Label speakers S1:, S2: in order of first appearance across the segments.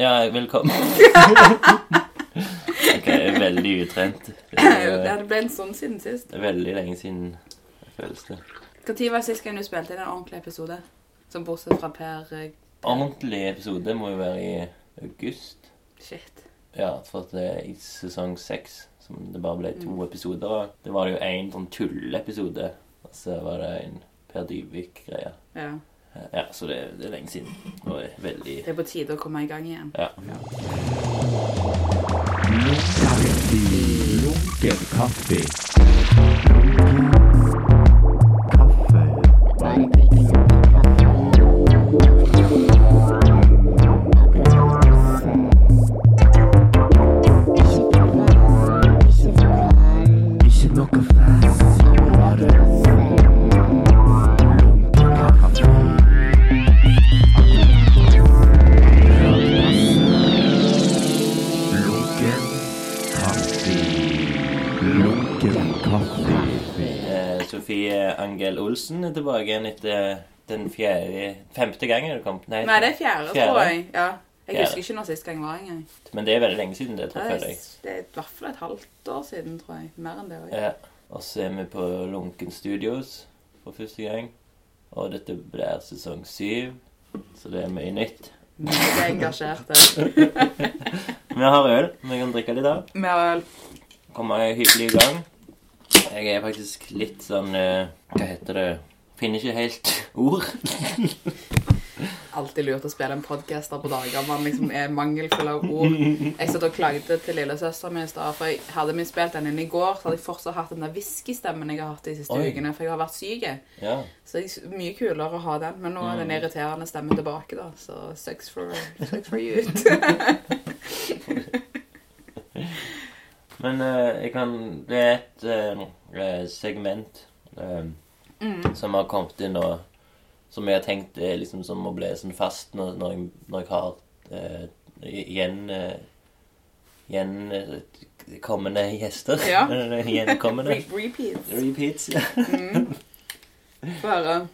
S1: Ja, velkommen. ok, veldig utrent. Det
S2: Det
S1: blitt
S2: ble en stund siden sist.
S1: veldig lenge siden, føles det.
S2: Når var sist gang du spilte inn en ordentlig episode? Som bortsett fra Per eh,
S1: Ordentlig episode må jo være i august.
S2: Shit.
S1: Ja, for at det er i sesong seks, som det bare ble
S2: Mm.
S1: to episoder av. Det var jo en sånn tulleepisode, og så var det en Per Dyvik-greie.
S2: Ja.
S1: Ja, så det, det er lenge siden. Og er veldig
S2: Det er på tide å komme i gang igjen.
S1: Ja.
S3: Lunken kaffe.
S1: Olsen er tilbake igjen etter den fjerde Femte gangen du kom?
S2: Nei, det er fjerde,
S1: Fjerde.
S2: tror jeg. Ja. Jeg
S1: Fjerde.
S2: husker ikke når sist gang var engang.
S1: Men det er veldig lenge siden det,
S2: Det
S1: tror
S2: er,
S1: jeg.
S2: det er i hvert fall et halvt år siden, tror jeg. Mer enn det òg.
S1: Ja. Og så er vi på Lunken Studios for første gang. Og dette blir sesong syv, så det er mye nytt.
S2: Mye engasjerte.
S1: Vi har øl vi kan drikke litt av.
S2: Vi har øl.
S1: Kommer hyggelig i gang. Jeg er faktisk litt sånn eh, Hva heter det? Finner ikke helt ord.
S2: Alltid lurt å spille en podkast på dager man liksom er mangelfull av ord. Jeg satt og klagde til lillesøsteren min i stad, for jeg hadde vi spilt den inn i går, så hadde jeg fortsatt hatt den der hviskestemmen jeg har hatt de siste
S1: Oi.
S2: ukene, for jeg har vært syk.
S1: Ja.
S2: Så det er mye kulere å ha den, men nå er den irriterende stemmen tilbake, da. Så sucks for, sucks for you.
S1: Men uh, jeg kan Det er et eh, segment
S2: Mm.
S1: som har kommet inn og Som jeg har tenkt er liksom som å bli sånn fast når, når, jeg, når jeg har uh, igjen uh, Igjen uh, kommende gjester.
S2: Ja.
S1: Gjenkommende.
S2: Re repeats.
S1: Repeats. Ja.
S2: Mm. Bare.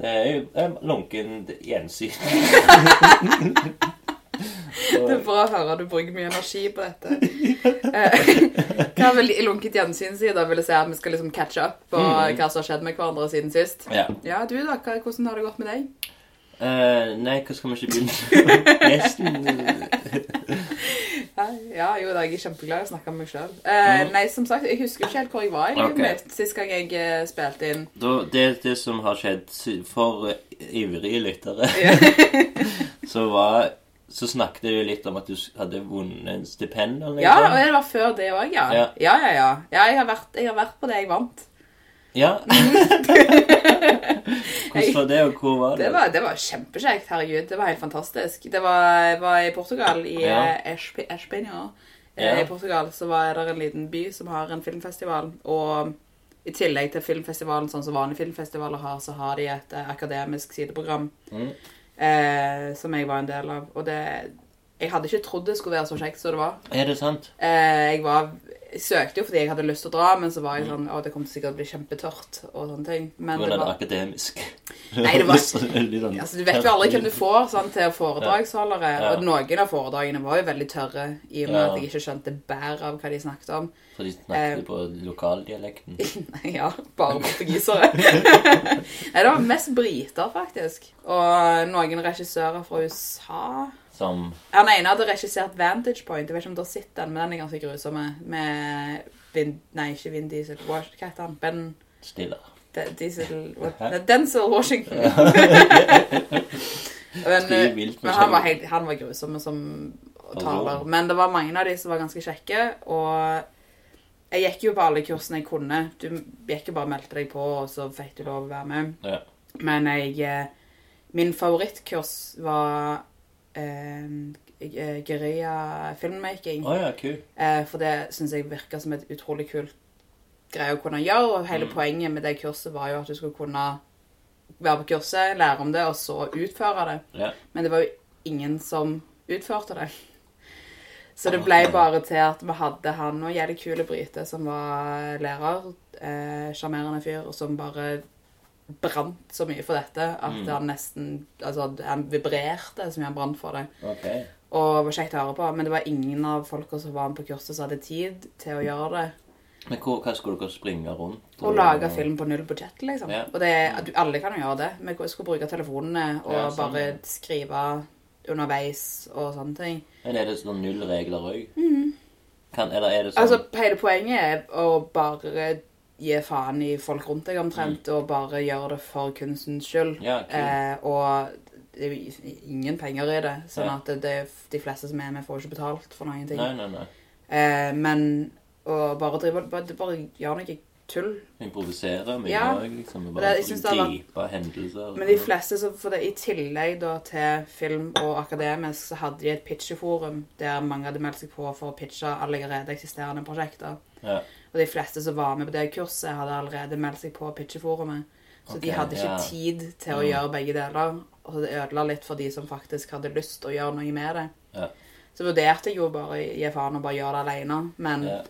S1: Det er jo eh, lunken gjensyn.
S2: Det er bra å høre du bruker mye energi på dette. Eh, Hva vil lunket gjensyn si? Da vil jeg si at vi skal liksom catch up på
S1: Mm.
S2: hva som har skjedd med hverandre siden sist.
S1: Ja.
S2: Ja, du da? Hvordan har det gått med deg?
S1: Uh, nei, hva skal vi ikke begynne Gjesten
S2: Ja, jo da, jeg er kjempeglad i å snakke med meg sjøl. Eh,
S1: Mhm.
S2: Nei, som sagt, jeg husker ikke helt hvor jeg var i livet mitt sist gang jeg uh, spilte inn.
S1: da, det, det som har skjedd for ivrige lyttere, så var Så snakket du litt om at du hadde vunnet en stipend
S2: Ja, og det var før det òg, ja.
S1: Ja.
S2: Ja, ja, ja. jeg, har vært, jeg har vært på det jeg vant.
S1: Ja. Hvordan var det, og hvor var det?
S2: Det var, det var kjempekjekt, herregud. Det var helt fantastisk. Det var, var i Portugal, i
S1: Ja.
S2: Espenio.
S1: Ja.
S2: I Portugal så var det en liten by som har en filmfestival. Og i tillegg til filmfestivalen, sånn som vanlige filmfestivaler har, så har de et eh, akademisk sideprogram
S1: Mm.
S2: Eh, som jeg var en del av. Og det Jeg hadde ikke trodd det skulle være så kjekt som det var.
S1: Er det sant?
S2: Eh, jeg var søkte jo fordi jeg hadde lyst til å dra, men så var jeg
S1: Mm.
S2: sånn Å, det kom til sikkert å bli kjempetørt og sånne ting. Men det var
S1: akademisk?
S2: Nei, det var-
S1: sånn
S2: Altså, Du vet jo aldri hvem du får sånn, til foredragsholdere.
S1: Ja.
S2: Og noen av foredragene var jo veldig tørre, i og med
S1: Ja.
S2: at jeg ikke skjønte bæret av hva de snakket om.
S1: For de
S2: Eh.
S1: snakket på lokaldialekten.
S2: Nei, ja, bare portugisere. Nei, det var mest briter, faktisk. Og noen regissører fra USA.
S1: Som
S2: Han ene hadde regissert Vantage Point. Jeg vet ikke om du har sett den, men den er ganske grusom. Med Vin, Nei, ikke Vin Diesel. Hva heter han? Ben
S1: stiller.
S2: De Diesel what? Denzel Washington. men, eh, men han var, helt, han var grusom som taler. Men det var mange av de som var ganske kjekke. Og jeg gikk jo på alle kursene jeg kunne. Du gikk jo bare og meldte deg på, og så fikk du lov å være med.
S1: Ja.
S2: Men jeg eh, Min favorittkurs var eh, eh, gerilja filmmaking.
S1: Oh, ja, cool.
S2: Eh, for det syns jeg virka som et utrolig kult greie å kunne gjøre. Og hele
S1: Mm.
S2: poenget med det kurset var jo at du skulle kunne være på kurset, lære om det, og så utføre det.
S1: Yeah.
S2: Men det var jo ingen som utførte det. Så det ble bare til at vi hadde han og jævlig kule Bryte, som var lærer. eh, fyr, og som bare brant så mye for dette at
S1: Mm.
S2: han nesten Altså, han vibrerte så mye han brant for det.
S1: Okay.
S2: Og var kjekt å høre på. Men det var ingen av folka som var med på kurset som hadde tid til å gjøre det.
S1: Men hvor, hva skulle dere springe rundt?
S2: Og lage film på null budsjett, liksom.
S1: Ja.
S2: Og det, alle kan jo gjøre det. Vi skulle bruke telefonene og
S1: Ja, sånn,
S2: bare skrive underveis og sånne ting.
S1: Men er det sånn null regler òg? Kan, eller er det sånn
S2: Altså, hele poenget er å bare gi faen i folk rundt deg omtrent, og bare gjøre det for kunstens skyld.
S1: Mm. Ja, cool.
S2: eh, og det er ingen penger i det, sånn
S1: Ja.
S2: at det, det, de fleste som er med, får ikke betalt for noen ting.
S1: Nei, nei, nei.
S2: Eh, men å bare drive bare, bare gjøre noe tull.
S1: Improvisere mye
S2: Ja.
S1: òg, liksom. og
S2: det-
S1: Bare gripe hendelser.
S2: Men de fleste, så for det, i tillegg da til film og akademisk, så hadde de et pitcheforum der mange hadde meldt seg på for å pitche allerede eksisterende prosjekter.
S1: Ja.
S2: Og de fleste som var med på det kurset, hadde allerede meldt seg på pitcheforumet. Så de hadde ikke
S1: yeah.
S2: tid til å
S1: Mm.
S2: gjøre begge deler. Og det ødela litt for de som faktisk hadde lyst til å gjøre noe med det.
S1: Yeah.
S2: Så vurderte jeg jo bare å gi faen og bare gjøre det alene. Men
S1: yeah.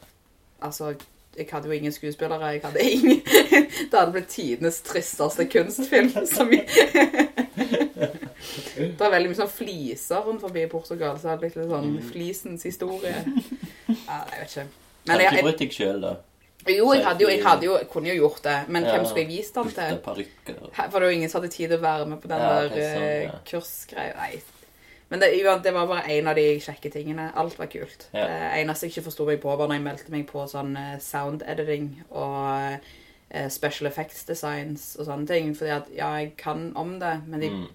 S2: altså Jeg hadde jo ingen skuespillere. Jeg hadde ingen Det hadde blitt tidenes tristeste kunstfilm. Som jeg... Det er veldig mye sånn fliser rundt forbi Portugal, så det blitt litt sånn
S1: Mm.
S2: flisens historie. Ja, jeg vet ikke. Men
S1: du ikke
S2: jeg,
S1: deg sjøl, da?
S2: jo, jeg, hadde jo, jeg hadde jo, jeg kunne jo gjort det, men
S1: Ja.
S2: hvem skulle jeg vist den til? For det var jo ingen som hadde tid til å være med på den
S1: Ja,
S2: der
S1: sånn,
S2: eh,
S1: ja.
S2: kursgreia. Nei. Men det, det var bare en av de kjekke tingene. Alt var kult. Det eneste jeg ikke forsto meg på, var når jeg meldte meg på sånn eh, sound editing og eh, special effects designs og sånne ting. Fordi at, ja, jeg kan om det, men de,
S1: Mm.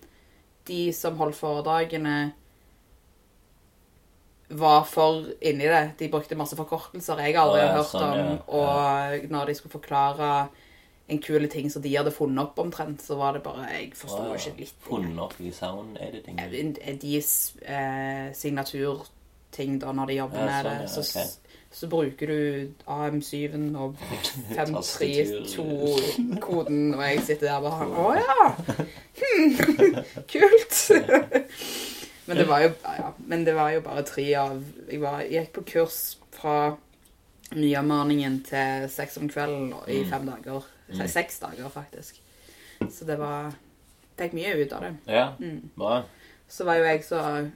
S2: de som holdt foredragene var for inni det. De brukte masse forkortelser jeg aldri har hørt
S1: sånn,
S2: om. Og når de skulle forklare en kule ting som de hadde funnet opp omtrent, så var det bare Jeg forsto
S1: oh,
S2: ikke litt.
S1: Funnet opp i sound editing.
S2: Deres eh, signaturting da når de jobber
S1: Ja,
S2: med
S1: sånn,
S2: det, så,
S1: okay.
S2: så bruker du AM7 og 532-koden, og jeg sitter der bare Å ja! Hmm, kult! Men, det var jo, ja, men det var jo bare tre av Jeg, var, jeg gikk på kurs fra nyomorgenen til seks om kvelden i
S1: Mm.
S2: fem dager.
S1: Mm.
S2: Seks dager, faktisk. Så det var Fikk mye ut av det.
S1: Ja,
S2: Mm.
S1: bra.
S2: Så var jo jeg så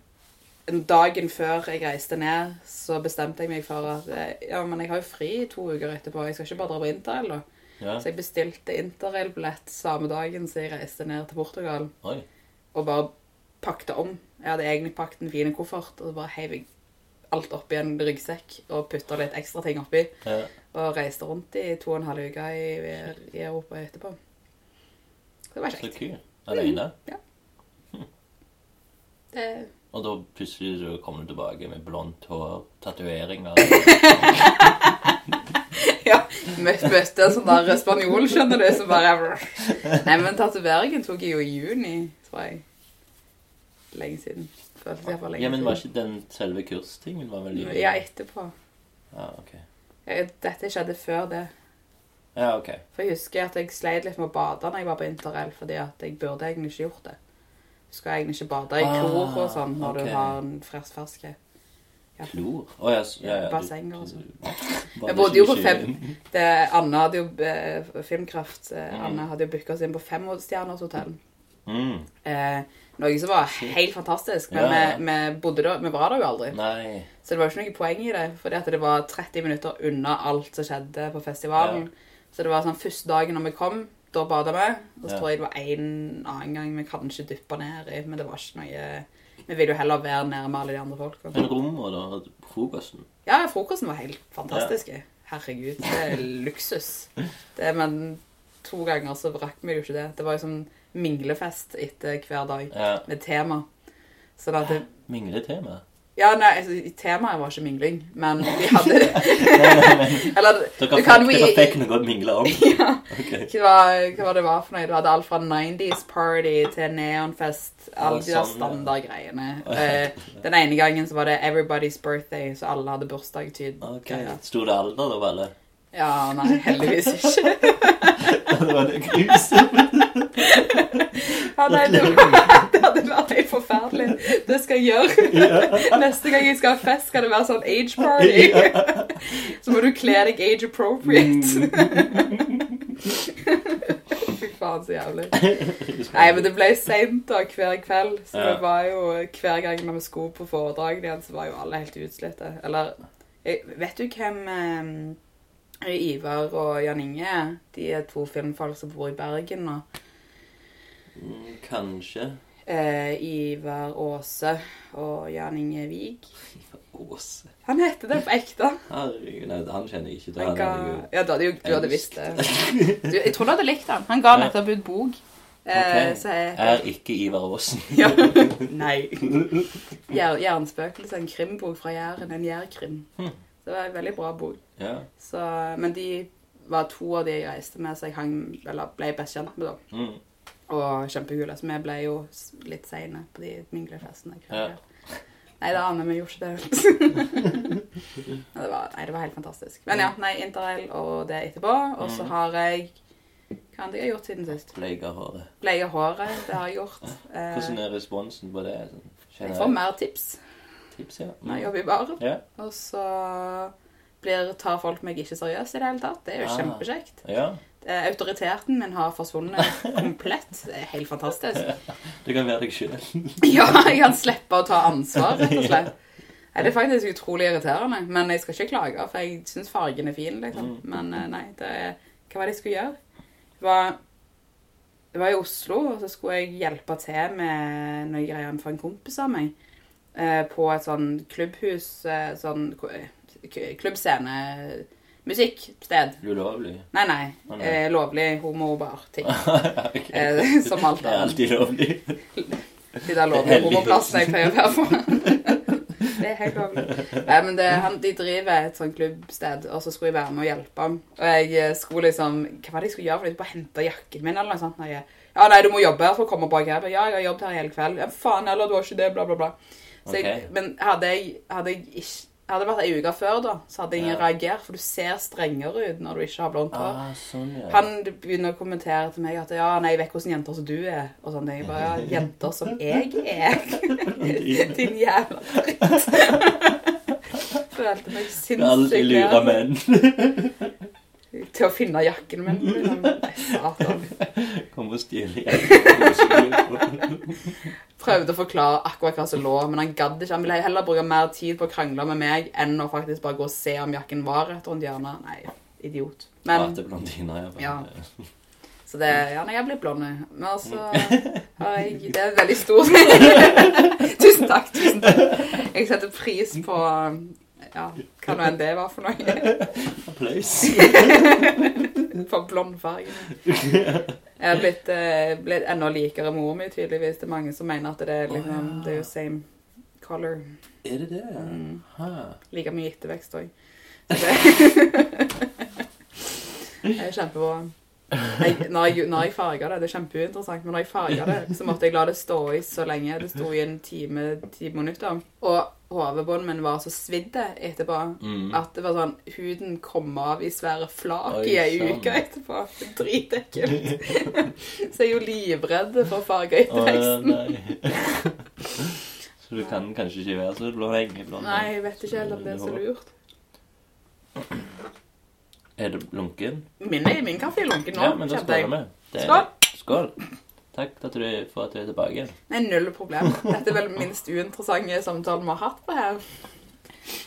S2: Dagen før jeg reiste ned, så bestemte jeg meg for at eh, ja, men jeg har jo fri to uker etterpå. Jeg skal ikke bare dra på interrail, da.
S1: Ja.
S2: Så jeg bestilte interrail-billett samme dagen som jeg reiste ned til Portugal,
S1: Oi.
S2: og bare pakket om. Jeg hadde egentlig pakket en fin koffert, og så bare heiv jeg alt oppi en ryggsekk og putta litt ekstra ting oppi,
S1: Ja.
S2: og reiste rundt i to og en halv uke i, i Europa etterpå. Det var
S1: Så kult. Aleine? Mm. Ja. Hm.
S2: Det
S1: Og da plutselig så kommer du tilbake med blondt hår, tatoveringer
S2: Ja, møtte en sånn der spanjol, skjønner du, som bare Nei, men tatoveringen tok jeg jo i juni, tror jeg. Lenge siden. Føltes for lenge
S1: Ja, men var ikke den selve kurstingen var vel i
S2: Ja, etterpå.
S1: Ja, ok.
S2: Jeg, dette skjedde før det.
S1: Ja, ok.
S2: For jeg husker at jeg sleit litt med å bade når jeg var på interrail, fordi at jeg burde egentlig ikke gjort det. Du skal egentlig ikke bade i
S1: Ah,
S2: klor og sånn når
S1: okay.
S2: du har en fersk ferske.
S1: Klor? Å ja, ja, ja.
S2: Bassenger og sånn. Jeg bodde jo på fem- Det, Anne hadde jo eh, Filmkraft. Eh,
S1: Mm.
S2: Anne hadde jo booka oss inn på femstjerners hotell.
S1: Mm.
S2: Eh, noe som var helt fantastisk, men
S1: Ja, ja.
S2: vi, vi bodde da, vi var der jo aldri.
S1: Nei.
S2: Så det var jo ikke noe poeng i det, fordi det var 30 minutter unna alt som skjedde på festivalen. Så det var sånn første dagen når vi kom, da bada vi. Og så
S1: Ja.
S2: tror jeg det var en annen gang vi kanskje dyppa ned i, men det var ikke noe Vi ville jo heller være nede med alle de andre folka.
S1: Men rommet da? Frokosten?
S2: Ja, frokosten var helt fantastisk. Herregud, det er luksus. Det, men to ganger så rakk vi jo ikke det. Det var jo sånn minglefest etter hver dag
S1: Ja.
S2: med tema. Så det,
S1: Mingletema?
S2: Ja, nei, altså, temaet var ikke mingling, men vi hadde Eller
S1: Dere
S2: du kan
S1: dere fikk noe å mingle om?
S2: ja,
S1: Okay.
S2: hva, hva det var for noe? Du hadde alt fra 90s party til neonfest. Alle de der
S1: sånn,
S2: standardgreiene. Eh, den ene gangen så var det everybody's birthday, så alle hadde bursdag. Okay.
S1: Sto det alder da, Valle?
S2: Ja, nei, heldigvis ikke.
S1: det var det grusomt.
S2: Ja, nei, det, det hadde vært helt forferdelig. Det skal jeg gjøre. Neste gang jeg skal ha fest, skal det være sånn age party. Så må du kle deg age appropriate.
S1: Mm.
S2: Fy faen, så jævlig. Nei, men det ble seint da, hver kveld. Så det var jo hver gang når vi skulle på foredragene igjen, så var jo alle helt utslitte. Eller jeg, Vet du hvem eh, Ivar og Jan Inge? De er to filmfolk som bor i Bergen nå.
S1: Mm, Kanskje.
S2: Eh, Ivar Aase og Jan Inge Vig.
S1: Åse.
S2: Han heter det på ekte.
S1: Herregud, nei, han kjenner jeg ikke
S2: Han ga, ja, du hadde, jo, du hadde visst det. Du, jeg tror du hadde likt han. Han ga nettopp ut bok. Eh,
S1: Ok.
S2: jeg,
S1: Er ikke Ivar Aasen.
S2: ja. Nei. Jernspøkelset, Jernspøkelse, en krimbok fra Jæren. En jærkrim.
S1: Hm.
S2: Det var en veldig bra bok.
S1: Ja.
S2: Så, men de var to av de jeg reiste med, så jeg hang, eller ble best kjent med. da.
S1: Mm.
S2: Og kjempekule. Så vi ble jo litt seine på de minglefestene.
S1: Ja.
S2: Nei, det aner vi gjorde ikke det. Det var, nei, det var helt fantastisk. Men ja, nei, interrail og det etterpå. Og så
S1: Mhm.
S2: har jeg Hva annet jeg har gjort siden sist?
S1: Bleika håret.
S2: Bleie håret, det har jeg gjort. Eh,
S1: Hvordan er responsen på det? Sånn,
S2: jeg får mer tips
S1: tips, ja.
S2: når jeg jobber i bar.
S1: Ja.
S2: Og så blir, tar folk meg ikke seriøst i det hele tatt. Det er jo
S1: Ah.
S2: kjempekjekt.
S1: ja.
S2: Autoriteten min har forsvunnet komplett. Det er helt fantastisk.
S1: Du kan være deg sjøl.
S2: Ja, jeg kan slippe å ta ansvar, rett og slett. Nei, det er faktisk utrolig irriterende, men jeg skal ikke klage, for jeg syns fargen er fin, liksom.
S1: Mm.
S2: Men eh, nei, det er Hva var det jeg skulle gjøre? Det var, det var i Oslo, og så skulle jeg hjelpe til med noen greier for en kompis av meg. Eh, På et sånn klubbhus, eh, sånn klubbscene, musikksted.
S1: Ulovlig.
S2: Nei, nei.
S1: Oh, nei.
S2: Eh, lovlig homobar-ting.
S1: okay.
S2: Eh, som alt
S1: Det er alltid lovlig.
S2: De der lovlige homoplassene jeg pleier å være på. Det er helt lovlig. Nei, men det, han, de driver et sånt klubbsted, og så skulle jeg være med og hjelpe. Og jeg skulle liksom Hva var det jeg skulle gjøre? For jeg bare hente jakken min, eller noe sånt. Når jeg, ja, nei, du må jobbe her for å komme bak her. Ja, jeg har jobbet her hele kveld. Ja, faen heller, du har ikke det, bla, bla, bla. Så jeg. Men hadde jeg, hadde jeg ikke hadde det vært ei uke før, da, så hadde ingen
S1: Ja.
S2: reagert, for du ser strengere ut når du ikke har blondt hår.
S1: Ah, sånn, ja.
S2: Han begynner å kommentere til meg at ja, nei, jeg vet hvordan jenter som du er. Og sånn. Jeg bare, ja, jenter som jeg er. Din jævla dritt. Følte meg sinnssykt
S1: lurer menn.
S2: til å finne jakken min. Satan.
S1: Kommer og stjeler jakken.
S2: Prøvde å forklare akkurat hva som lå, men han gadd ikke. Han ville heller bruke mer tid på å krangle med meg enn å faktisk bare gå og se om jakken var rett rundt hjørnet. Nei, idiot. Men
S1: blondiner, ja.
S2: Så det, ja, nei, jeg blitt blond. Men altså har jeg Det er veldig stort. tusen takk. tusen takk. Jeg setter pris på ja, hva nå enn det var for noe.
S1: Applaus.
S2: For blondfargen. Jeg har blitt, eh, blitt enda likere mor mi, tydeligvis. Det er mange som mener at det er liksom, det er jo same color.
S1: Er det det?
S2: Mm. Like mye ettervekst òg. Det er kjempebra. Jeg, når, jeg, når jeg farga det, det er kjempeinteressant, men når jeg farga det, så måtte jeg la det stå i så lenge. Det sto i en time, ti minutter. Og hodebåndet min var så svidd etterpå
S1: Mm.
S2: at det var sånn Huden kom av i svære flak i ei uke etterpå. Dritekkelt. så jeg er jo livredd for å farge
S1: Å, ja,
S2: etterveksten.
S1: Så du kan kanskje ikke være så blå lenge? blond.
S2: Nei, jeg vet ikke helt om det er så lurt.
S1: Er det lunken?
S2: Min, min kaffe er lunken nå,
S1: Ja, men da skåler vi.
S2: Skål!
S1: Skål. Takk du, for at du er tilbake.
S2: Nei, null problem. Dette er vel minst uinteressante samtalen vi har hatt på her.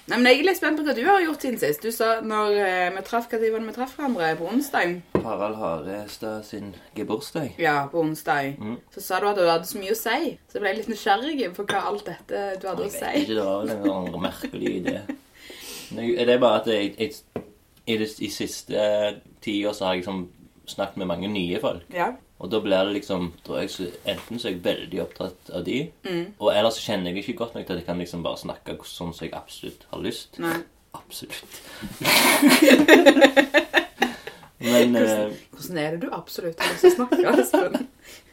S2: Nei, men Jeg er litt spent på hva du har gjort siden sist. Du sa når eh, vi traff hva tid var det vi traff hverandre? På onsdag?
S1: Harald Harestad sin gebursdag.
S2: Ja, på onsdag.
S1: Mm.
S2: Så sa du at du hadde så mye å si. Så jeg ble litt nysgjerrig på hva alt dette du hadde å si.
S1: Jeg vet ikke, det var vel en merkelig idé. Det er bare at jeg, jeg, i, det, i siste tida så har jeg liksom snakket med mange nye folk.
S2: Ja.
S1: Og da blir det liksom jeg, så, Enten så er jeg veldig opptatt av de,
S2: Mm.
S1: og ellers så kjenner jeg ikke godt nok til at jeg kan liksom bare snakke sånn som jeg absolutt har lyst.
S2: Nei.
S1: Absolutt. Men eh,
S2: Hvordan er det du absolutt har lyst til å snakke, Espen?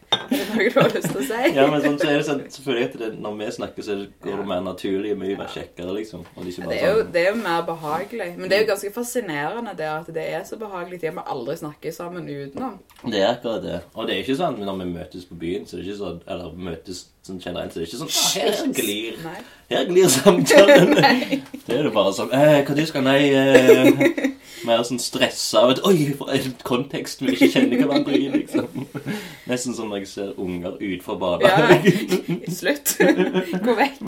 S2: Er det noe du har lyst til å si?
S1: Ja, men sånn, så er det sånn, selvfølgelig at det, når vi snakker, så går det mer naturlig og mye mer kjekkere, liksom. Det er
S2: jo,
S1: sånn
S2: det er jo mer behagelig. Men det er jo ganske fascinerende det at det er så behagelig tid. Vi aldri snakker sammen utenom.
S1: Det er akkurat det. Og det er ikke sånn når vi møtes på byen, så det er ikke sånn Eller møtes sånn generelt, så det er ikke sånn ah, Her glir Her glir samtalen. Det er det bare sånn eh, Hva du skal Nei eh, Mer sånn stressa av et Oi, for en kontekst vi ikke kjenner hverandre i, liksom. Nesten som når jeg ser unger utenfor badet.
S2: Ja, slutt. Gå vekk.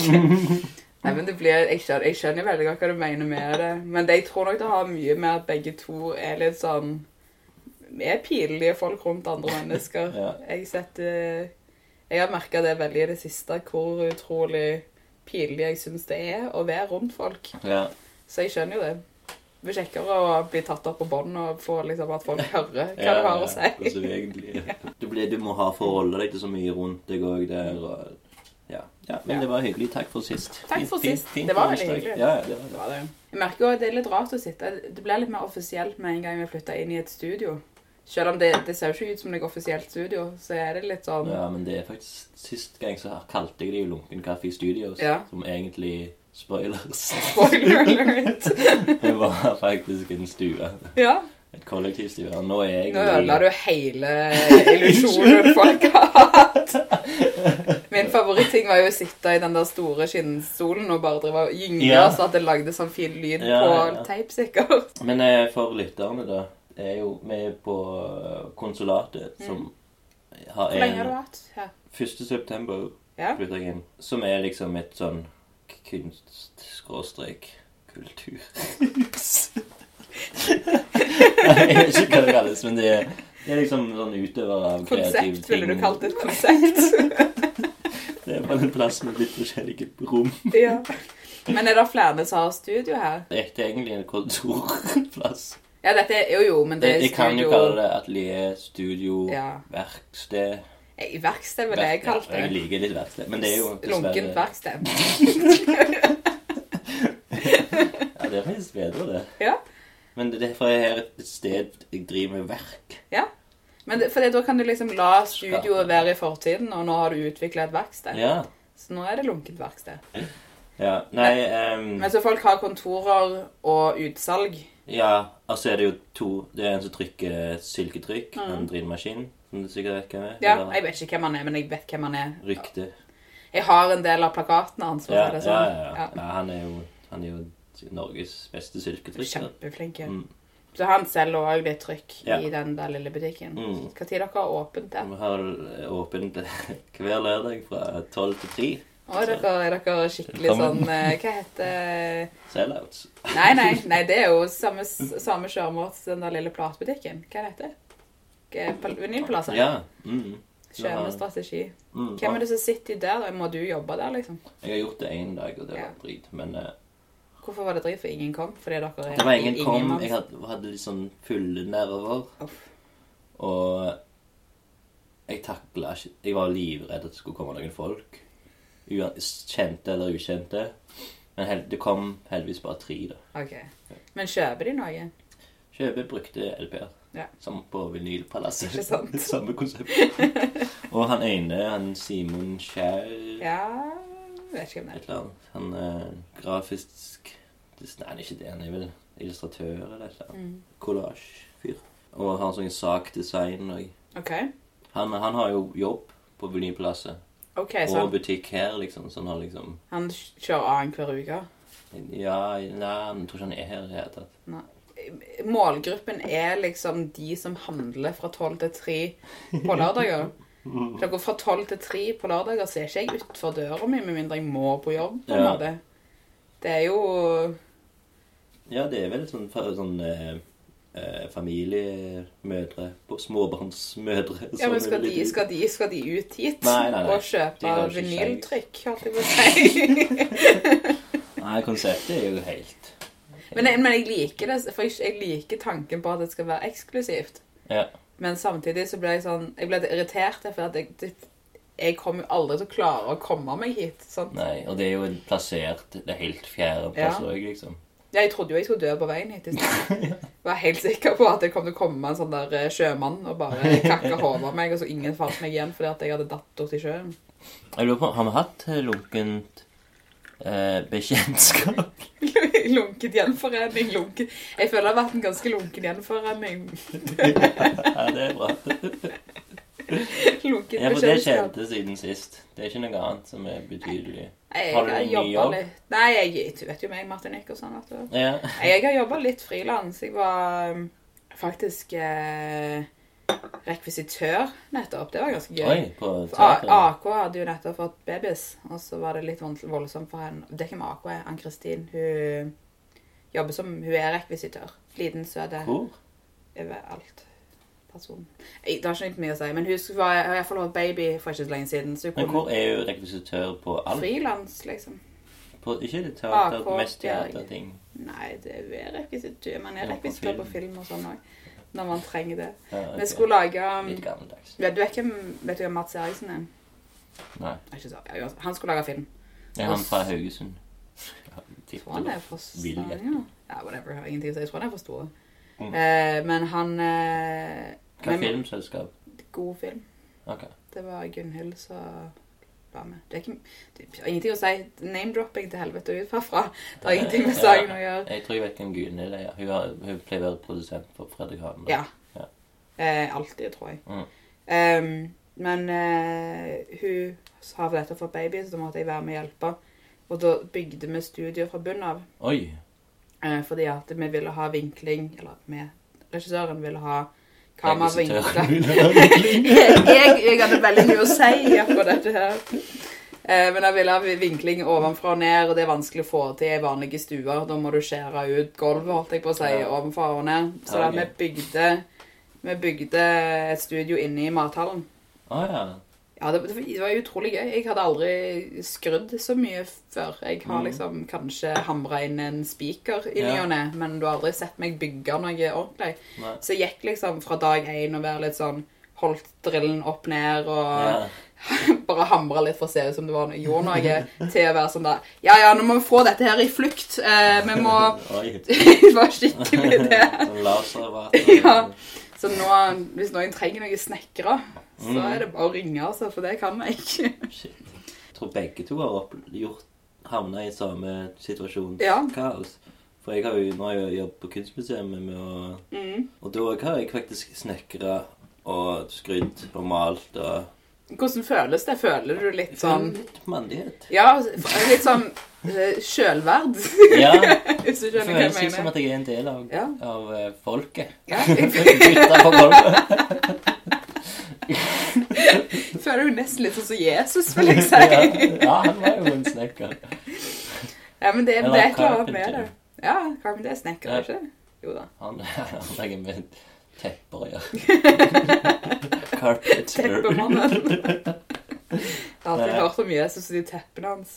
S2: Nei, men det blir, jeg, skjønner, jeg skjønner veldig godt hva du mener med det. Men det, jeg tror nok det har mye med at begge to er litt sånn Vi er pinlige folk rundt andre mennesker.
S1: Ja.
S2: Jeg setter Jeg har merka det veldig i det siste, hvor utrolig pinlig jeg syns det er å være rundt folk.
S1: Ja.
S2: Så jeg skjønner jo det. Det blir kjekkere å bli tatt opp på bånd og få liksom at folk hører hva
S1: Ja,
S2: du har å si.
S1: altså, egentlig, du, blir, du må ha forholde deg til så mye rundt deg òg der. Og, ja. ja, men
S2: Ja.
S1: det var hyggelig. Takk for sist.
S2: Takk for sist.
S1: fint
S2: Det var veldig hyggelig.
S1: Ja, det var
S2: Det
S1: det.
S2: var det. Jeg merker jo at det er litt rart å sitte Det blir litt mer offisielt med en gang vi flytter inn i et studio. Selv om det, det ser jo ikke ut som et offisielt studio, så er det litt sånn
S1: Ja, men det er faktisk Sist gang så kalte jeg det jo Lunken Kaffe Studios,
S2: Ja.
S1: som egentlig spoilers.
S2: Spoiler alert.
S1: det var faktisk en stue.
S2: Ja.
S1: Et kollektivstue. Og Nå er jeg
S2: Nå ødela du hele illusjonen folk har hatt. Min favoritting var jo å sitte i den der store skinnstolen og bare drive og gynge,
S1: Ja.
S2: så at det lagde sånn fin lyd
S1: Ja,
S2: på
S1: ja,
S2: teip, sikkert.
S1: Men eh, for lytterne, da. Er jo vi på eh, konsulatet, som har
S2: en Hvor lenge har du vært her?
S1: 1. september flytta jeg inn. Som er liksom et sånn kunst-kulturhus. jeg vet ikke hva det kalles, men det er, det er liksom sånn utøver av kreative ting.
S2: Konsept, ville du kalt det et konsept?
S1: Det er bare en plass med litt forskjellige rom.
S2: ja. Men er det flere som har studio her?
S1: Det er egentlig en kontorplass.
S2: Ja, dette er jo jo, men det er studio
S1: jeg kan jo kalle det atelier, studio,
S2: Ja.
S1: verksted
S2: I verksted ville jeg kalt
S1: Jeg
S2: det.
S1: liker litt verksted, men det er jo
S2: Lunkent verksted.
S1: Ja, det er faktisk bedre, det.
S2: Ja.
S1: Men det er for jeg er et sted jeg driver med verk.
S2: ja. Men det, for da kan du liksom la studioet være i fortiden, og nå har du utvikla et verksted.
S1: Ja.
S2: Så nå er det lunkent verksted.
S1: ja. Nei um...
S2: Men så folk har kontorer og utsalg.
S1: Ja, altså er det jo to Det er en som trykker silketrykk.
S2: mm.
S1: En drillmaskin, som du sikkert vet hvem er.
S2: Ja,
S1: eller
S2: Jeg vet ikke hvem han er, men jeg vet hvem han er.
S1: Rykte.
S2: Jeg har en del av plakatene hans. å
S1: Ja, ja,
S2: sånn.
S1: ja, ja. ja han, er jo, han er jo Norges beste silketrykker.
S2: Kjempeflink. ja.
S1: Mm.
S2: Så han selger òg litt trykk
S1: Ja.
S2: i den der lille butikken.
S1: Mm.
S2: Hva tid dere har åpent der?
S1: Vi har åpent hver lørdag fra tolv til tre.
S2: Å, er dere, er dere skikkelig sånn eh, Hva heter
S1: Sellouts.
S2: Nei, nei, nei, det er jo samme, samme kjøremåte som den der lille platebutikken. Hva heter det? Vinylpalasset?
S1: Ja. Mm.
S2: strategi
S1: Mm.
S2: Hvem er det som sitter der? Må du jobbe der, liksom?
S1: Jeg har gjort det én dag, og det var
S2: Ja.
S1: drit. Men uh,
S2: Hvorfor var det drit for ingen kom? Fordi dere er
S1: det var ingen kom.
S2: manns-
S1: Jeg hadde, hadde litt sånn fulle nerver.
S2: Uff.
S1: Og jeg takla ikke Jeg var livredd at det skulle komme noen folk. Kjente eller ukjente. Men det kom heldigvis bare tre, da.
S2: Ok. Men kjøper de noe?
S1: Kjøper brukte LP-er.
S2: Ja.
S1: Som på Vinylpalasset.
S2: Ikke sant?
S1: Samme konsept. Og han ene, han Simon Skjær
S2: Ja Vet ikke hvem det
S1: Et eller annet. Han er grafisk Nei, han er ikke det. Han er vel illustratør eller et eller
S2: er.
S1: annet.
S2: Mm.
S1: Collage-fyr. Og har sånn sakdesign òg.
S2: OK.
S1: han, han har jo jobb på Vinylpalasset.
S2: Ok,
S1: Og butikk her, liksom. Så han har liksom
S2: han kjører annenhver uke?
S1: Ja, nei, jeg tror ikke han er her i det hele tatt.
S2: Målgruppen er liksom de som handler fra tolv til tre på lørdager. Klokka fra tolv til tre på lørdager ser ikke jeg utenfor døra mi med mindre jeg må på jobb. på en
S1: Ja.
S2: måte. Det er jo
S1: Ja, det er vel sånn, sånn eh, eh, familiemødre Småbarnsmødre.
S2: Ja, men skal
S1: er
S2: de, skal, de, skal de ut hit
S1: Nei, nei, nei.
S2: og kjøpe vinyltrykk, holdt jeg på å si?
S1: Nei, konseptet er jo helt
S2: men, jeg- men jeg liker det, for jeg, jeg liker tanken på at det skal være eksklusivt.
S1: Ja.
S2: Men samtidig så ble jeg sånn Jeg ble irritert, for at jeg, jeg kommer jo aldri til å klare å komme meg hit. Sant?
S1: Nei, og det er jo plassert Det er helt fjerde plass
S2: Ja.
S1: liksom.
S2: Ja, Jeg trodde jo jeg skulle dø på veien hit. Jeg. Var helt sikker på at det kom til å komme en sånn der eh, sjømann og bare kakka hodet av meg, og så ingen fant meg igjen fordi at jeg hadde datt borti sjøen.
S1: Jeg lurer på, Har vi hatt lunkent eh, bekjentskap?
S2: lunket gjenforening. Lunket. Jeg føler det har vært en ganske lunken gjenforening.
S1: ja, det er bra.
S2: Lunket
S1: Ja, for det
S2: bekjentskap.
S1: skjedde siden sist. Det er ikke noe annet som er betydelig.
S2: Jeg
S1: Har du
S2: har
S1: ny
S2: jobba
S1: jobb?
S2: litt Nei, jeg, du vet jo meg, Martin sånn. Vet du.
S1: Ja.
S2: Jeg har jobba litt frilans. Jeg var um, faktisk eh, rekvisitør nettopp. Det var ganske gøy.
S1: Oi, på
S2: AK hadde jo nettopp fått babys, og så var det litt voldsomt for henne. Det er ikke med AK, Ann-Kristin. Hun jobber som Hun er rekvisitør. Liten, søt
S1: Hvor?
S2: overalt. Person. Det har ikke mye å si, men hun var i hvert fall hatt baby for ikke så lenge siden. Så
S1: Men hvor er jo rekvisitør på alt?
S2: Frilans, liksom.
S1: På, ikke det teater,
S2: AK,
S1: mest teaterting.
S2: Nei, det er rekvisitør. Man er rekvisitør på
S1: film
S2: og sånn òg. Når man trenger det.
S1: Ja,
S2: Vi skulle lage um,
S1: Litt gammeldags.
S2: Vet du hvem vet du hvem Mats Eriksen er?
S1: Nei.
S2: Ikke så, han skulle lage film.
S1: Er han fra Haugesund?
S2: Jeg tror han er fra. Stavanger. Ja, whatever. Ingenting å si. Jeg tror han er fra Store.
S1: Mm.
S2: Eh, men han eh,
S1: Hva
S2: men-
S1: filmselskap?
S2: God film.
S1: Ok.
S2: Det var Gunhild som var med. Det er ikke, det ingenting å si. Name-dropping til helvete ut herfra. Det har ingenting med saken å gjøre.
S1: Jeg tror jeg vet hvem Gunhild er. Hun, har, hun pleier å være produsent for Fredrik Hagen.
S2: Ja.
S1: Ja.
S2: Eh, alltid, tror jeg.
S1: Mm.
S2: Um, men eh, hun har for dette for baby, så da måtte jeg være med og hjelpe. Og da bygde vi studio fra bunnen av.
S1: Oi.
S2: Eh, fordi at vi ville ha vinkling, eller vi, regissøren ville ha
S1: Regissøren.
S2: jeg, jeg hadde veldig mye å si akkurat dette her. Eh, men jeg vil ha vinkling ovenfra og ned, og det er vanskelig å få til i vanlige stuer. Da må du skjære ut gulvet, holdt jeg på å si,
S1: Ja.
S2: ovenfra og ned. Så
S1: Ja,
S2: da vi bygde, vi bygde et studio inne i mathallen.
S1: Å ja.
S2: Ja, det, det var utrolig gøy. Jeg hadde aldri skrudd så mye før. Jeg har
S1: Mhm.
S2: liksom kanskje hamra inn en spiker i ny og ne, men du har aldri sett meg bygge noe ordentlig.
S1: Nei.
S2: Så jeg gikk liksom fra dag én og være litt sånn Holdt drillen opp ned og bare hamra litt for å se ut som det var gjorde noe, til å være sånn der Ja, ja, nå må vi få dette her i flukt. Eh, vi må Det var skikkelig det.
S1: Laservater.
S2: Ja. Så nå, hvis noen trenger noen snekkere, så
S1: Mm.
S2: er det bare å ringe, altså, for det kan jeg ikke.
S1: Shit. Jeg tror begge to har gjort, havna i samme situasjon.
S2: Ja.
S1: Kaos. For jeg har jo nå jobbet på Kunstmuseet med å
S2: Mm.
S1: Og da har jeg faktisk snekra og skrydd og malt og
S2: Hvordan føles det? Føler du litt sånn
S1: Litt mandighet.
S2: Ja, litt sånn eh, sjølverd,
S1: Ja.
S2: hvis du
S1: Det
S2: skjønner hva
S1: føles som at jeg er en del av,
S2: Ja.
S1: av eh, folket.
S2: Ja,
S1: Gutta på gulvet.
S2: føler jo nesten litt sånn som Jesus, vil jeg si.
S1: Ja, ja, han var jo en snekker.
S2: Ja, men det, det er et eller annet med det. Ja, Carmen, det er snekker, ikke? Jo da.
S1: Han, han med tepper gjøre. Carpenter.
S2: Teppemannen. Jeg har alltid hørt om Jesus og de teppene hans.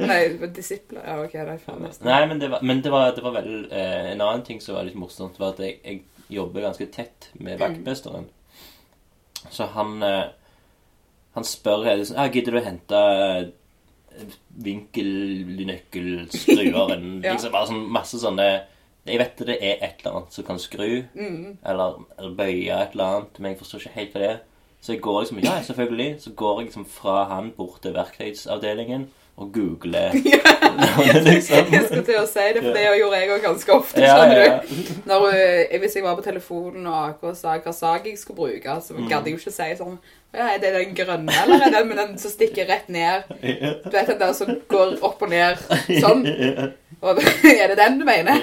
S2: Nei, disipler. Ja, ok, det er faen nesten.
S1: Nei, men det var, men det var, det var vel eh, En annen ting som var litt morsomt, var at jeg, jeg jobber ganske tett med vaktmesteren. Så han eh, Han spør hele tiden ah, 'Gidder du å hente eh, vinkelnøkkelskrueren?'
S2: Ja.
S1: liksom bare sånn masse sånne Jeg vet det er et eller annet som kan skru,
S2: Mm.
S1: eller, eller bøye et eller annet, men jeg forstår ikke helt hva det er. Så jeg går liksom Ja, selvfølgelig. Så går jeg liksom fra han bort til verktøysavdelingen og googler liksom.
S2: Jeg skulle til å si det, for det gjorde jeg også ganske ofte.
S1: Ja, ja?
S2: Når, eh, hvis jeg var på telefonen og AK sa hva sak jeg skulle bruke, så
S1: Mm.
S2: gadd jeg jo ikke si sånn ja, Er det den grønne, eller er det med den som stikker rett ned? Du vet den der som går opp og ned sånn? Og, er det den du mener?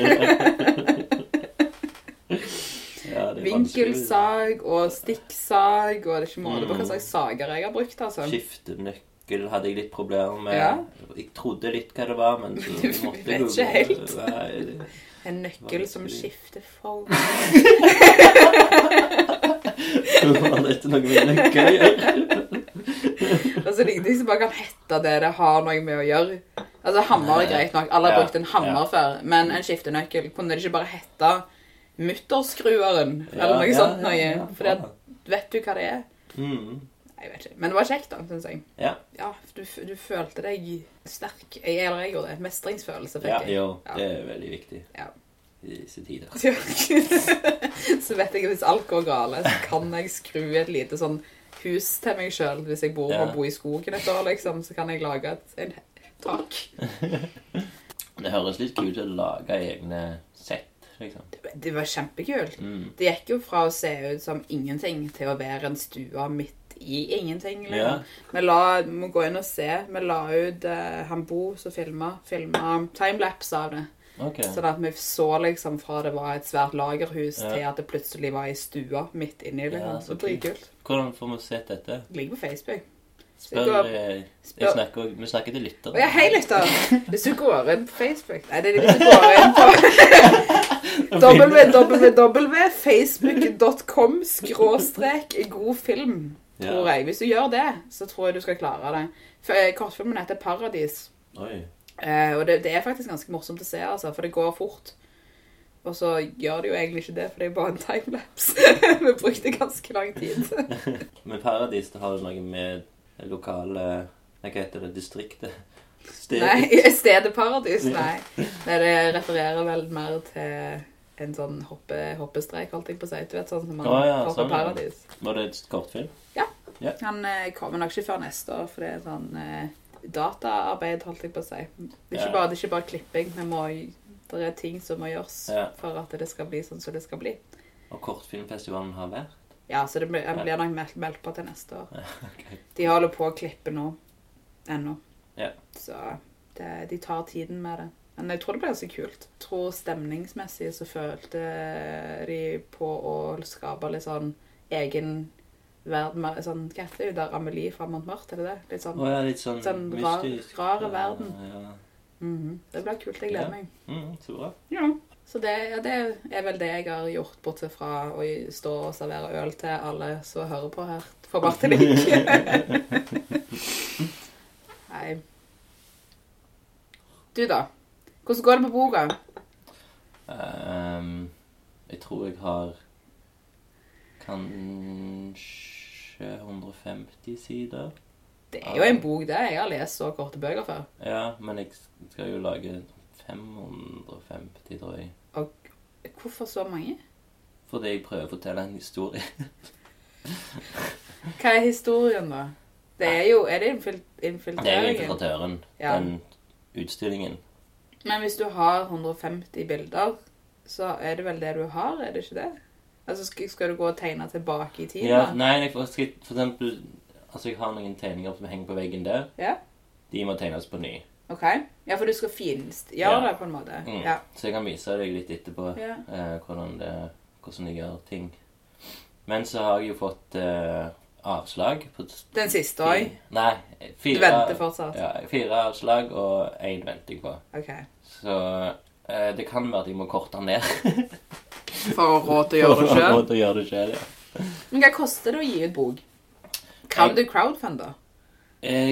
S1: Ja.
S2: Vinkelsag og stikksag, og det er ikke måte på hva
S1: Mm.
S2: slags sager jeg har brukt, altså.
S1: Skiftenøkkel hadde jeg litt problemer med.
S2: Ja.
S1: Jeg trodde litt hva det var, men så måtte jeg
S2: ikke helt. En nøkkel som skifter form.
S1: Var dette noe vi å gjøre?
S2: Altså, det er ingenting som bare kan hette det det har noe med å gjøre. Altså, hammer er greit nok. Alle har
S1: Ja,
S2: brukt en hammer
S1: ja.
S2: før. Men en skiftenøkkel, kunne det ikke bare hette mutterskrueren? Eller noe
S1: ja,
S2: sånt
S1: ja,
S2: noe?
S1: ja,
S2: For det, vet du hva det er?
S1: Mm.
S2: Jeg vet ikke. Men det var kjekt, da, syns jeg.
S1: Ja.
S2: Ja, du, f- du følte deg sterk. Jeg, eller jeg gjorde det. Mestringsfølelse fikk
S1: ja,
S2: jeg.
S1: jo,
S2: Ja.
S1: det er veldig viktig
S2: Ja.
S1: I disse tider.
S2: Så vet jeg at hvis alt går galt, så kan jeg skru et lite sånn hus til meg sjøl. Hvis jeg bor
S1: Ja.
S2: og bor i skogen et år, liksom, så kan jeg lage et en tak.
S1: Det høres litt kult ut å lage egne sett, liksom.
S2: Det, det var kjempekult.
S1: Mm.
S2: Det gikk jo fra å se ut som ingenting til å være en stue midt i ingenting.
S1: Ja.
S2: Liksom. Vi la, må gå inn og se. Vi la ut uh, han Bo som filma, filma timelapse av det.
S1: Ok.
S2: Sånn at vi så liksom fra det var et svært lagerhus
S1: Ja.
S2: til at det plutselig var ei stue midt inni. Liksom.
S1: Ja,
S2: så
S1: så kult.
S2: dritkult.
S1: Hvordan får vi sett dette?
S2: Det ligger på Facebook.
S1: Spør,
S2: går,
S1: eh, jeg
S2: spør-
S1: snakker, vi snakker til lyttere.
S2: Ja, hei, lytter! Hvis du går inn på Facebook Nei, det er hvis du går inn på www.facebook.com skråstrek god film, tror jeg. Hvis du gjør det, så tror jeg du skal klare det. Eh, kortfilmen heter Paradis.
S1: Oi.
S2: Eh, og det, det er faktisk ganske morsomt å se, altså, for det går fort. Og så gjør det jo egentlig ikke det, for det er jo bare en timelapse. Vi brukte ganske lang tid.
S1: Men Paradis, det har jo noe med lokale Hva heter det? Distriktet? Stedet?
S2: Nei, stedet Paradis, nei. nei. Det refererer vel mer til en sånn hoppe, hoppestreik, holdt jeg på å si. Du vet, sånn som man
S1: ah, ja,
S2: får på
S1: sånn.
S2: Paradis.
S1: Var det et kortfilm? Ja.
S2: Han eh, kommer nok ikke før neste år, for det er sånn eh, dataarbeid, holdt jeg på å si. Det er ikke, bare, det er ikke bare klipping. Må, det er ting som må gjøres for at det skal bli sånn som det skal bli.
S1: Og kortfilmfestivalen har vært?
S2: Ja, så det blir, jeg blir nok meldt, meldt på til neste år. De holder på å klippe nå. Ennå.
S1: Ja.
S2: Så det, de tar tiden med det. Men jeg tror det blir ganske kult. Jeg tror stemningsmessig så følte de på å skape litt sånn egen verden. med- Sånn, hva heter det der Amelie fra Montmartre? Er det det? Litt sånn
S1: oh, ja, litt sånn,
S2: Sånn rar-
S1: rare
S2: rare
S1: Ja,
S2: verden.
S1: Mm
S2: -hmm. Det blir kult. Jeg gleder
S1: Ja.
S2: meg.
S1: Mm, så bra.
S2: Ja. Så det, ja, det er vel det jeg har gjort, bortsett fra å stå og servere øl til alle som hører på her. For Martinique. Nei. Du, da? Hvordan går det på boka?
S1: Um, jeg tror jeg har kanskje 150 sider.
S2: Det er jo en bok, det. Jeg har lest så korte bøker før.
S1: Ja, men jeg skal jo lage 550, tror jeg.
S2: Hvorfor så mange?
S1: Fordi jeg prøver å fortelle en historie.
S2: Hva er historien, da? Det er jo Er det infil
S1: Det er jo
S2: infiltreringen?
S1: infiltratøren.
S2: Ja.
S1: Den utstillingen.
S2: Men hvis du har 150 bilder, så er det vel det du har, er det ikke det? Altså, skal, skal du gå og tegne tilbake i tid,
S1: Ja,
S2: da?
S1: nei, jeg, for, skal- for eksempel Altså, jeg har noen tegninger som henger på veggen der.
S2: Ja.
S1: De må tegnes på ny.
S2: Ok. Ja, for du skal fingjøre
S1: Ja.
S2: det på en måte.
S1: Mm.
S2: Ja.
S1: Så jeg kan vise deg litt etterpå
S2: ja.
S1: eh, hvordan, det, hvordan jeg gjør ting. Men så har jeg jo fått eh, avslag på
S2: Den siste òg.
S1: Nei, Fire, Du
S2: venter fortsatt?
S1: ja, fire avslag og én venting på.
S2: Ok.
S1: Så det kan være at jeg må korte den ned.
S2: For å ha råd til å gjøre det
S1: For å ha råd til å gjøre det selv, ja.
S2: Men hva koster det å gi ut bok? Kan
S1: Jeg-
S2: du crowdfunde?
S1: Eh,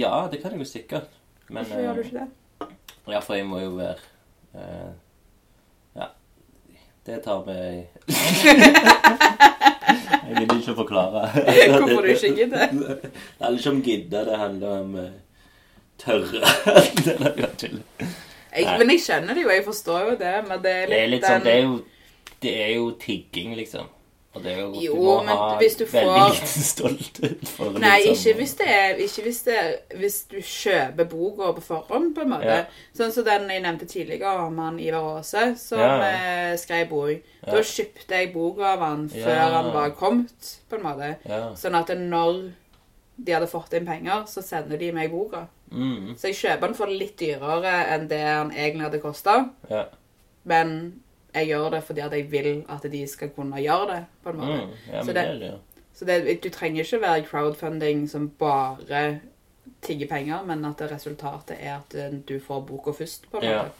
S1: ja, det kan jeg jo sikkert. Men
S2: Hvorfor gjør du
S1: eh,
S2: ikke det?
S1: Ja, for jeg må jo være eh, Ja. Det tar vi Jeg gidder ikke å forklare.
S2: Hvorfor du ikke gidder?
S1: Det handler ikke om gidde, det handler om uh, tørre. det er.
S2: Jeg, men jeg skjønner det jo, jeg forstår jo det, men det er litt,
S1: Det er litt sånn Det er jo, det er jo tigging, liksom. Og det er jo,
S2: Jo,
S1: du må
S2: men
S1: ha
S2: hvis du får-
S1: veldig liten stolthet for det.
S2: Nei,
S1: sånn-
S2: ikke hvis det er Ikke hvis, det er, hvis du kjøper boka på forhånd, på en måte.
S1: Ja.
S2: Sånn som den jeg nevnte tidligere om han Ivar Aase, som
S1: Ja.
S2: eh, skrev bok.
S1: Ja.
S2: Da kjøpte jeg boka av han før han var kommet, på en måte. Sånn at når de hadde fått inn penger, så sender de meg boka.
S1: Mm,
S2: Så jeg kjøper den for litt dyrere enn det han egentlig hadde kosta.
S1: ja.
S2: Men jeg gjør det fordi at jeg vil at de skal kunne gjøre det, på en måte.
S1: Mm, ja,
S2: Så det-
S1: det ja.
S2: Så det, du trenger ikke være crowdfunding som bare tigger penger, men at resultatet er at eh, du får boka først, på en
S1: Ja.
S2: måte.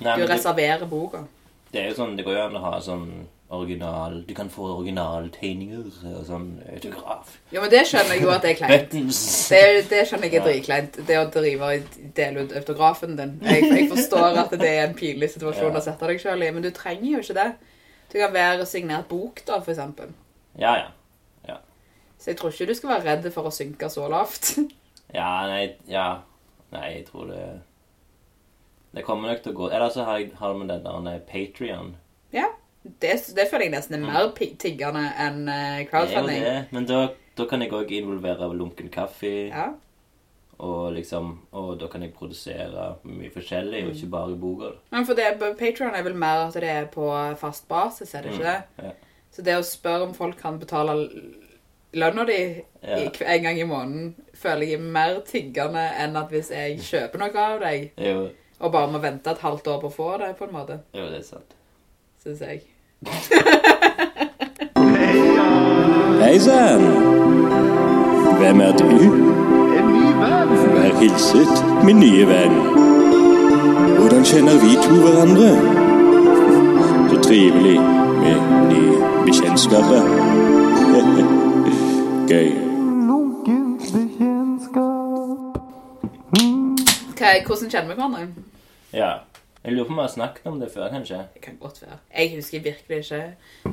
S1: Nei,
S2: Du reserverer boka.
S1: det er jo sånn, det går jo an å ha sånn original Du kan få originaltegninger og sånn autograf.
S2: Jo, men det skjønner jeg jo at det er kleint. Det, det skjønner jeg er
S1: Ja.
S2: dritkleint. Det å drive og dele ut autografen din. Jeg, jeg forstår at det er en pinlig situasjon
S1: Ja.
S2: å sette deg sjøl i, men du trenger jo ikke det. Du kan være signert bok, da, for eksempel.
S1: Ja, ja.
S2: Så jeg tror ikke du skal være redd for å synke så lavt.
S1: Ja, nei, ja. Nei, jeg tror det Det kommer nok til å gå Eller så har jeg har vi den der Patrion.
S2: Det, det føler jeg nesten er mer tiggende enn crowdfunding.
S1: Det er jo det. Men da, da kan jeg òg involvere lunken kaffe.
S2: Ja.
S1: Og liksom Og da kan jeg produsere mye forskjellig, og ikke bare boka.
S2: Men for det, Patreon er vel mer at det er på fast basis, er det ikke det?
S1: Mm, ja.
S2: Så det å spørre om folk kan betale lønna di
S1: Ja.
S2: en gang i måneden føler jeg er mer tiggende enn at hvis jeg kjøper noe av deg,
S1: Jo,
S2: og bare må vente et halvt år på å få det, på en måte,
S1: jo, det er sant.
S2: Syns jeg.
S4: Hei sann! Hvem er du? Vær hilset, min nye venn. Hvordan kjenner vi to hverandre? Så trivelig med nye bekjentskaper. Gøy.
S2: Hva, hvordan kjenner vi hverandre?
S1: Ja. Jeg lurer på om vi har snakket om det før, kanskje?
S2: Det kan godt være. Jeg husker virkelig ikke.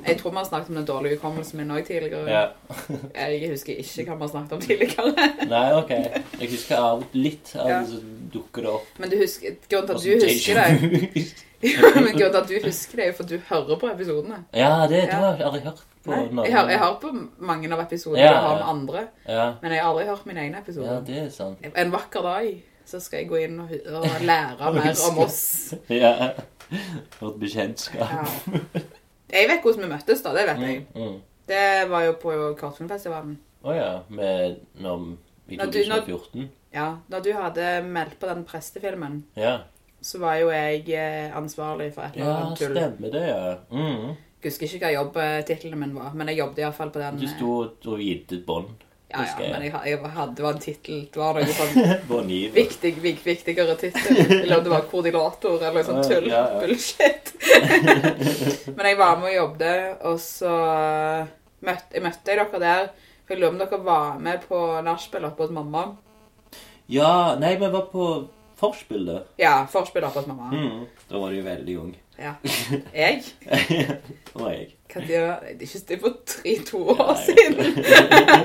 S2: Jeg tror vi har snakket om den dårlige hukommelsen min òg tidligere.
S1: Ja.
S2: Jeg husker ikke hva vi har snakket om tidligere.
S1: Nei, ok. Jeg husker av litt av
S2: Ja.
S1: det, som dukker det opp.
S2: Men du husker, grunnen til at du husker det. Men grunnen til at du husker det, er jo for at du hører på episodene.
S1: Ja, det,
S2: Ja.
S1: har jeg aldri hørt på.
S2: Nei, jeg, har, jeg har på mange av episodene
S1: Ja,
S2: jeg har med andre,
S1: Ja,
S2: men jeg har aldri hørt mine egne
S1: ja, det er sant.
S2: En vakker dag så skal jeg gå inn og, og lære mer om oss.
S1: Ja. Vårt bekjentskap.
S2: Ja. Jeg vet hvordan vi møttes, da. Det vet jeg.
S1: Mm, mm.
S2: Det var jo på Kortfilmfestivalen.
S1: Å ja. Med når, I
S2: 2014? når- Ja, da du hadde meldt på den prestefilmen,
S1: Ja.
S2: så var jo jeg eh, ansvarlig for et eller
S1: Ja,
S2: annet tull.
S1: stemmer det, ja. Mm.
S2: Jeg husker ikke hva jobbtittelen min var, men jeg jobbet iallfall på den.
S1: Du
S2: eh,
S1: sto og gitt et bånd.
S2: Ja, ja, men jeg, jeg hadde, det var en tittel. Det var noe sånn viktig, vik, viktigere tittel. Eller om det var koordinator eller sånn tull.
S1: Ja, ja.
S2: Bullshit. men jeg var med og jobbet, og så møtte jeg møtte jeg dere der. Jeg lurer om dere var med på nachspiel oppe hos mamma.
S1: Ja, nei, vi var på forspillet.
S2: Ja, forspillet oppe hos mamma.
S1: Mm. Da var du jo veldig ung.
S2: Ja. Jeg?
S1: Det var jeg.
S2: Hva det er ikke det for tre-to år siden.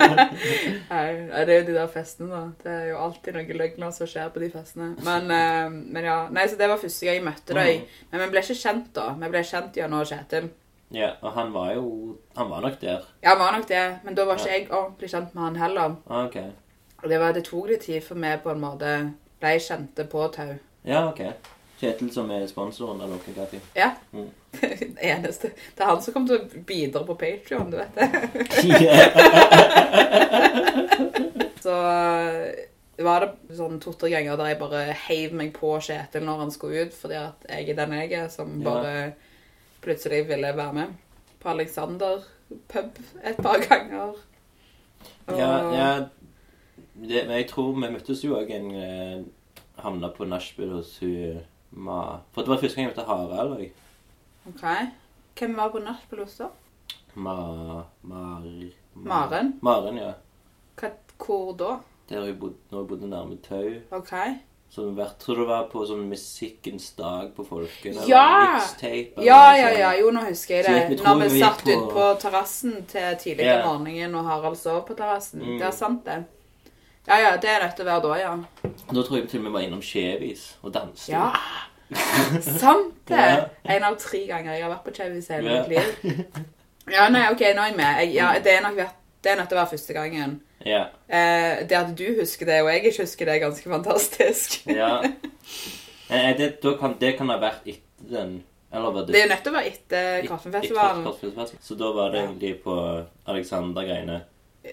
S2: Nei, det er jo de der festene, da. Det er jo alltid noen løgner som skjer på de festene. Men, eh, men ja, nei, så det var første gang jeg møtte deg.
S1: Mm.
S2: Men vi ble ikke kjent da. Vi ble kjent gjennom Kjetil.
S1: Ja, og han var jo Han var nok der.
S2: Ja, han var nok det. Men da var ikke jeg ordentlig kjent med han heller.
S1: Ah, ok.
S2: Og det, var, det tok litt tid for meg på en måte ble kjente på Tau.
S1: Ja, ok. Kjetil som er sponsoren av dere, Kati.
S2: Ja.
S1: Mm.
S2: Eneste. Det er han som kommer til å bidra på Patreon, du vet det. Så eh, var det sånn to-tre ganger der jeg bare heiv meg på Kjetil når han skulle ut, fordi at jeg er den jeg er, som
S1: Ja.
S2: bare plutselig ville være med. På Alexander pub et par ganger. Og-
S1: Ja, ja det, Men jeg tror vi møttes jo òg en eh, Havna på nachspiel hos hun Ma... For det var første gang jeg møtte Harald òg.
S2: Ok. Hvem var på nachspiel hos da?
S1: Ma... Mar...
S2: Maren?
S1: Maren, ja.
S2: Hva, hvor da?
S1: Der jeg bodde, når jeg bodde nærme Tau.
S2: Ok.
S1: Som vært, tror det var på sånn Musikkens dag på Folken. eller
S2: Ja!
S1: Mixtape.
S2: Ja, ja, ja. Jo, nå husker jeg det.
S1: jeg
S2: Når vi
S1: vi
S2: satt
S1: på-
S2: ute på terrassen til tidlig
S1: Ja.
S2: om morgenen, og Harald sov på terrassen.
S1: Mm.
S2: Det er sant, det. Ja, ja, det er til å være da, ja.
S1: Da tror jeg til og med var innom Chevis og danset.
S2: Ja. Sant det! En av tre ganger jeg har vært på Chevis hele
S1: Ja.
S2: mitt liv. Ja, nei, ok, nå er jeg med. Jeg, ja, det er nok vært det er nødt til å være første gangen.
S1: Ja.
S2: Eh, det at du husker det, og jeg ikke husker det, er ganske fantastisk.
S1: ja. Eh, Det, da kan, det kan ha vært etter den Eller var det
S2: Det er nødt til å være etter Kaffefestivalen.
S1: Så da var det egentlig på Alexander-greiene.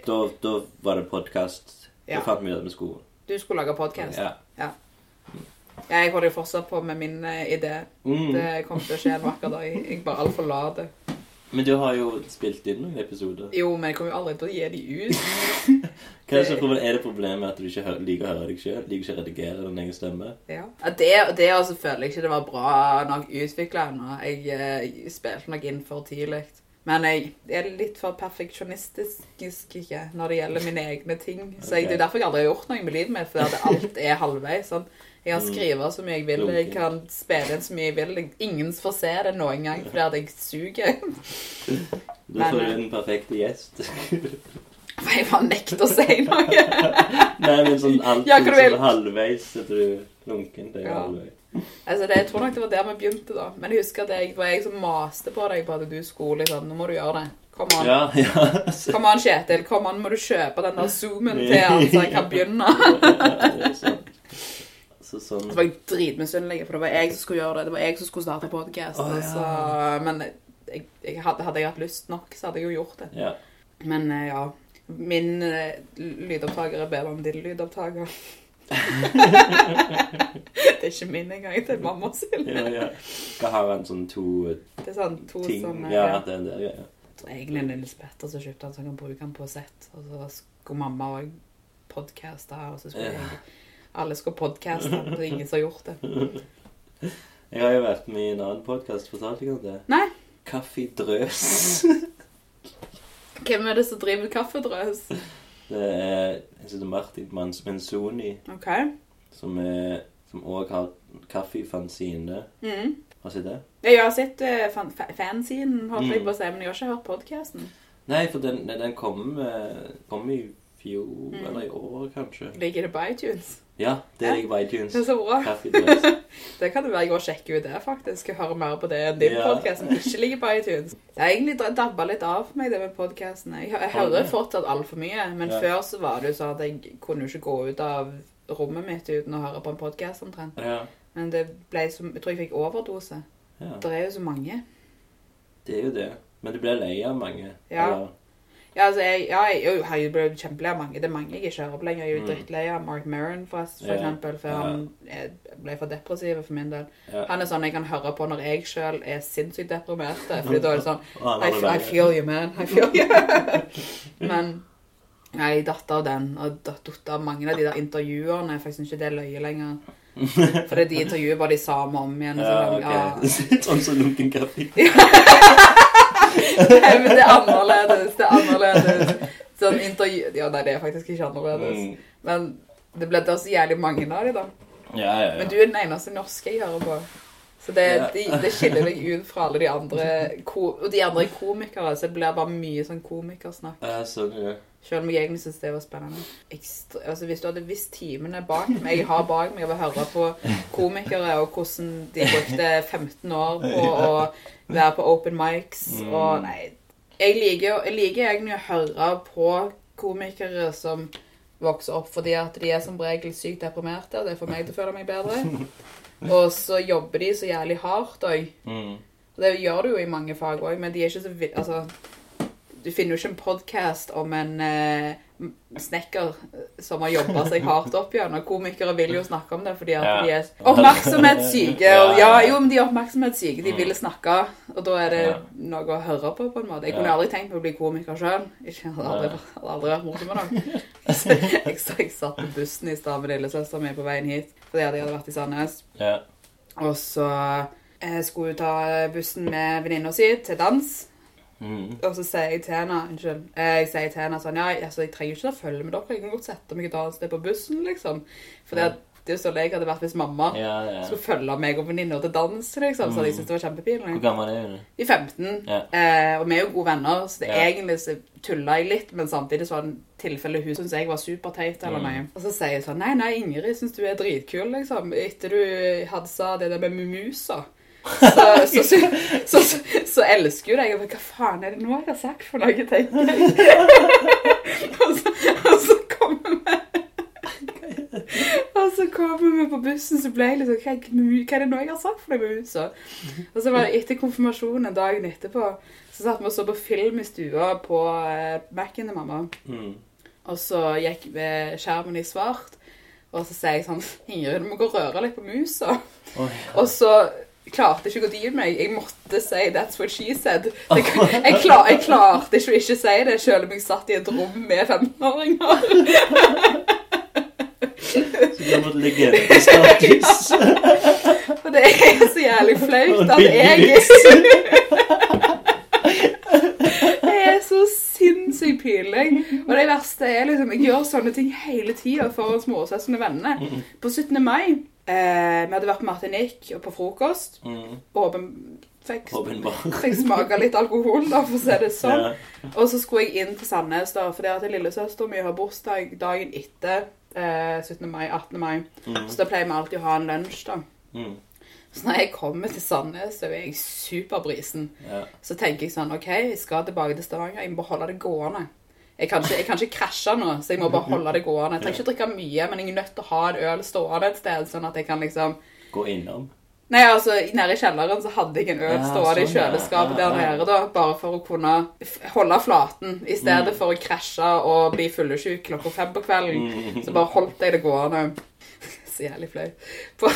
S1: Da, da var det podkast.
S2: Ja.
S1: Da fant vi ut vi skulle
S2: Du skulle lage podkast.
S1: Ja.
S2: Ja. Jeg holder jo fortsatt på med min eh, idé.
S1: Mm.
S2: Det kommer til å skje en vakker dag. Jeg bare altfor lat.
S1: Men du har jo spilt inn noen episoder.
S2: Jo, men jeg kommer jo aldri til å gi de ut.
S1: Kanskje er, er det problemet at du ikke liker å høre deg sjøl? Liker ikke å redigere din egen stemme?
S2: Ja. Ja, Det, det også føler jeg ikke det var bra nok utvikla ennå. Jeg, jeg spilte nok inn for tidlig. Men jeg er litt for perfeksjonistisk ikke, når det gjelder mine egne ting. Så jeg, det er derfor jeg aldri har gjort noe med livet mitt, fordi alt er halvveis. Sånn. Jeg kan skrive så mye jeg vil, jeg kan spille inn så mye jeg vil. Ingen får se det noen gang fordi at jeg suger. Du
S1: får
S2: eh,
S1: den perfekte gjest.
S2: For jeg bare nekter å si noe.
S1: Nei, men sånn alt
S2: Ja,
S1: sånn, halvveis så du lunken. Det er jo
S2: Ja.
S1: halvveis.
S2: Altså, det, jeg tror nok det var der vi begynte, da. Men jeg husker at det var jeg som maste på deg på at du skulle liksom Nå må du gjøre det. Kom an.
S1: Ja, ja.
S2: Kom an, Kjetil. Kom an, må du kjøpe den der zoomen til han, så jeg kan begynne.
S1: Så sånn
S2: Så var jeg dritmisunnelig, for det var jeg som skulle gjøre det. Det var jeg som skulle starte podkast.
S1: Oh, ja.
S2: Men jeg, jeg hadde, hadde jeg hatt lyst nok, så hadde jeg jo gjort det.
S1: Ja.
S2: Men eh, ja. Min eh, lydopptaker er bedre enn din lydopptaker. Det er ikke min engang, det er mamma sin.
S1: Ja, ja. Skal har en sånn to
S2: Det er sånn to
S1: ting
S2: sånne
S1: Ja,
S2: ja.
S1: det er det. Ja.
S2: Tror egentlig Nils Petter som kjøpte han så han kan bruke den på sett. Og så skulle mamma òg podcaste, og så skulle
S1: Ja.
S2: jeg Alle skulle det er ingen som har gjort det.
S1: Jeg har jo vært med i en annen podkast. Fortalte jeg om det?
S2: Nei.
S1: Kaffedrøs.
S2: Hvem er det som driver kaffedrøs?
S1: Det er en som Martin Menzoni,
S2: OK.
S1: som er som òg har kaffefanzine.
S2: Mm.
S1: Har du sett det?
S2: Jeg har sett uh, fan holdt jeg
S1: Mm.
S2: på å si, men jeg har ikke hørt podcasten.
S1: Nei, for den, den kommer eh, kom i fjor,
S2: Mm.
S1: eller i år, kanskje.
S2: Ligger det på iTunes?
S1: Ja, det
S2: Ja.
S1: ligger på iTunes.
S2: Det er så bra. Det kan det være jeg går og sjekker ut det, faktisk. Jeg hører mer på det enn din
S1: Ja.
S2: podcast som ikke ligger på iTunes. Det har egentlig dabba litt av for meg, det med podcasten. Jeg, jeg
S1: du
S2: hører fortsatt altfor mye, men
S1: Ja.
S2: før så var det jo sånn at jeg kunne jo ikke gå ut av rommet mitt uten å høre på en podcast omtrent.
S1: Ja,
S2: Men det ble som, jeg tror jeg fikk overdose.
S1: ja.
S2: Det er jo så mange.
S1: Det er jo det. Men du blir lei av mange.
S2: Ja.
S1: Eller-
S2: Ja, altså, jeg, ja, jeg, jo, jeg ble kjempelei av mange. Det er mange jeg ikke hører på lenger. Jeg er jo
S1: Mm.
S2: drittlei av Mark Maron, for, for
S1: Ja.
S2: eksempel, før
S1: Ja.
S2: han ble for depressiv for min del. Han er sånn jeg kan høre på når jeg selv er sinnssykt deprimert. Fordi da er det sånn I, I feel you, man. I feel you. Men jeg datt av den, og datt av mange av de der intervjuene. For jeg syns ikke det er løye lenger. For det er de intervjuer bare de samme om igjen. og så
S1: Ja,
S2: sånn, ja.
S1: ok. sånn som lunken kaffe.
S2: Nei, men det er annerledes. Det er annerledes. Sånn intervju... Ja, nei, det er faktisk ikke annerledes.
S1: Mm.
S2: Men det ble da så jævlig mange av de da.
S1: Ja, ja, ja.
S2: Men du er den eneste norske jeg hører på. Så det, de, det skiller deg ut fra alle de andre Og de andre er komikere, så det blir bare mye sånn komikersnakk.
S1: Ja, sånn, ja.
S2: Selv om jeg egentlig synes det var spennende. Ekstra, altså Hvis du hadde visst timene bak meg jeg har bak meg av å høre på komikere, og hvordan de brukte 15 år på å være på open mics
S1: Mm.
S2: og Nei. Jeg liker, jeg liker egentlig å høre på komikere som vokser opp fordi at de er som regel sykt deprimerte, og det får meg til å føle meg bedre. Og så jobber de så jævlig hardt òg.
S1: Mm.
S2: Det gjør du jo i mange fag òg, men de er ikke så Altså, du finner jo ikke en podkast om en eh, snekker som har jobba seg hardt opp igjen. Og komikere vil jo snakke om det fordi at
S1: Ja.
S2: de er oppmerksomhetssyke. Ja, jo, men de er oppmerksomhetssyke. De
S1: Mm.
S2: vil snakke, og da er det
S1: Ja.
S2: noe å høre på, på en måte. Jeg kunne aldri tenkt meg å bli komiker sjøl. Jeg hadde aldri, aldri vært morsom med noe. Så jeg, så jeg satt på bussen i stad med lillesøstera mi på veien hit fordi jeg hadde vært i Sandnes.
S1: Ja.
S2: Og så jeg skulle hun ta bussen med venninna si til dans.
S1: Mm.
S2: Og så sier jeg til henne Unnskyld. eh, Jeg sier til henne sånn Ja, altså, jeg trenger ikke å følge med dere. Jeg kan godt sette meg et annet sted på bussen, liksom. For det, det er jo så leit hadde vært hvis mamma
S1: Ja, ja.
S2: skulle følge meg og venninna til dans, liksom. Så de jeg syntes det var
S1: Hvor gammel er hun?
S2: I 15.
S1: Ja.
S2: Eh, og vi er jo gode venner, så det
S1: Ja.
S2: egentlig så tulla jeg litt, men samtidig så var det tilfelle hun syntes jeg var superteit eller
S1: Mm.
S2: noe. Og så sier jeg sånn Nei, nei, Ingrid syns du er dritkul, liksom. Etter du hadde sa det der med mumusa. Så, så, så, så, så, så elsker jo deg. Jeg bare, Hva faen er det nå jeg har sagt for noe, tenker jeg. og, så, og så kommer vi Og så kommer vi på bussen, så ble jeg liksom hva, hva er det nå jeg har sagt for noe med huset? Og så var det etter konfirmasjonen dagen etterpå, så satt vi og så på film i stua på eh, Mac-en til mamma.
S1: Mm.
S2: Og så gikk vi skjermen i svart, og så sier jeg sånn Ingrid, du må gå og røre litt på musa.
S1: Oi.
S2: Og så klarte ikke å dy meg. Jeg måtte si 'that's what she said'. Jeg, jeg, klar, jeg klarte ikke å ikke si det, selv om jeg satt i et rom med 15-åringer.
S1: Så du har fått legendestatus.
S2: Og det er så jævlig flaut at jeg Det er så sinnssykt pinlig. Og det verste er liksom Jeg gjør sånne ting hele tida foran småsøsknene og vennene. På 17. mai eh, Vi hadde vært på Martinique og på frokost.
S1: Mm.
S2: Åpen fikk, fikk smake litt alkohol, da, for å si det sånn.
S1: Yeah.
S2: Og så skulle jeg inn til Sandnes, da, fordi at lillesøstera mi har bursdag dagen etter eh, 17. mai, 18. mai.
S1: Mm.
S2: Så da pleier vi alltid å ha en lunsj, da.
S1: Mm.
S2: Så når jeg kommer til Sandnes, så er jeg superbrisen.
S1: Yeah.
S2: Så tenker jeg sånn, ok, jeg skal tilbake til Stavanger, jeg må holde det gående. Jeg kan, ikke, jeg kan ikke krasje nå, så jeg må bare holde det gående. Jeg trenger ikke å drikke mye, men jeg er nødt til å ha en øl stående et sted, sånn at jeg kan liksom
S1: Gå innom.
S2: Nei, altså, nede i kjelleren så hadde jeg en øl
S1: Ja,
S2: stående i
S1: sånn,
S2: kjøleskapet
S1: Ja,
S2: der
S1: ja.
S2: nede, da, bare for å kunne holde flaten. I stedet
S1: Mm.
S2: for å krasje og bli fyllesyk klokka fem på kvelden.
S1: Mm.
S2: Så bare holdt jeg det gående. Så jævlig flau. På-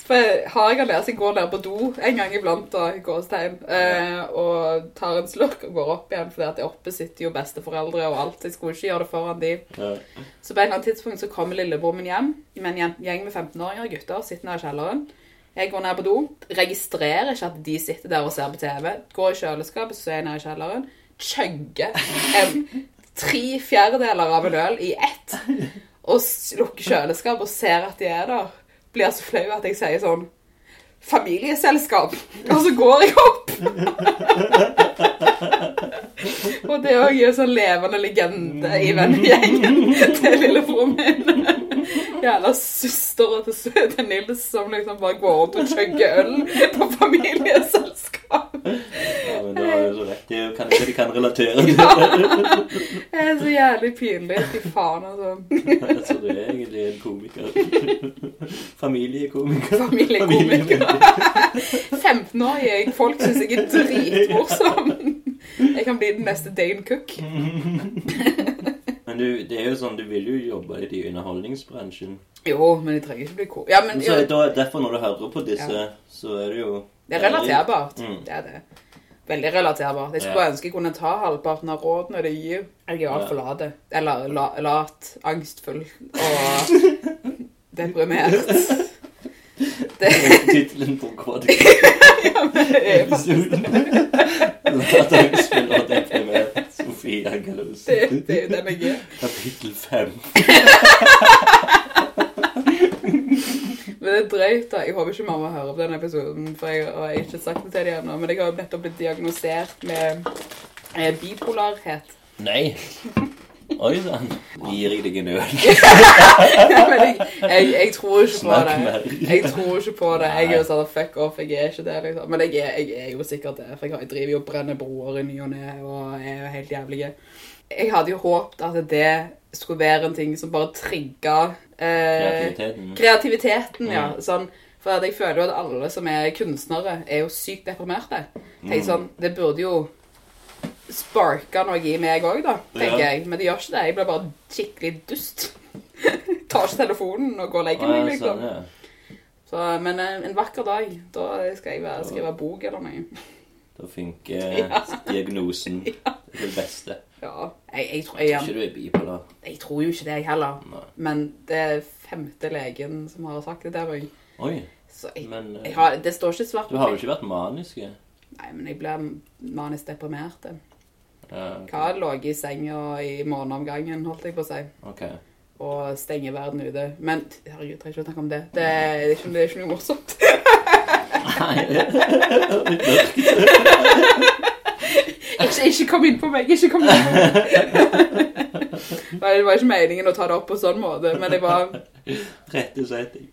S2: Så jeg har jeg lært jeg går ned på do en gang iblant, og gåstegn, eh, og tar en slurk og går opp igjen, fordi at oppe sitter jo besteforeldre og alt. Jeg skulle ikke gjøre det foran de.
S1: Ja.
S2: Så på et eller annet tidspunkt så kommer lillebror min hjem med en gjeng med 15-åringer gutter, sitter nede i kjelleren. Jeg går ned på do, registrerer ikke at de sitter der og ser på TV. Går i kjøleskapet, så er jeg nede i kjelleren. Chugger tre fjerdedeler av en øl i ett. Og lukker kjøleskapet og ser at de er der. Blir jeg så flau at jeg sier sånn Familieselskap. Og så går jeg opp. Og det òg er en sånn levende legende i vennegjengen til lillebroren min. Jævla søstera til, til Nils som liksom bare går rundt og chugger øl på familieselskap.
S1: Ja, da har så rett. Det er jo kanskje de kan relatere til
S2: Det er så jævlig pinlig. Fy faen, altså.
S1: Så du er egentlig en komiker. Familiekomiker.
S2: Familiekomiker. 15-årige folk syns jeg er dritmorsom. Jeg kan bli den neste Dane Cook.
S1: Men du, det er jo sånn, du vil jo jobbe litt i underholdningsbransjen.
S2: Jo, men jeg trenger ikke bli ko... Ja, men
S1: så er derfor når du hører på disse, så er det jo
S2: det er relaterbart.
S1: Mm.
S2: Det er det. Veldig relaterbart. Jeg skulle
S1: Ja.
S2: ønske jeg kunne ta halvparten av rådene de gir. Jeg er altfor lat. Eller la, lat, angstfull og deprimert. Det er
S1: Tittelen på kod.
S2: ja, men det er Lat,
S1: angstfull og deprimert. Sofie Angelus.
S2: det, det er jo den jeg er.
S1: Kapittel fem.
S2: Men det er drøyt, da. Jeg håper ikke mamma hører på denne episoden, for jeg har ikke sagt det til dem ennå. Men jeg har jo nettopp blitt diagnosert med eh, bipolarhet.
S1: Nei. Oi sann. Gir jeg deg en øl?
S2: Men jeg, jeg, jeg tror ikke på
S1: Snakk
S2: det.
S1: mer.
S2: Jeg tror ikke på det. Jeg er jo sånn fuck off, jeg er ikke det, liksom. Men jeg er, jeg er jo sikkert det, for jeg, har, jeg driver jo og brenner broer i ny og ne, og er jo helt jævlig. Jeg hadde jo håpet at det skulle være en ting som bare trigga eh,
S1: Kreativiteten.
S2: kreativiteten, ja.
S1: Mm.
S2: Sånn, for jeg føler jo at alle som er kunstnere, er jo sykt deprimerte. Tenk
S1: Mm.
S2: sånn, Det burde jo sparke noe i meg òg, da, tenker
S1: Ja.
S2: jeg. Men det gjør ikke det. Jeg blir bare skikkelig dust. Tar ikke telefonen og går og legger meg, liksom.
S1: sånn, ja.
S2: Så, men eh, en vakker dag, da skal jeg være, skrive bok eller noe.
S1: Da funker diagnosen til det beste.
S2: Ja. Jeg, jeg, tror,
S1: Jeg tror ikke du er bipolar.
S2: jeg tror jo ikke det, jeg heller.
S1: Nei.
S2: Men det er femte legen som har sagt det til meg.
S1: Oi,
S2: Så jeg,
S1: men eh,
S2: jeg har, det står ikke svart på.
S1: du har jo ikke vært manisk? ja?
S2: Nei, men jeg blir manisk deprimert.
S1: Ja,
S2: Hva lå i senga i måneden om gangen, holdt jeg på å si.
S1: Okay.
S2: Og stenge verden ute. Men herregud, trenger ikke å snakke om det. Det det er, ikke, det er ikke noe morsomt. ikke, ikke kom inn på meg, ikke kom inn på meg. Nei, det var ikke meningen å ta det opp på sånn måte, men det var
S1: og setting.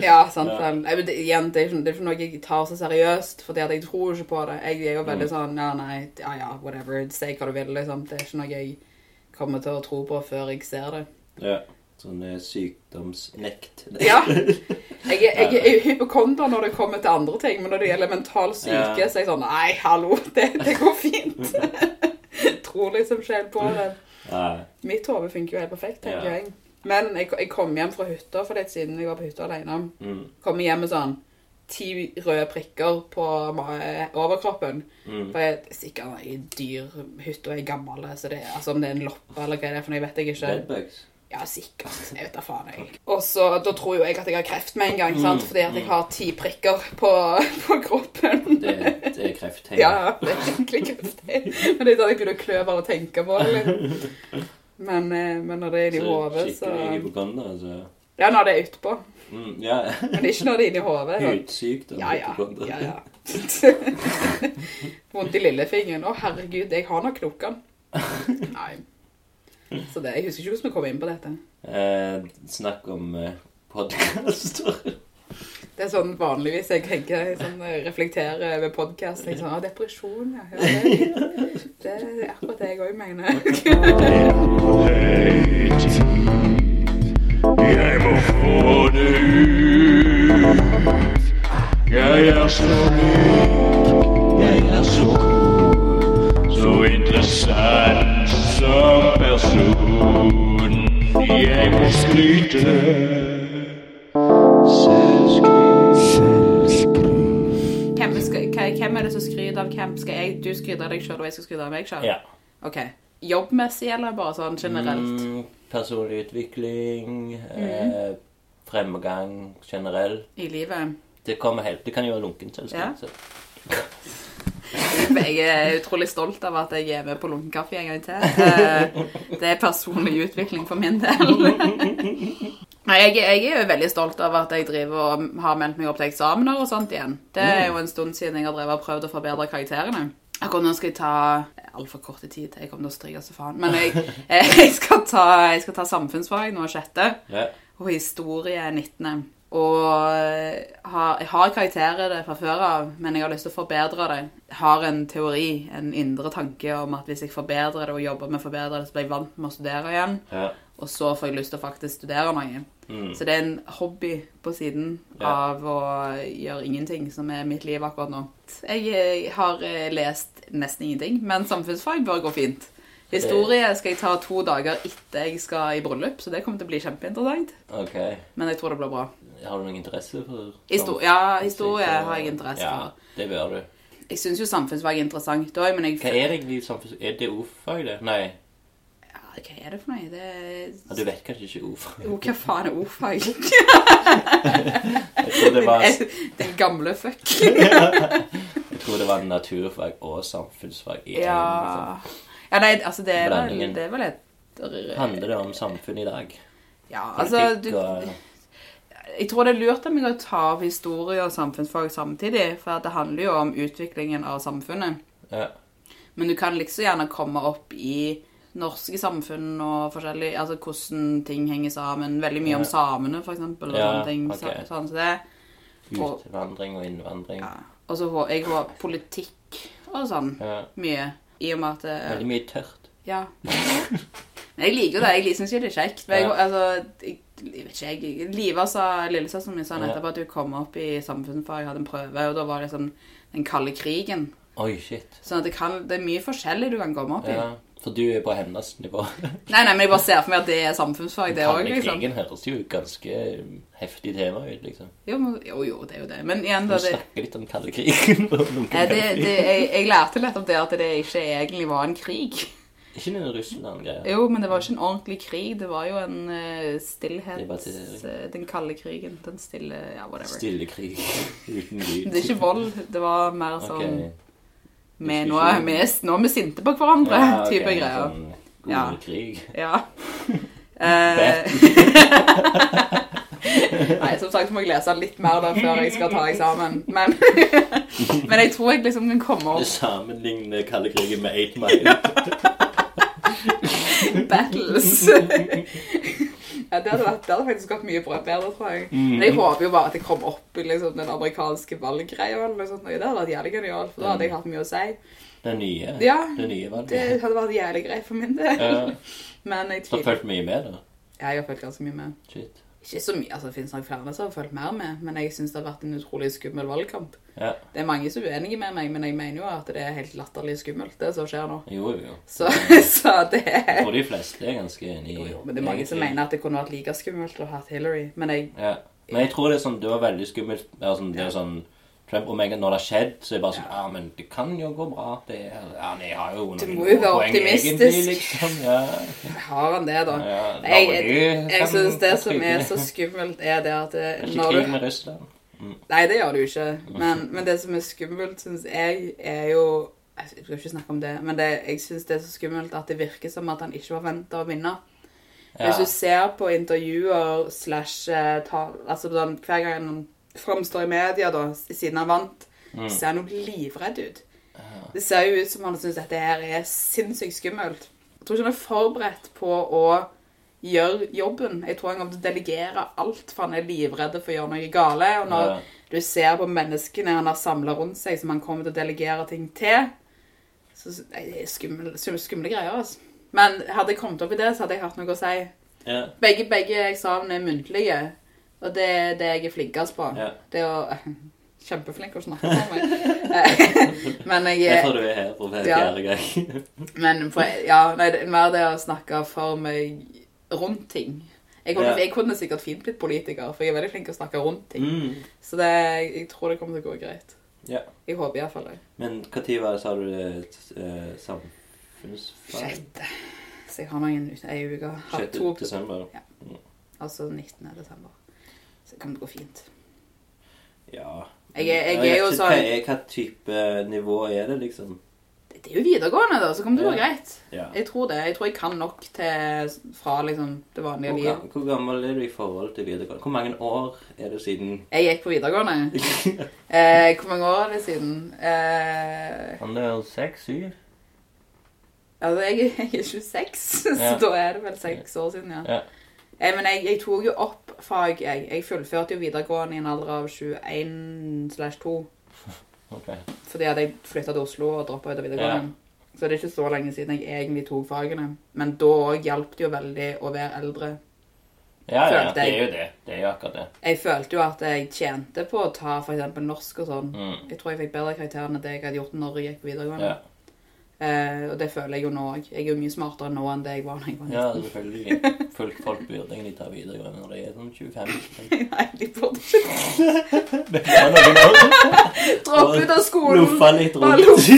S2: Ja, sant
S1: Ja.
S2: Jeg, det, igjen, det er, ikke, det er ikke noe jeg tar så seriøst, fordi at jeg tror ikke på det. Jeg er jo veldig
S1: Mm.
S2: sånn, ja, nei, ja, ja, whatever, si hva du vil, liksom. Det er ikke noe jeg kommer til å tro på før jeg ser det.
S1: Ja. Sånn sykdomsnekt.
S2: Ja. Jeg, er- jeg er hypokonder når det kommer til andre ting, men når det gjelder mental syke,
S1: Ja.
S2: så er jeg sånn, nei, hallo, det, det går fint. tror liksom ikke helt på det. Mitt hode funker jo helt perfekt, tenker jeg. Men jeg, jeg kom hjem fra hytta for litt siden jeg var på hytta alene.
S1: Mm.
S2: Kom hjem med sånn ti røde prikker på overkroppen.
S1: Mm.
S2: For jeg er sikkert i dyr hytte og er gammel, så det altså om det er en loppe eller hva det er, for noe, jeg vet jeg ikke.
S1: Bedbugs.
S2: Ja, sikkert. Jeg vet da faen, jeg. Og så, da tror jo jeg at jeg har kreft med en gang, sant? Fordi at jeg har ti prikker på, på kroppen.
S1: Det, det er krefttegn.
S2: Ja, det er skikkelig kreftig. Men det er da jeg begynner å klø bare å tenke på det. litt. Men, eh, men når det er
S1: Så
S2: hodet, så
S1: Skikkelig hypokonder, altså.
S2: Ja, når det er utpå.
S1: Mm, ja.
S2: Men ikke når det er inni hodet.
S1: Hudsykdom.
S2: Ja, ja. ja, ja. Vondt i lillefingeren. Å, herregud, jeg har nok knokene Nei. Så det, jeg husker ikke hvordan vi kom inn på dette.
S1: Eh, snakk om eh, podkaster.
S2: Det er sånn vanligvis jeg tenker, sånn, eh, reflekterer ved podcast. Sånn, ah, depresjon, ja. det, det er akkurat det jeg også mener.
S3: Jeg må få det ut.
S4: Jeg er så lik, jeg er så god, Så interessant som person. Jeg må skryte. Selvskryt.
S2: Hvem, er det som skryter av hvem? Skal jeg, du skryte av deg sjøl, og jeg skal skryte av meg sjøl?
S1: Ja.
S2: Ok. Jobbmessig, eller bare sånn generelt?
S1: Mm, personlig utvikling, eh, fremgang generell.
S2: I livet?
S1: Det kommer helt Det kan jo være lunkent
S2: Ja. Jeg er utrolig stolt av at jeg er med på Lunkenkaffe en gang til. Eh, Det er personlig utvikling for min del. Jeg, jeg er jo veldig stolt av at jeg driver og har meldt meg opp til eksamener og sånt igjen. Det er jo en stund siden jeg har drevet og prøvd å forbedre karakterene. Akkurat nå skal jeg ta altfor kort tid til jeg kommer til å stryke så faen. Men jeg, jeg, skal ta, jeg skal ta samfunnsfag nå sjette, og historie 19. Og har, jeg har karakterer det fra før av, men jeg har lyst til å forbedre det. Jeg har en teori, en indre tanke om at hvis jeg forbedrer det og jobber med å forbedre det, så blir jeg vant med å studere igjen.
S1: Ja.
S2: Og så får jeg lyst til å faktisk studere noe.
S1: Mm.
S2: Så det er en hobby på siden
S1: Ja.
S2: av å gjøre ingenting, som er mitt liv akkurat nå. Jeg eh, har eh, lest nesten ingenting, men samfunnsfag bør gå fint. Historie skal jeg ta to dager etter jeg skal i bryllup, så det kommer til å bli kjempeinteressant.
S1: Okay.
S2: Men jeg tror det blir bra.
S1: Har du noen interesse for
S2: Histo ja, historie har jeg interesse
S1: Ja,
S2: for.
S1: det bør du.
S2: Jeg syns jo samfunnsfag er interessant òg, men jeg
S1: Hva er det egentlig i samfunns... Er det ordfag, det? Nei.
S2: ja, Hva er det for noe? Det
S1: Ja, du vet kanskje ikke ordfag.
S2: Jo, hva faen er ordfag?
S1: Jeg tror det var,
S2: Den gamle fuck.
S1: jeg tror det var naturfag og samfunnsfag i en.
S2: Ja. ja, nei, altså det er vel, det er vel et
S1: Handler det om samfunn i dag?
S2: Ja, altså
S1: Politikk
S2: du,
S1: og
S2: Jeg tror det er lurt av meg å ta av historie og samfunnsfag samtidig, for det handler jo om utviklingen av samfunnet.
S1: Ja.
S2: Men du kan liksom gjerne komme opp i norske samfunn og forskjellig Altså hvordan ting henger sammen. Veldig mye
S1: Ja.
S2: om samene, for eksempel. Og
S1: Ja,
S2: sånne ting.
S1: Okay.
S2: Så, sånn som det. Og-
S1: Utvandring og innvandring.
S2: Ja. Og så får jeg har politikk og sånn.
S1: Ja.
S2: Mye. I og med at det,
S1: Veldig mye tørt.
S2: Ja. Men jeg liker jo det. Jeg syns jo det er kjekt. Men jeg, altså, jeg vet ikke, jeg Liva sa, lillesøsteren min sa nettopp at hun kom opp i samfunnsfag, hadde en prøve, og da var det sånn den kalde krigen.
S1: Oi, shit.
S2: Sånn at det, kan, det er mye forskjellig du kan komme opp i.
S1: Ja. For du er på hennes nivå.
S2: Nei, nei, men jeg bare ser for meg at det er samfunnsfag, det òg, liksom.
S1: krigen høres jo ganske heftig tema ut, liksom.
S2: Jo, men- jo, jo, det er jo det. Men igjen, da det,
S1: snakke litt om kalde krigen?
S2: det, det jeg, jeg lærte nettopp det at det ikke egentlig var en krig.
S1: Ikke den Russland-greia.
S2: Jo, men det var ikke en ordentlig krig. Det var jo en uh, stillhet
S1: Debattisering.
S2: eh, den kalde krigen. Den stille Ja, whatever.
S1: Stille krig uten lyd.
S2: Det er ikke vold. Det var mer
S1: sånn
S2: sånn med, nå, er vi, nå er vi sinte på hverandre,
S1: Ja, okay.
S2: type greier.
S1: Sånn
S2: Ja.
S1: krig.
S2: Ja. Eh, Nei, som sagt må jeg lese litt mer da før jeg skal ta eksamen. Men, men jeg tror jeg liksom kan komme
S1: Det
S2: opp
S1: Sammenligne kalde krigen med 8 Mile.
S2: battles. Ja, det hadde, vært, det hadde faktisk gått mye bra bedre, tror jeg. Men jeg håper jo bare at jeg kommer opp i liksom, den amerikanske valggreia. Det hadde vært jævlig genialt, for da hadde jeg hatt mye å si.
S1: Det nye.
S2: Ja,
S1: Det nye valget.
S2: Det hadde vært jævlig greit for min del.
S1: Ja.
S2: Men jeg
S1: Du har fulgt mye med, da?
S2: Ja, Jeg har fulgt ganske mye med.
S1: Shit.
S2: Ikke så mye, altså det finnes nok flere som har fulgt mer med, men jeg synes det har vært en utrolig skummel valgkamp.
S1: Ja.
S2: Det er mange som er uenige med meg, men jeg mener jo at det er helt latterlig skummelt, det som skjer nå.
S1: Jo, jo.
S2: Så, så det er...
S1: For de fleste er ganske enige.
S2: Jo, jo, men det er mange som mener at det kunne vært like skummelt å ha Hillary, men jeg...
S1: Ja. Men jeg tror det er sånn, det var veldig skummelt. Ja, sånn, det er sånn, Trump, og med en gang når det har skjedd, så er det bare sånn Ja, men det kan jo gå bra. Det er, ja, nei, jeg har jo
S2: Du må jo være
S1: poeng
S2: optimistisk.
S1: egentlig, liksom. Ja.
S2: Har han det da?
S1: Ja,
S2: Jeg,
S1: Norge
S2: jeg, jeg syns det som er så skummelt er det at det,
S1: ikke
S2: når
S1: krig
S2: du...
S1: med Russland.
S2: Nei, det gjør du ikke. Men, men det som er skummelt, synes jeg, er jo Jeg skal ikke snakke om det, men det, jeg synes det er så skummelt at det virker som at han ikke var venta å vinne.
S1: Ja.
S2: Hvis du ser på intervjuer slash eh, tal, altså sånn, Hver gang han framstår i media, da, siden han vant,
S1: Mm.
S2: ser han jo livredd ut. Det ser jo ut som han syns dette her er sinnssykt skummelt. Jeg tror ikke han er forberedt på å gjøre jobben. Jeg tror han kommer til å delegere alt, for han er livredd for å gjøre noe gale. Og når
S1: Ja.
S2: du ser på menneskene han har samla rundt seg, som han kommer til å delegere ting til, så nei, det er skumle, skumle, greier. altså. Men hadde jeg kommet opp i det, så hadde jeg hatt noe å si.
S1: Ja.
S2: Begge, begge eksamene er muntlige, og det er det jeg er flinkest på.
S1: Ja.
S2: Det å kjempeflink å snakke med meg. Men jeg
S1: Derfor du er her for
S2: Ja.
S1: fjerde gang.
S2: Men for, ja, nei, det er mer det å snakke for meg rundt ting. Jeg kunne,
S1: Ja.
S2: jeg kunne sikkert fint blitt politiker, for jeg er veldig flink til å snakke rundt ting.
S1: Mm.
S2: Så det, jeg tror det kommer til å gå greit.
S1: Ja.
S2: Jeg håper iallfall det.
S1: Men når var det, sa du eh, samfunnsfag?
S2: Sjette. Så jeg har noen ut- ei uke. Har
S1: 6.
S2: to,
S1: desember?
S2: altså 19. desember. Så det kommer gå fint.
S1: Ja.
S2: Jeg jeg, jeg er jo sånn-
S1: Hva, hva type nivå er det, liksom?
S2: Det, det er jo videregående, da, så kommer det til å gå greit.
S1: Ja.
S2: Jeg tror det. Jeg tror jeg kan nok til fra liksom det vanlige
S1: Hvor,
S2: livet.
S1: hvor gammel er du i forhold til videregående? Hvor mange år er det siden
S2: Jeg gikk på videregående. Eh, hvor mange år er det siden? Eh,
S1: Han er seks-syv?
S2: altså, jeg, jeg er 26, så
S1: Ja.
S2: da er det vel seks år siden, ja.
S1: Ja.
S2: Eh, men jeg, jeg tok jo opp fag, jeg. Jeg fullførte jo videregående i en alder av 21 slash 2.
S1: Okay.
S2: Fordi jeg flytta til Oslo og droppa ut av videregående. Så det er ikke så lenge siden jeg egentlig tok fagene. Men da òg hjalp det jo veldig å være eldre.
S1: Ja, ja, det er jo det. Det er jo akkurat det.
S2: Jeg følte jo at jeg tjente på å ta f.eks. norsk og sånn.
S1: Mm.
S2: Jeg tror jeg fikk bedre karakterer enn det jeg hadde gjort når jeg gikk på videregående.
S1: Ja.
S2: Eh, og det føler jeg jo nå òg. Jeg er jo mye smartere nå enn det jeg var da jeg var 19.
S1: ja, selvfølgelig. Folk, folk burde egentlig ta videregående når de er sånn 25.
S2: Nei, de burde ikke
S1: Det
S2: droppe ut av skolen.
S1: Loffe litt rundt.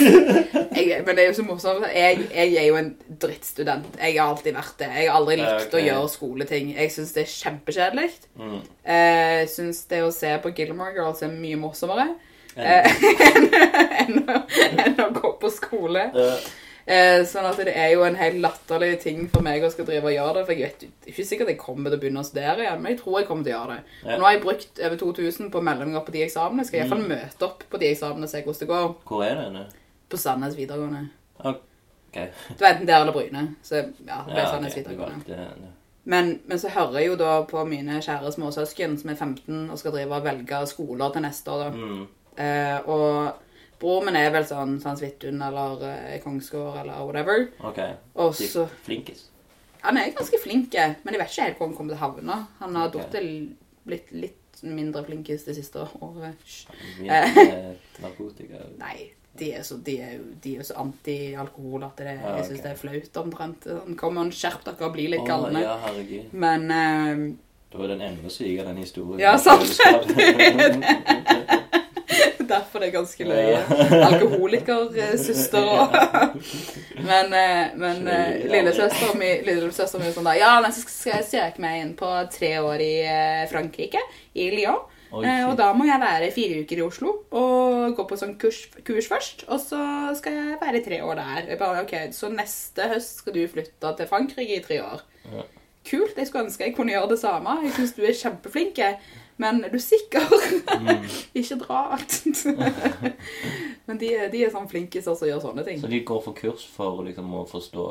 S2: Jeg, men det er jo så morsomt. Jeg, jeg er jo en drittstudent. Jeg har alltid vært det. Jeg har aldri likt
S1: okay.
S2: å gjøre skoleting. Jeg syns det er kjempekjedelig.
S1: Mm.
S2: Eh, Jeg syns det å se på Gilmore Girls er mye morsommere eh, enn, å, enn å gå på skole. Eh, sånn at det er jo en helt latterlig ting for meg å skal drive og gjøre det. For jeg vet er ikke sikkert jeg kommer til å begynne å studere igjen, men jeg tror jeg kommer til å gjøre det.
S1: Ja.
S2: Nå har jeg brukt over 2000 på meldinger på de eksamene. Skal jeg
S1: Mm.
S2: iallfall møte opp på de eksamene og se hvordan det går.
S1: Hvor er det nå?
S2: På Sandnes videregående.
S1: Ok.
S2: Det var enten der eller Bryne. Så ja, det ble
S1: Ja,
S2: Sandnes
S1: okay.
S2: videregående. Men, men så hører jeg jo da på mine kjære småsøsken som er 15 og skal drive og velge skoler til neste år. da.
S1: Mm.
S2: Eh, og broren min er vel sånn San Svithun eller eh, Kongsgård eller whatever.
S1: Ok.
S2: Også,
S1: De-
S2: så
S1: Flinkis.
S2: Han er ganske flink, eh, men jeg vet ikke helt hvor han kommer til å havne. Han har
S1: Ok.
S2: okay. blitt litt mindre flinkis det siste året.
S1: Mye eh, narkotika.
S2: Nei, de er, så, de er de er så anti-alkohol at det,
S1: Ja,
S2: jeg syns det er flaut omtrent. Han kommer og skjerp dere og bli litt
S1: Å,
S2: galne.
S1: ja, herregud.
S2: Men eh,
S1: Da er den enda sykere, den historien.
S2: Ja, sant.
S1: Følelsesskap.
S2: derfor det er ganske løye. Alkoholikersøster og Men, eh, men eh, lillesøstera mi lillesøster er sånn da Ja, men så skal jeg søke meg inn på tre år i eh, Frankrike, i Lyon.
S1: Oi,
S2: Eh, og da må jeg være fire uker i Oslo og gå på sånn kurs, kurs først. Og så skal jeg være tre år der. Bare, ok, Så neste høst skal du flytte til Frankrike i tre år.
S1: Ja.
S2: Kult. Jeg skulle ønske jeg kunne gjøre det samme. Jeg syns du er kjempeflink. Men er du sikker?
S1: Mm.
S2: Ikke dra. men de, de er sånn flinkiser som gjør sånne ting.
S1: Så de går for kurs for liksom å forstå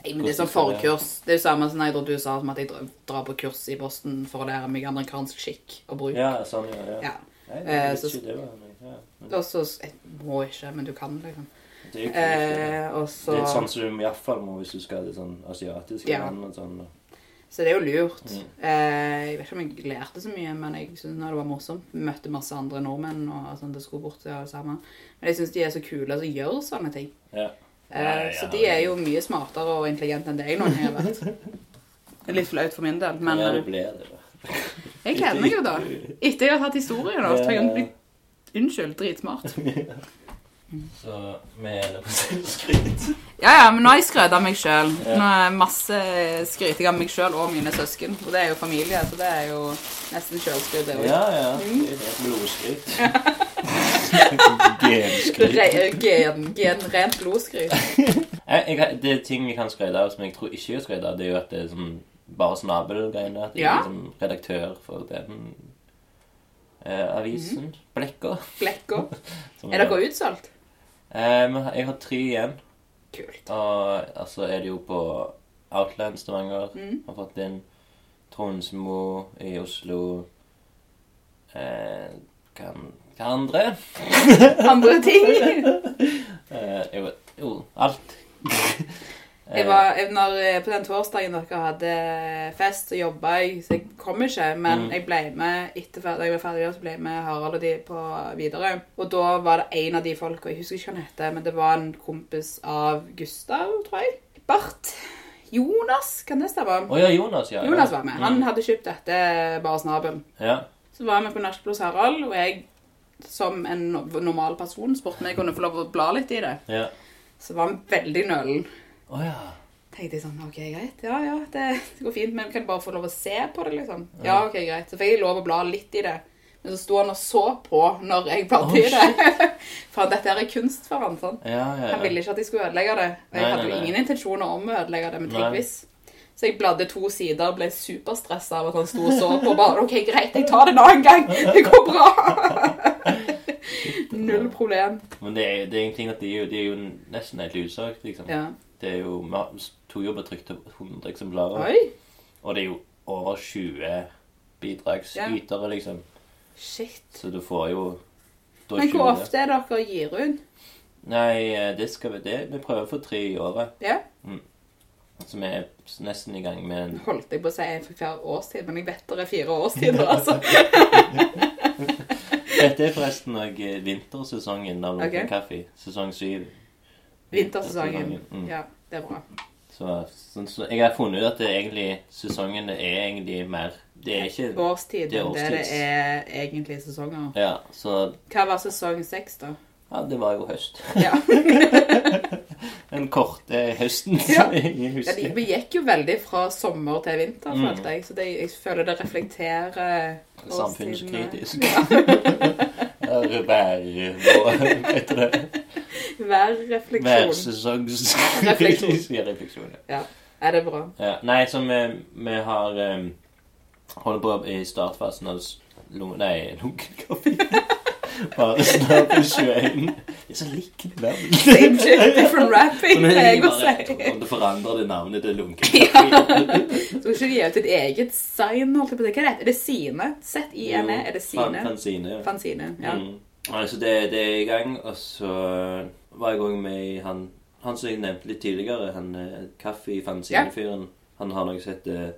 S2: Nei, men det er sånn forkurs. Det er jo samme som jeg drar til USA, som at jeg drar- på kurs i Boston for å lære meg amerikansk skikk og bruk.
S1: Ja, sånn, ja. ja.
S2: Ja.
S1: Nei, det er
S2: så-
S1: ikke, det var ja.
S2: Også, Jeg må ikke, men du kan, liksom.
S1: Det er jo kult.
S2: Eh,
S1: Det er sånn som du iallfall må hvis du skal til sånn asiatiske
S2: Ja.
S1: land og sånn.
S2: Så det er jo lurt.
S1: Mm.
S2: Eh, jeg vet ikke om jeg lærte så mye, men jeg synes det var morsomt. Vi møtte masse andre nordmenn og sånn, det skulle bort til alle sammen. Men jeg synes de er så kule som gjør sånne ting.
S1: Ja.
S2: Eh,
S1: Ja, ja,
S2: så de er jo mye smartere og intelligente enn det jeg noen gang har vært. Det er litt flaut for min del, men
S1: ja, det ble det, da.
S2: jeg gleder meg jo da. Etter jeg har tatt historien, da, så har jeg blitt Unnskyld, dritsmart.
S1: Så vi er på selvskryt.
S2: Ja, ja, men nå har jeg skrøt av meg sjøl.
S1: Ja.
S2: Nå er masse skryting av meg sjøl og mine søsken. Og det er jo familie, så det er jo nesten sjølskryt.
S1: Ja, ja.
S2: Mm.
S1: Det er et blodskryt. Genskryt.
S2: Re- Gen, gen, rent blodskryt.
S1: Det er ting jeg kan skryte av som jeg tror ikke jeg skryter av. Det er jo at det er sånn bare snabelgreiene. At jeg
S2: Ja.
S1: er liksom redaktør for den eh, avisen. Blekka.
S2: Blekka. Mhm. Er dere utsolgt?
S1: Eh, men jeg har tre igjen.
S2: Kult.
S1: Og altså er det jo på Outland Stavanger.
S2: Mm.
S1: Har fått inn Tronsmo i Oslo. Eh, hva, hva andre?
S2: Andre ting?
S1: Eh, jo, jo, alt.
S2: Jeg var, når, eh, på den torsdagen dere hadde fest, så jobba jeg, så jeg kom ikke. Men
S1: Mm.
S2: jeg ble med etter da jeg var ferdig, så ble jeg med Harald og de på videre. Og da var det en av de folka, jeg husker ikke hva han heter, men det var en kompis av Gustav, tror jeg. Bart. Jonas, kan det stemme?
S1: Å ja, Jonas, ja.
S2: Jonas var med. Han
S1: Mm.
S2: hadde kjøpt dette bare snabelen.
S1: Ja.
S2: Så var vi på Nachspiel Harald, og jeg som en normal person spurte om jeg kunne få lov å bla litt i det.
S1: ja.
S2: Så var han veldig nølen.
S1: Å ja.
S2: tenkte jeg sånn, ok, greit, ja, ja, det, det går fint, men kan jeg bare få lov å se på det, liksom? Ja, ok, greit. Så fikk jeg lov å bla litt i det. Men så sto han og så på når jeg bladde i det. For dette her er kunst for han, sånn.
S1: Ja, ja, ja.
S2: Han ville ikke at jeg skulle ødelegge det. Og jeg
S1: Nei,
S2: hadde jo ingen intensjoner om å ødelegge det, men tenk hvis. Så jeg bladde to sider, og ble superstresset av at han sto og så på, bare, ok, greit, jeg tar det en annen gang, det går bra. Null problem.
S1: Men det er, det er ingenting at de de er jo nesten helt utsagt, liksom.
S2: Ja.
S1: Det er jo Vi tok jo til 100 eksemplarer.
S2: Oi,
S1: Og det er jo over 20 bidragsytere, liksom.
S2: shit.
S1: Så du får jo
S2: Men hvor ofte er dere gir ut?
S1: Nei, eh, det skal vi det. Vi prøver å få tre i året.
S2: Ja.
S1: Så vi er nesten i gang med en
S2: holdt jeg på å si for hver årstid, men jeg vet det er fire årstider, altså.
S1: Dette er forresten òg vintersesongen av Lunken
S2: okay.
S1: kaffe. Sesong syv.
S2: Vintersesongen.
S1: Mm.
S2: Ja, det er bra.
S1: Så, så, så jeg har funnet ut at det egentlig sesongen er egentlig mer Det er ikke
S2: Årstiden.
S1: Det er
S2: det, det er egentlig sesonger.
S1: Ja, så
S2: Hva var sesong seks, da?
S1: Ja, det var jo høst.
S2: Ja.
S1: Den korte høsten
S2: Ja.
S1: jeg
S2: ja
S1: husker.
S2: vi gikk jo veldig fra sommer til vinter,
S1: Mm.
S2: følte jeg. Så det, jeg føler det reflekterer årstidene.
S1: Samfunnskritisk. Ja. Vær... Hva heter det?
S2: Værrefleksjon.
S1: Værsesongs...
S2: Refleksjon.
S1: Ja, refleksjon. ja.
S2: Ja. Er det bra?
S1: Ja. Nei, så vi, vi har um, holder på i startfasen av lung, Nei, lungekaffe. Bare snart 21. Det er så likt navn.
S2: Same shit, different rapping,
S1: Men
S2: jeg å si.
S1: Om du forandrer det navnet til lungenkaffe
S2: Så skal ikke gi ut et eget sign, holdt på. Hva er det? Er det Sine? Z-I-N-E? E? Er det Sine?
S1: Fanzine. ja.
S2: Fanzine, ja.
S1: Mm. Altså, det, det er i gang, og så var jeg òg med i han Han som jeg nevnte litt tidligere, han kaffe i fanzinefyren. Han har noe som heter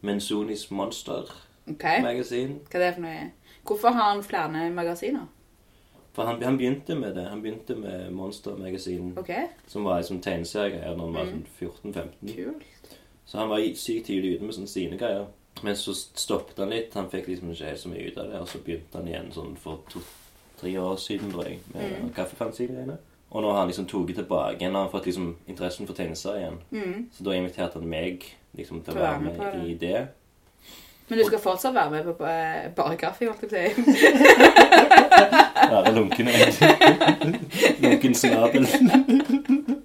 S1: Menzonis Monster
S2: okay.
S1: Magasin.
S2: hva er det for noe? Hvorfor har han flere magasiner?
S1: For han, han begynte med det. Han begynte med Monster Magasin,
S2: okay.
S1: som var en sånn tegneseriegreier når han var
S2: Mm.
S1: sånn 14-15.
S2: kult.
S1: Så han var sykt tidlig ute med sånne sine greier. Men så stoppet han litt. Han fikk liksom ikke helt så mye ut av det. Og så begynte han igjen sånn for to-tre år siden, tror jeg, med
S2: Mm.
S1: kaffefancy-greiene. Og nå har han liksom tatt tilbake igjen. Han har fått liksom interessen for tegneserier igjen.
S2: Mm.
S1: Så da inviterte han meg liksom til å være med
S2: det.
S1: i det.
S2: Men du skal fortsatt være med på eh, bare kaffe, holdt jeg på å si.
S1: Være lunken. lunken snabel.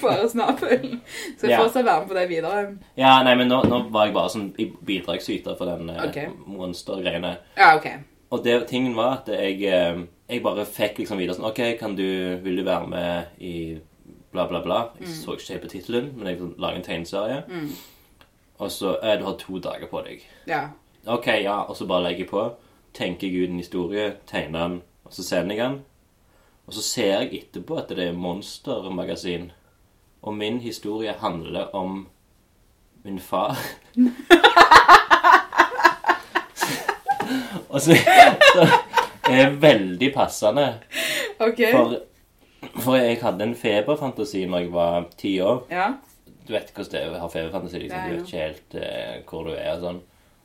S2: Bare snabel. Så jeg
S1: Ja.
S2: fortsatt være med på det videre.
S1: Ja, nei, men nå, nå var jeg bare som bidragsyter for den
S2: okay.
S1: monstergreiene.
S2: Ja, ok.
S1: Og det, tingen var at jeg, eh, jeg bare fikk liksom videre sånn OK, kan du, vil du være med i bla, bla, bla? Jeg så ikke helt på tittelen, men jeg liksom lager en tegneserie.
S2: Mm.
S1: Og så eh, Du har to dager på deg.
S2: Ja.
S1: OK, ja. Og så bare legger jeg på. Tenker jeg ut en historie, tegner den, og så sender jeg den. Og så ser jeg etterpå at det er Monster-magasin. Og min historie handler om min far. og så, så er veldig passende.
S2: Ok.
S1: For, for jeg hadde en feberfantasi når jeg var ti år.
S2: Ja.
S1: Du vet hvordan det er å ha feberfantasi. Liksom. Du vet ikke helt eh, hvor du er og sånn.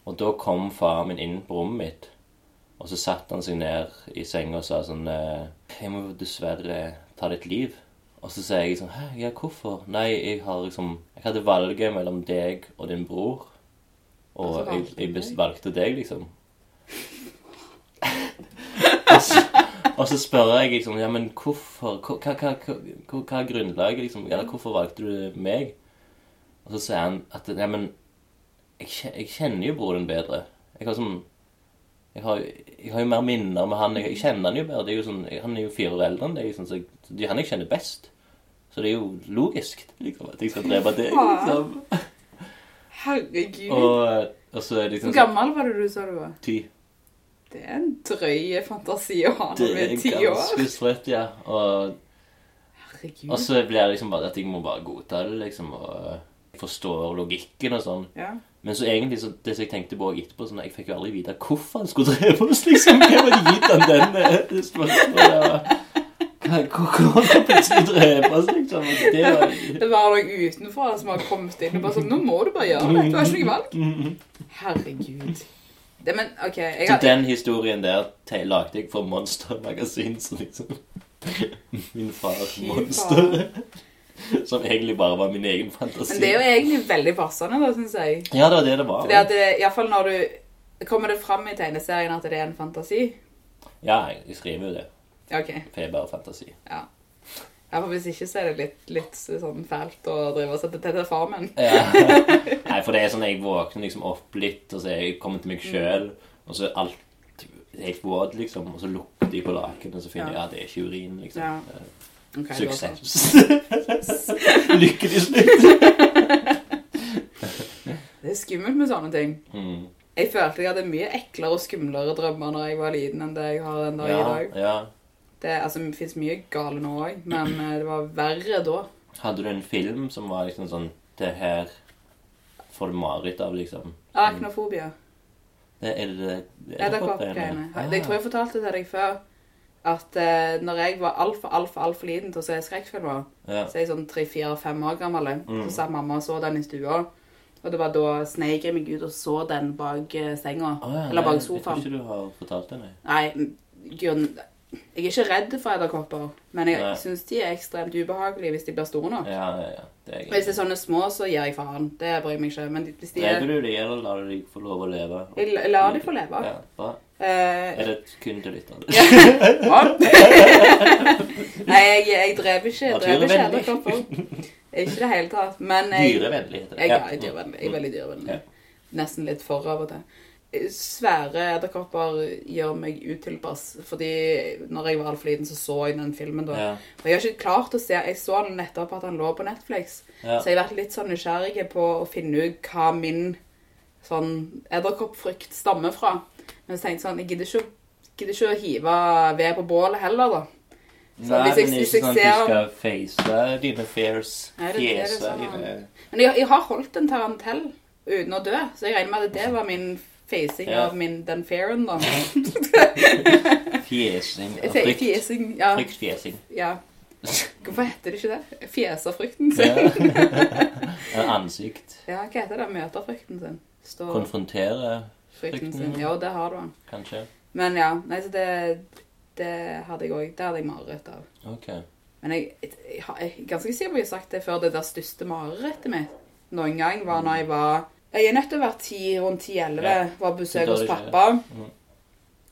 S1: Og da kom faren min inn på rommet mitt. Og så satte han seg ned i senga og sa sånn eh, Jeg må dessverre ta ditt liv. Og så sier jeg sånn Hæ, ja, hvorfor? Nei, jeg har liksom Jeg hadde valget mellom deg og din bror. Og
S2: altså,
S1: jeg, jeg valgte deg, liksom. Og, så, og så spør jeg liksom Ja, men hvorfor? Hva, hva, hva, hva, er grunnlaget, liksom? Eller hvorfor valgte du meg? Og så sier han at Ja, men jeg, jeg kjenner jo broren bedre. Jeg har sånn jeg har, jeg har jo mer minner med han. Jeg, jeg kjenner han jo bedre. Det er jo sånn, han er jo fire år eldre enn deg. Sånn, så det er han jeg kjenner best. Så det er jo logisk liksom, at jeg skal drepe deg. Liksom.
S2: Herregud.
S1: Og, og så er det liksom
S2: Hvor gammel var det du sa du var?
S1: Ty.
S2: Det er en drøy fantasi å ha
S1: Det
S2: når du
S1: er
S2: er ti år.
S1: ganske sprøtt, ja. Og
S2: Herregud.
S1: Og så blir det liksom bare at jeg må bare godta det, liksom, og forstå forstår logikken og sånn.
S2: Ja.
S1: Men så egentlig, så, det som jeg tenkte på etterpå, sånn, jeg fikk jo aldri vite hvorfor han skulle drepe oss, liksom. Hvem hadde gitt han den eh, spørsmålet? Han skulle plutselig drepe oss, liksom? Det var...
S2: Det var noen utenfor som har kommet inn og bare sånn Nå må du bare gjøre det. Du har ikke noe valg. Herregud. Det, men okay, Jeg
S1: Så den historien der lagde jeg for Monster Magasin, så liksom Min far Monster. Som egentlig bare var min egen fantasi.
S2: men det er jo egentlig veldig passende, da, syns jeg.
S1: Ja, det var det det var.
S2: Fordi at hvert fall når du Kommer det fram i tegneserien at det er en fantasi?
S1: Ja, jeg skriver jo det.
S2: Okay. For
S1: det er bare fantasi.
S2: Ja. ja, for Hvis ikke så er det litt, litt sånn fælt å drive og sette til til farmen.
S1: Ja. Nei, for det er sånn jeg våkner liksom opp litt, og så er jeg kommet til meg sjøl, og så er alt helt våt, liksom, og så lukter jeg på lakenet, og så finner jeg
S2: Ja.
S1: at det er ikke urin, liksom.
S2: Ja.
S1: Eh,
S2: Ok, da så.
S1: Suksess. Lykkelig slutt.
S2: Det er skummelt med sånne ting.
S1: Mm.
S2: Jeg følte jeg hadde mye eklere og skumlere drømmer når jeg var liten enn det jeg har den dag i dag.
S1: ja.
S2: Det, altså, det fins mye gale nå òg, men eh, det var verre da.
S1: Hadde du en film som var liksom sånn Det her får du mareritt av, liksom?
S2: Arachnofobia.
S1: Det er det
S2: Edderkoppgreiene.
S1: Ah.
S2: Jeg tror jeg fortalte til deg før at eh, når jeg var altfor, altfor, altfor liten til å se skrekkfilmer,
S1: Ja.
S2: så er jeg sånn tre-fire-fem år gammel,
S1: Mm.
S2: så satt mamma og så den i stua. Og det var da sneik jeg meg ut og så den bak eh, senga.
S1: Å ja,
S2: Eller bak sofaen.
S1: Jeg tror ikke du har fortalt det, nei.
S2: Nei, grunn... Jeg er ikke redd for edderkopper, men jeg syns de er ekstremt ubehagelige hvis de blir store nok.
S1: Ja, ja, ja. Det er
S2: Hvis det er sånne små, så gir jeg faen. Det bryr meg ikke. Men hvis de er
S1: Redder du dem, eller lar du dem få lov å leve?
S2: Jeg la- lar de få leve.
S1: Ja, bra.
S2: Uh,
S1: Er det kun til lytterne?
S2: Nei, jeg, jeg drev ikke, jeg drev ikke edderkopper. Ikke i det hele tatt. Men jeg,
S1: Dyrevennlig heter det.
S2: jeg, ja, dyrevennlig. jeg er veldig dyrevennlig.
S1: Ja.
S2: Nesten litt for av og til. Svære edderkopper gjør meg utilpass. Fordi når jeg var altfor liten, så så jeg den filmen da.
S1: Ja.
S2: Og jeg har ikke klart å se Jeg så den nettopp at han lå på Netflix.
S1: Ja.
S2: Så jeg har vært litt sånn nysgjerrig på å finne ut hva min sånn edderkoppfrykt stammer fra. Men så tenkte jeg sånn Jeg gidder ikke, gidder ikke å hive ved på bålet heller, da. Så
S1: Nei,
S2: hvis jeg-
S1: men det er ikke sånn at du skal face dine fears. Fjese dine
S2: Men jeg, jeg har holdt en tarantell uten å dø, så jeg regner med at det var min facing
S1: Ja.
S2: av min, den fairen, da.
S1: Fjesing. Frykt.
S2: Fjesing, ja.
S1: Fryktfjesing.
S2: ja. Hvorfor heter det ikke det? Fjeser frykten sin.
S1: Ja. Ansikt.
S2: Ja, hva heter det? Møter frykten sin. Står
S1: Konfrontere,
S2: frykten
S1: frykten.
S2: sin. Ja, det har du den.
S1: kanskje.
S2: Men ja, nei, så det, det hadde jeg òg. Det hadde jeg mareritt av.
S1: Ok.
S2: Men jeg, jeg, jeg, jeg ganske sikker på at jeg har sagt det før. Det der største marerittet mitt noen gang var når jeg var Jeg er nødt til å være ti, rundt 10-11.
S1: Ja.
S2: Var på besøk hos pappa.
S1: Mhm.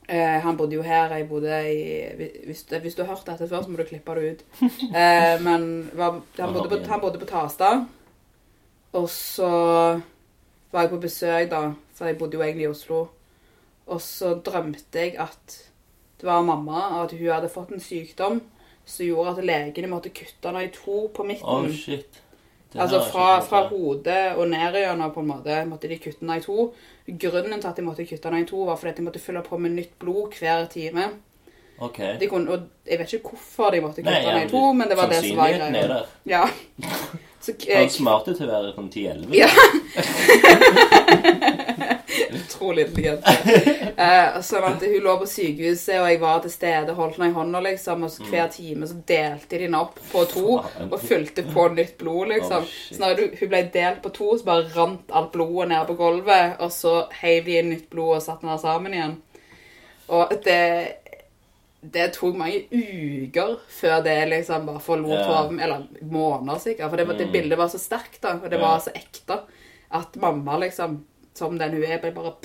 S2: Eh, han bodde jo her. Jeg bodde i Hvis, hvis du har hørt dette før, så må du klippe det ut. Eh, men var, han, bodde på, han bodde på Tastad. Og så var jeg på besøk, da, for jeg bodde jo egentlig i Oslo. Og så drømte jeg at det var mamma, og at hun hadde fått en sykdom som gjorde at legene måtte kutte henne i to på midten.
S1: Oh, shit.
S2: Altså fra, fra hodet og ned igjennom på en måte måtte de kutte den i to. Grunnen til at de måtte kutte den i to, var fordi at de måtte fylle på med nytt blod hver time.
S1: Ok.
S2: De kunne, og jeg vet ikke hvorfor de måtte kutte
S1: den
S2: i to, men det var det som var
S1: sannsynligheten
S2: greia.
S1: der.
S2: Ja. Så,
S1: Han smarte til å være sånn 10-11.
S2: Ja. Utrolig intelligent. Eh, sånn at hun lå på sykehuset, og jeg var til stede, holdt henne i hånda, liksom, og så hver time så delte de henne opp på to og fylte på nytt blod, liksom. Så når hun ble delt på to, så bare rant alt blodet ned på gulvet, og så heiv de inn nytt blod og satte henne sammen igjen. Og det det tok mange uker før det liksom bare forlot
S1: yeah.
S2: hodet Eller måneder, sikkert. For det, det
S1: Mm.
S2: bildet var så sterkt, da. Og det
S1: yeah.
S2: var så ekte. At mamma, liksom, som den hun er, blir bare.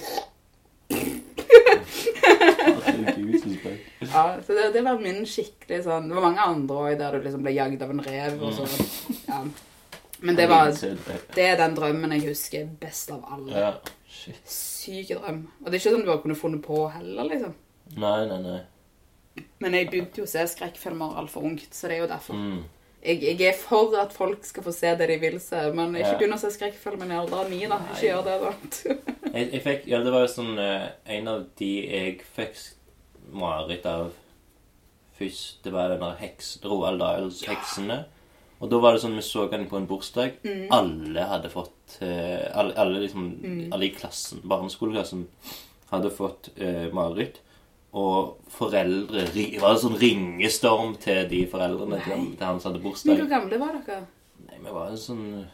S2: Ja, så det, det var min skikkelig sånn Det var mange andre òg der du liksom ble jagd av en rev og sånn. Ja. Men det var Det er den drømmen jeg husker best av alle. Syk drøm. Og det er ikke sånn du bare kunne funnet på heller, liksom.
S1: Nei, nei, nei.
S2: Men jeg begynte jo å se skrekkfilmer altfor ungt, så det er jo derfor.
S1: Mm.
S2: Jeg, jeg er for at folk skal få se det de vil se, men ikke
S1: Ja.
S2: begynn å se skrekkfilmen i alderen min, da. Ikke gjør det, da.
S1: Jeg, jeg fikk, ja, det var jo sånn eh, En av de jeg fikk mareritt av først, det var den der heks, Roald Dahls 'Heksene'. Og da var det sånn vi så den på en bursdag. Alle hadde fått eh, alle, alle, liksom, alle i klassen, barneskoleklassen hadde fått eh, mareritt. Og foreldre Det var en sånn ringestorm til de foreldrene til, til han som hadde bursdag.
S2: hvor gamle var dere?
S1: Nei, vi var en sånn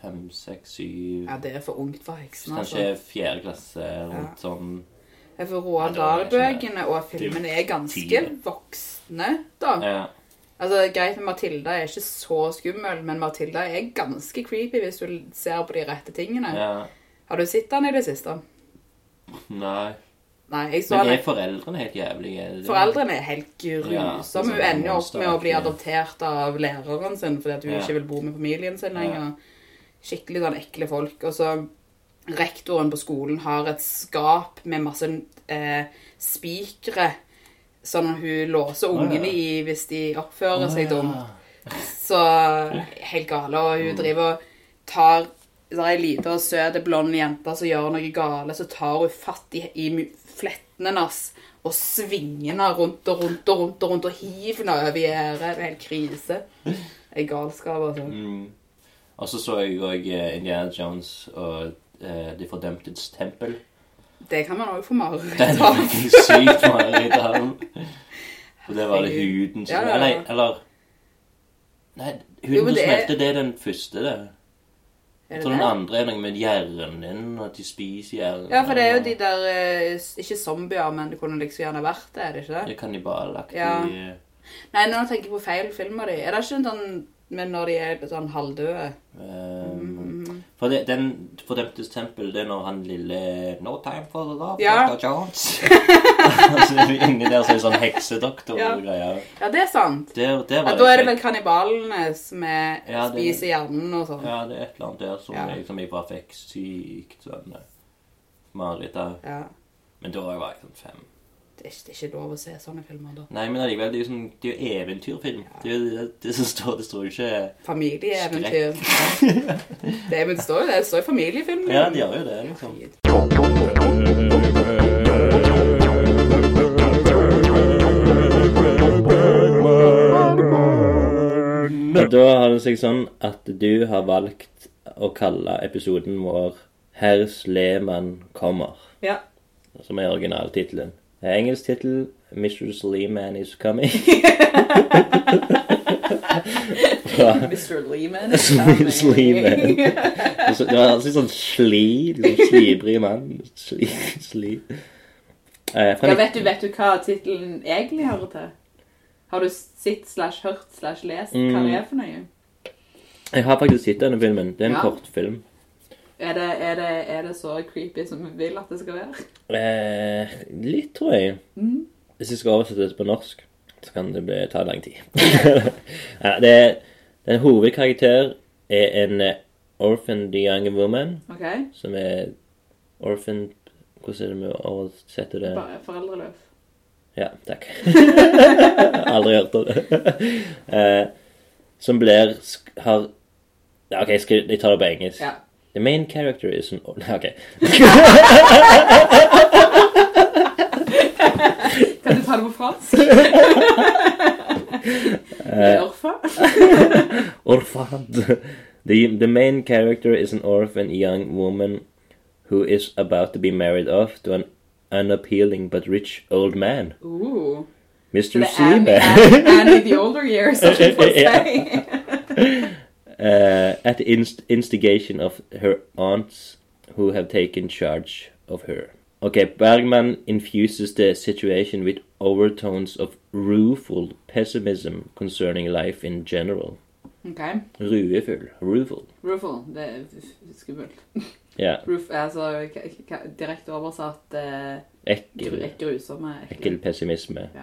S1: fem, seks, syv
S2: Ja, det er for ungt for heksene.
S1: Kanskje
S2: Altså.
S1: fjerde klasse rundt sånn
S2: Ja, For Roald Dahl-bøkene og filmene er ganske voksne, da.
S1: Ja.
S2: Altså, Greit med Matilda er ikke så skummel, men Matilda er ganske creepy hvis du ser på de rette tingene.
S1: ja.
S2: Har du sett den i det siste?
S1: Nei.
S2: Nei, jeg så
S1: Men er foreldrene helt jævlige? Er det-
S2: Foreldrene er helt grusomme.
S1: er
S2: Hun ender jo opp med å bli adoptert av læreren sin fordi at hun
S1: Ja.
S2: ikke vil bo med familien sin lenger. Skikkelig sånn ekle folk. Og så rektoren på skolen har et skap med masse eh, spikere, sånn at hun låser ungene i hvis de oppfører seg dumt. Så helt gale. Og hun driver og tar Det er ei lita og søt blond jente som gjør noe gale, så tar hun fatt i, i flettene hennes og svinger henne rundt og rundt og rundt og rundt og hiver henne over gjerdet. Det er helt krise. Det er galskap, altså.
S1: Mm. Og så så jeg òg Indiana Jones og uh, De fordømtes tempel.
S2: Det kan man òg få mareritt av.
S1: fikk jeg sykt mareritt av. Og det var det huden som
S2: ja, ja.
S1: Eller, eller Nei, huden
S2: jo,
S1: som
S2: det er-
S1: smelter, det er den første, det.
S2: Er
S1: Så
S2: det
S1: den andre er noe med hjernen, din, at de spiser hjernen.
S2: Ja, for det er jo de der eh, Ikke zombier, men det kunne liksom gjerne vært det, er det ikke det?
S1: Det er kannibalaktig.
S2: Ja. Nei, nå tenker jeg på feil film av de. Er det ikke en sånn Men når de er sånn halvdøde?
S1: Um, For det, den fordømtes tempel, det er når han lille No time for the love,
S2: Ja.
S1: Dr. Jones. altså, inni der så er det sånn heksedoktor
S2: Ja.
S1: og greier.
S2: Ja, det er sant.
S1: Det, det var
S2: Ja, da er det vel kannibalene som er,
S1: Ja, det-
S2: spiser hjernen og sånn.
S1: Ja, det er et eller annet der som
S2: Ja.
S1: jeg, som jeg bare fikk sykt sånn eh, mareritt av.
S2: Ja.
S1: Men da var jeg sånn fem.
S2: Det er, ikke, det er ikke lov å se sånne filmer da.
S1: Nei, men allikevel, det er jo sånn, det er jo eventyrfilm. Det er jo det, det som står, det står jo ikke
S2: Familieeventyr. det, men det står jo det. Det står jo familiefilm.
S1: Ja, de gjør jo det, liksom. Og da har det seg sånn at du har valgt å kalle episoden vår 'Herr Sleman kommer',
S2: Ja.
S1: som er originaltittelen. Engelsk tittel 'Mr. Sleeman is coming'.
S2: Mr. Leeman
S1: is coming. Sleeman. Det var alltid sånn sli, liksom slibrig mann. Sli, sli. Eh,
S2: Ja, vet du, vet du hva tittelen egentlig hører til? Har du sett slash hørt slash lest hva
S1: Mm.
S2: det er for noe?
S1: Jeg har faktisk sett denne filmen. Det er en
S2: Ja.
S1: kortfilm.
S2: Er det, er, det, er det så creepy som vi vil at det skal være?
S1: Eh, litt, tror jeg.
S2: Mm.
S1: Hvis jeg skal oversette det på norsk, så kan det bli, ta lang tid. ja, det er, en hovedkarakter er en eh, orphan young woman,
S2: Ok?
S1: som er orphan Hvordan er det med å oversette det?
S2: Bare foreldreløs.
S1: Ja, takk. Aldri hørt om det. Eh, som blir har ja, OK, skal, jeg tar det på engelsk.
S2: Ja.
S1: The main character is an OK.
S2: Kan du ta det på fransk?
S1: Eh.
S2: Orfa?
S1: Orphan. The, the main character is an orphan young woman who is about to be married off to an unappealing but rich old man,
S2: Ooh.
S1: Mr.
S2: Det Annie,
S1: Sleeman.
S2: Annie, Annie the older years, får
S1: Ja.
S2: si.
S1: uh, at the inst- instigation of her aunts who have taken charge of her. Okay, Bergman infuses the situation with overtones of rueful pessimism concerning life in general.
S2: Ok.
S1: Ruefull. Rueful.
S2: Rueful. Det er skummelt.
S1: Ja,
S2: Roof altså direkte oversatt eh,
S1: ekkel.
S2: grusomme.
S1: Ekkel pessimisme.
S2: Ja.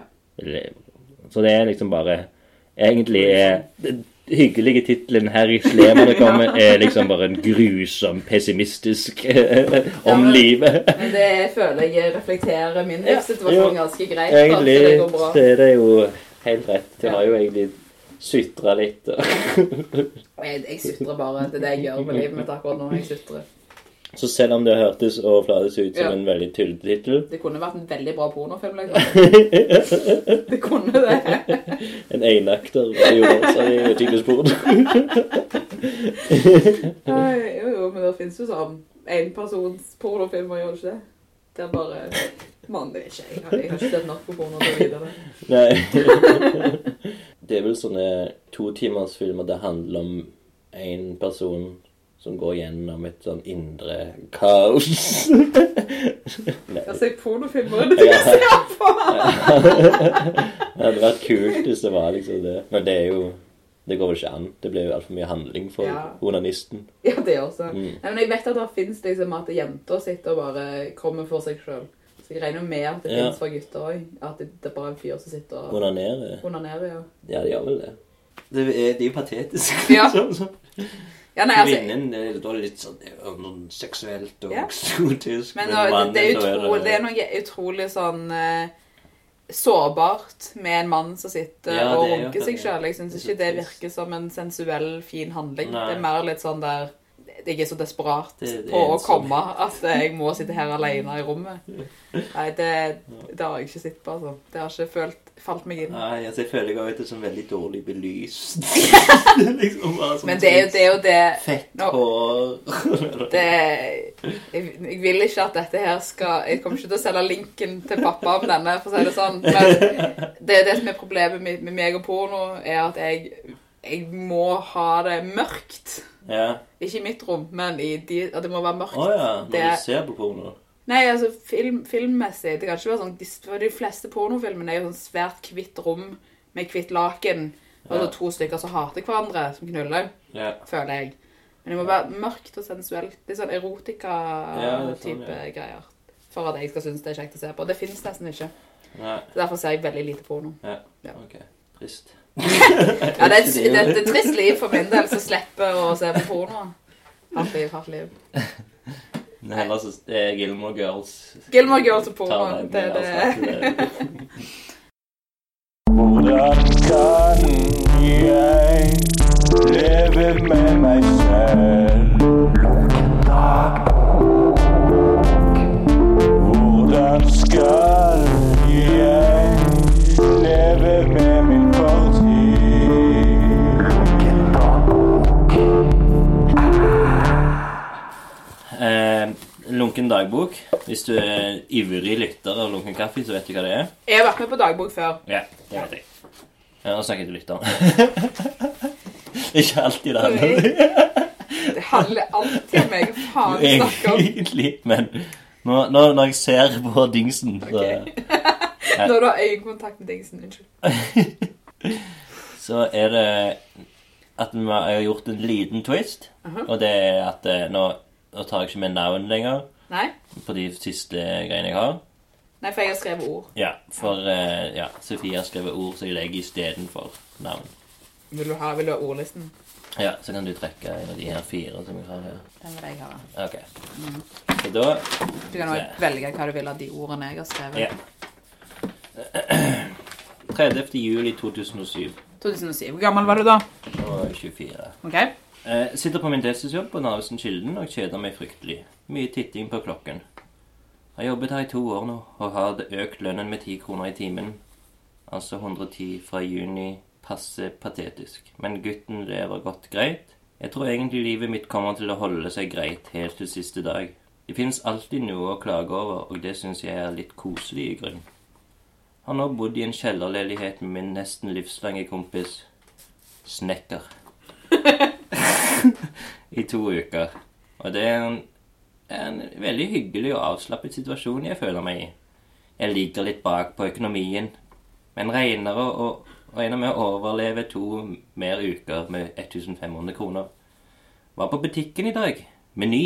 S1: Så det er liksom bare Egentlig er den hyggelige tittelen 'Harry Sleman' kommer, er liksom bare en grusom, pessimistisk om
S2: men-
S1: livet.
S2: Men det føler jeg reflekterer min
S1: Ja,
S2: livssituasjon
S1: ja,
S2: ganske greit.
S1: Egentlig
S2: det
S1: er det jo helt rett. Det
S2: Ja.
S1: har jo egentlig sutra litt.
S2: Jeg, jeg sutrer bare. Det er det jeg gjør med livet mitt akkurat nå. Jeg sutrer.
S1: Så selv om det hørtes overfladisk ut som
S2: Ja.
S1: en veldig tullete tittel
S2: Det kunne vært en veldig bra pornofilm, liksom. Det kunne det.
S1: En enakter gjorde seg i Typisk
S2: Jo, jo, men det finnes jo sånn enpersons pornofilmer, gjør det ikke det? Det er bare Mann, det vet ikke jeg. Jeg har ikke sett nok på porno til å vite det.
S1: Nei. Det er vel sånne totimersfilmer det handler om en person som går gjennom et sånn indre kaos. Nei.
S2: Ser pornofilmer, det er det jeg ser på!
S1: Det hadde vært kult hvis det var liksom det. Men det er jo Det går vel ikke an. Det blir jo altfor mye handling for
S2: Ja.
S1: onanisten.
S2: Ja, det også.
S1: Mm.
S2: Nei, men jeg vet at det finnes liksom at jenter sitter og bare kommer for seg selv. Så jeg regner med at det
S1: Ja.
S2: finnes for gutter også. At det, det er bare en fyr som sitter og
S1: Onanere.
S2: onanerer, ja.
S1: Ja, det gjør vel det. Det er, de er patetisk.
S2: Ja.
S1: Sånn som
S2: Ja, nei, altså,
S1: Kvinnen er da litt sånn jo seksuelt og
S2: Ja.
S1: eksotisk.
S2: men
S1: men
S2: det,
S1: mannen,
S2: det, er
S1: da
S2: utro, det er noe utrolig sånn uh, sårbart med en mann som sitter
S1: Ja,
S2: og
S1: er
S2: runker seg selv. Jeg syns ikke det virker som en sensuell, fin handling.
S1: Nei.
S2: Det er mer litt sånn der jeg er så desperat
S1: Det- det er
S2: på å
S1: sånn-
S2: komme at jeg må sitte her alene i rommet. Nei, det, det har jeg ikke sett på, altså. Det har ikke følt, falt meg inn.
S1: Nei, altså, jeg føler jeg har vært som veldig dårlig belyst. liksom bare sånn
S2: Men det er jo det, er jo det
S1: Fett hår.
S2: det, jeg, jeg vil ikke at dette her skal Jeg kommer ikke til å selge linken til pappa om denne, for å si det sånn. Men det, det som er problemet med, med meg og porno, er at jeg, jeg må ha det mørkt.
S1: Ja.
S2: Ikke i mitt rom, men i de, at det må være mørkt.
S1: Å ja, når
S2: Det-
S1: du ser på porno.
S2: Nei, altså film, filmmessig. Det kan ikke være sånn De, for de fleste pornofilmene er jo sånn svært hvitt rom med hvitt laken. Og så to stykker som hater hverandre, som knuller,
S1: Ja.
S2: føler jeg. Men det må være mørkt og sensuelt. Litt sånn
S1: er
S2: erotika-type
S1: sånn,
S2: greier. For at jeg skal synes det er kjekt å se på. Det finnes nesten ikke.
S1: Nei.
S2: Så Derfor ser jeg veldig lite porno.
S1: Ja.
S2: Ja.
S1: Ok. Trist.
S2: Ja, det er et, det er et trist liv for min del som slipper å se på porno. Hardt liv, hardt liv.
S1: Nei, heller så er Gilmore Girls
S2: Gilmore Girls og porno. Det er det.
S1: altså, det.
S4: Hvordan kan jeg leve med meg selv?
S1: Dagbok. Hvis du er ivrig lytter av Lunken kaffe, så vet du hva det er.
S2: Jeg har vært med på dagbok før.
S1: Ja, det vet jeg. Ja, nå snakker jeg til lytteren. Ikke alltid det handler om
S2: Det handler alltid om meg. Faen snakker om?
S1: Egentlig, men nå, nå, når jeg ser på dingsen, så,
S2: Når du har øyekontakt med dingsen. Unnskyld.
S1: så er det at vi har gjort en liten twist. Og det er at eh, nå, nå tar jeg ikke med navn lenger
S2: Nei?
S1: på de siste greiene jeg har.
S2: Nei, for jeg har skrevet ord.
S1: Ja, for eh, ja, Sofie har skrevet ord så jeg legger istedenfor navn.
S2: Vil du ha, vil du ha ordlisten?
S1: Ja, så kan du trekke en av de her fire som jeg har her.
S2: Den vil jeg ha.
S1: Ok. Så da
S2: Du kan også velge hva du vil av de ordene jeg har skrevet.
S1: Ja. 30. juli 2007
S2: 2007. Hvor gammel var du da?
S1: og 24.
S2: Ok.
S1: Eh, sitter på min deltidsjobb på Narvesen Kilden og kjeder meg fryktelig. Mye titting på klokken. Jeg Har jobbet her i to år nå og har økt lønnen med ti kroner i timen. Altså 110 fra juni. Passe patetisk. Men gutten lever godt greit. Jeg tror egentlig livet mitt kommer til å holde seg greit helt til siste dag. Det finnes alltid noe å klage over, og det syns jeg er litt koselig i grunn. Har nå bodd i en kjellerleilighet med min nesten livslange kompis Snekker i to uker. Og det er en, en veldig hyggelig og avslappet situasjon jeg føler meg i. Jeg ligger litt bak på økonomien, men regner, å, regner med å overleve to mer uker med 1500 kroner. Var på butikken i dag. Meny.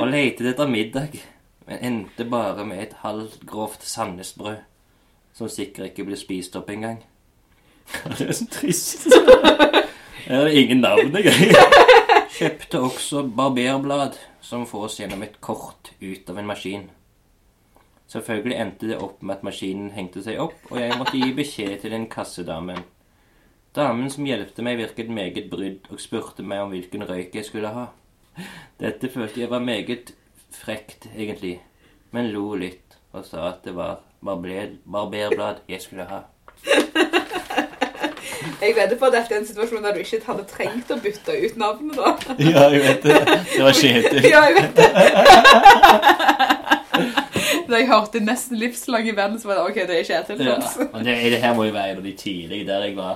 S1: og letet etter middag, men endte bare med et halvgrovt Sandnesbrød, som sikkert ikke ble spist opp engang. det er så trist. Her er ingen navn engang. Kjøpte også barberblad, som fås gjennom et kort ut av en maskin. Selvfølgelig endte det opp med at maskinen hengte seg opp, og jeg måtte gi beskjed til den kassedamen. Damen som hjelpte meg, virket meget brydd og spurte meg om hvilken røyk jeg skulle ha. Dette følte jeg var meget frekt, egentlig, men lo litt og sa at det var barberblad jeg skulle ha.
S2: Jeg vedder på at dette er en situasjon der du ikke hadde trengt å bytte ut navnet, da.
S1: Ja, jeg vet det. Det var Kjetil.
S2: Ja, jeg vet det. Da jeg hørte nesten livslang i venn, så var det ok, det er Kjetil.
S1: Ja. Men det, det her må jo være en av de tidlige der jeg var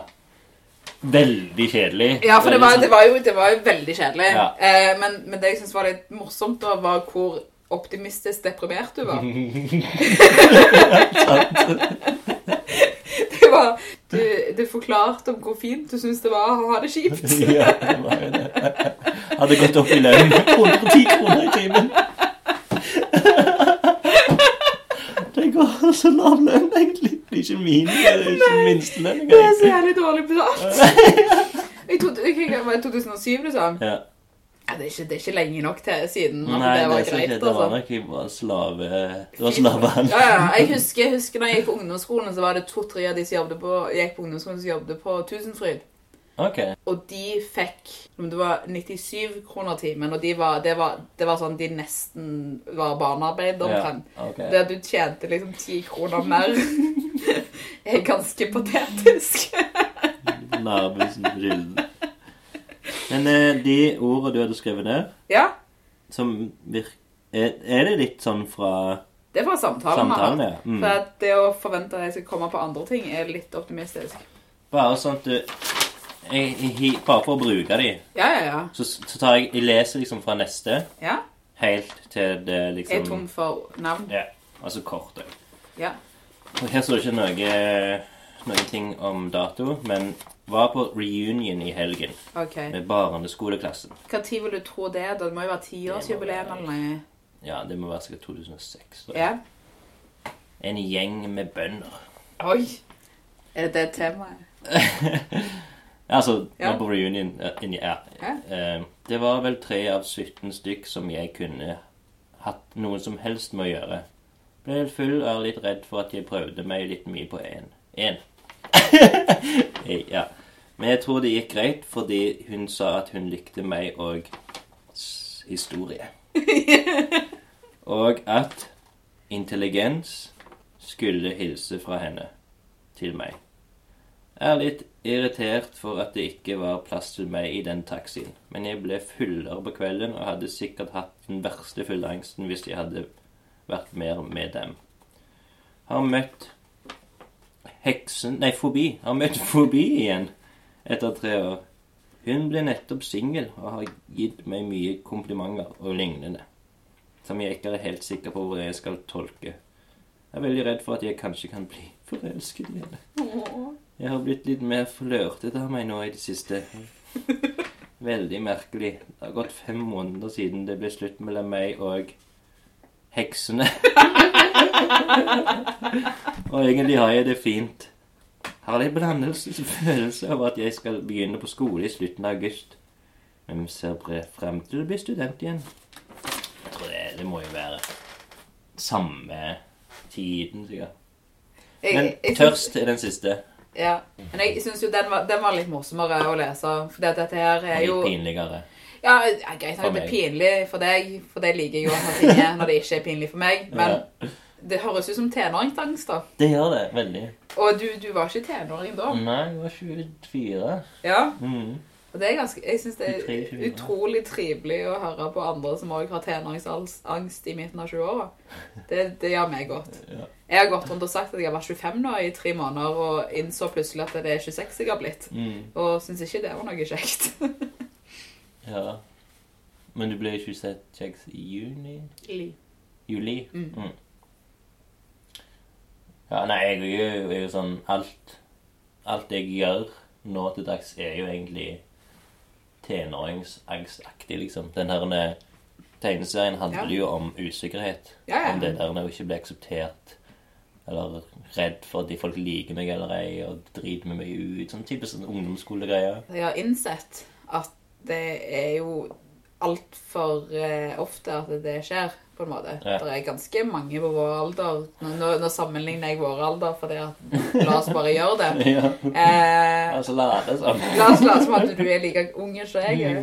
S1: veldig kjedelig.
S2: Ja, for det var, det var, jo, det var jo veldig kjedelig.
S1: Ja.
S2: Eh, men, men det jeg syns var litt morsomt, da, var hvor optimistisk deprimert du var. det var du, du forklarte om hvor fint du syntes det var å ha det kjipt.
S1: Ja, det var jo det. Hadde gått opp i lønn. 110 kroner i timen. Det går så lav lønn, egentlig. Det er ikke min, det er ikke minstelønn.
S2: Det er så jævlig dårlig betalt. Jeg trodde, jeg var i 2007, liksom.
S1: Ja.
S2: Det, er ikke, det er ikke lenge nok til siden at
S1: Nei,
S2: det var
S1: det,
S2: greit.
S1: ikke, det var
S2: altså.
S1: nok jeg var slave Det var slavehandel.
S2: Ja, ja. Jeg husker, jeg husker når jeg gikk på ungdomsskolen, så var det to-tre av de som jobbet på, jeg gikk på ungdomsskolen som jobbet på Tusenfryd.
S1: Okay.
S2: Og de fikk det var 97 kroner timen, og de var, det, var, det var sånn de nesten var barnearbeid omtrent.
S1: Ja,
S2: okay. At du tjente liksom 10 kroner mer, er ganske patetisk.
S1: På skylden. Men eh, de ordene du hadde skrevet ned,
S2: Ja,
S1: som virker Er, er det litt sånn fra
S2: det var samtalen.
S1: samtalen,
S2: man
S1: ja? Mm.
S2: For at det å forvente at jeg skal komme på andre ting, er litt optimistisk.
S1: Bare sånn at du jeg, jeg, Bare for å bruke de,
S2: Ja, ja, ja.
S1: så, så tar jeg Jeg leser liksom fra neste
S2: ja.
S1: helt til det
S2: Jeg er
S1: liksom
S2: tom for navn.
S1: Ja, altså kort. òg.
S2: Ja.
S1: Her står det ikke noe, noen ting om dato, men var på reunion i helgen
S2: okay.
S1: med barneskoleklassen.
S2: Tid vil du tro det? da? Det må jo være tiårsjubileum eller noe.
S1: Ja, det må være sikkert 2006. tror.
S2: Ja.
S1: En gjeng med bønder.
S2: Oi! Er det det temaet?
S1: Altså,
S2: Ja.
S1: på reunion ja, inni- ja.
S2: Ja.
S1: Eh, Det var vel tre av 17 stykk som jeg kunne hatt noe som helst med å gjøre. Ble full og er litt redd for at jeg prøvde meg litt mye på én. Ja. Men jeg tror det gikk greit, fordi hun sa at hun likte meg og historie. og at intelligens skulle hilse fra henne til meg. Jeg er litt irritert for at det ikke var plass til meg i den taxien, men jeg ble fullere på kvelden og hadde sikkert hatt den verste fylleangsten hvis jeg hadde vært mer med dem. Har møtt heksen Nei, fobi. Har møtt fobi igjen etter tre år. Hun ble nettopp singel og har gitt meg mye komplimenter og lignende, som jeg ikke er helt sikker på hvor jeg skal tolke. Jeg er veldig redd for at jeg kanskje kan bli forelsket i henne. Jeg har blitt litt mer flørtete av meg nå i det siste. Veldig merkelig. Det har gått fem måneder siden det ble slutt mellom meg og heksene. og egentlig har jeg det fint. Har en blandelsesfølelse av at jeg skal begynne på skole i slutten av august. Men ser bre- frem til å bli student igjen. Jeg tror det, det må jo være samme tiden, sikkert. Men tørst er den siste.
S2: Ja. Men jeg syns jo den var, den var litt morsommere å lese. For dette her er jo
S1: Litt pinligere.
S2: Ja, greit nok det er pinlig for deg, for det liker jeg jo når det ikke er pinlig for meg. Men
S1: Ja.
S2: Det høres ut som tenåringsangst, da.
S1: Det gjør det veldig.
S2: Og du, du var ikke tenåring da?
S1: Nei, jeg var 24.
S2: Ja.
S1: Mm.
S2: Og det er ganske, jeg syns det er
S1: 23.
S2: utrolig trivelig å høre på andre som òg har tenåringsangst i midten av 20-åra. Det, det gjør meg godt.
S1: Ja.
S2: Jeg har gått rundt og sagt at jeg har vært 25 nå i tre måneder, og innså plutselig at det er 26 jeg har blitt.
S1: Mm.
S2: Og syns ikke det var noe kjekt.
S1: ja. Men du ble 26 i juni? Juli?
S2: Mm.
S1: Mm. Ja, nei, jeg er jo, er jo sånn Alt Alt jeg gjør nå til dags, er jo egentlig tenåringsangstaktig, liksom. Den her eh, tegneserien handler
S2: Ja.
S1: jo om usikkerhet.
S2: Ja, ja.
S1: Om det der å ikke bli akseptert. Eller redd for at de folk liker meg eller ei, og driter med meg ut. Sånn typisk sånn ungdomsskolegreier.
S2: Jeg har innsett at det er jo altfor eh, ofte at det skjer, på en måte.
S1: Ja.
S2: Det er ganske mange på vår alder. Nå, nå, sammenligner jeg vår alder, for det at la oss bare gjøre det.
S1: ja.
S2: Eh,
S1: Altså late som.
S2: la oss late som at du er like ung som jeg er.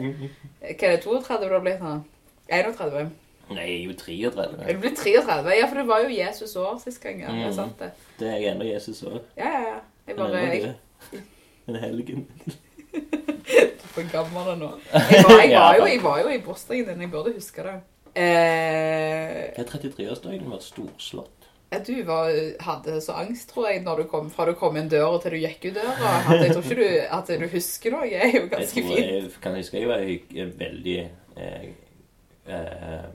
S2: Hva er det, 32 du har blitt nå? 31?
S1: Nei, jeg er jo 33.
S2: Er du blitt 33? Ja, for det var jo Jesus år sist gang. Ja, det er
S1: Mm.
S2: sant det.
S1: Det er jeg ennå Jesus år.
S2: Ja, ja, ja. Jeg bare, jeg,
S1: En helgen.
S2: for gammel nå. Jeg var, jeg, var jo, jeg var jo i bursdagen din, jeg burde huske det. Eh,
S1: er 33-årsdagen vår storslått?
S2: Du var, hadde så angst, tror jeg, du kom, fra du kom inn døra til du gikk ut døra. Jeg tror ikke du, at du husker noe. Jeg er jo
S1: Jeg
S2: ganske fint.
S1: jeg kan huske jeg var veldig eh, eh,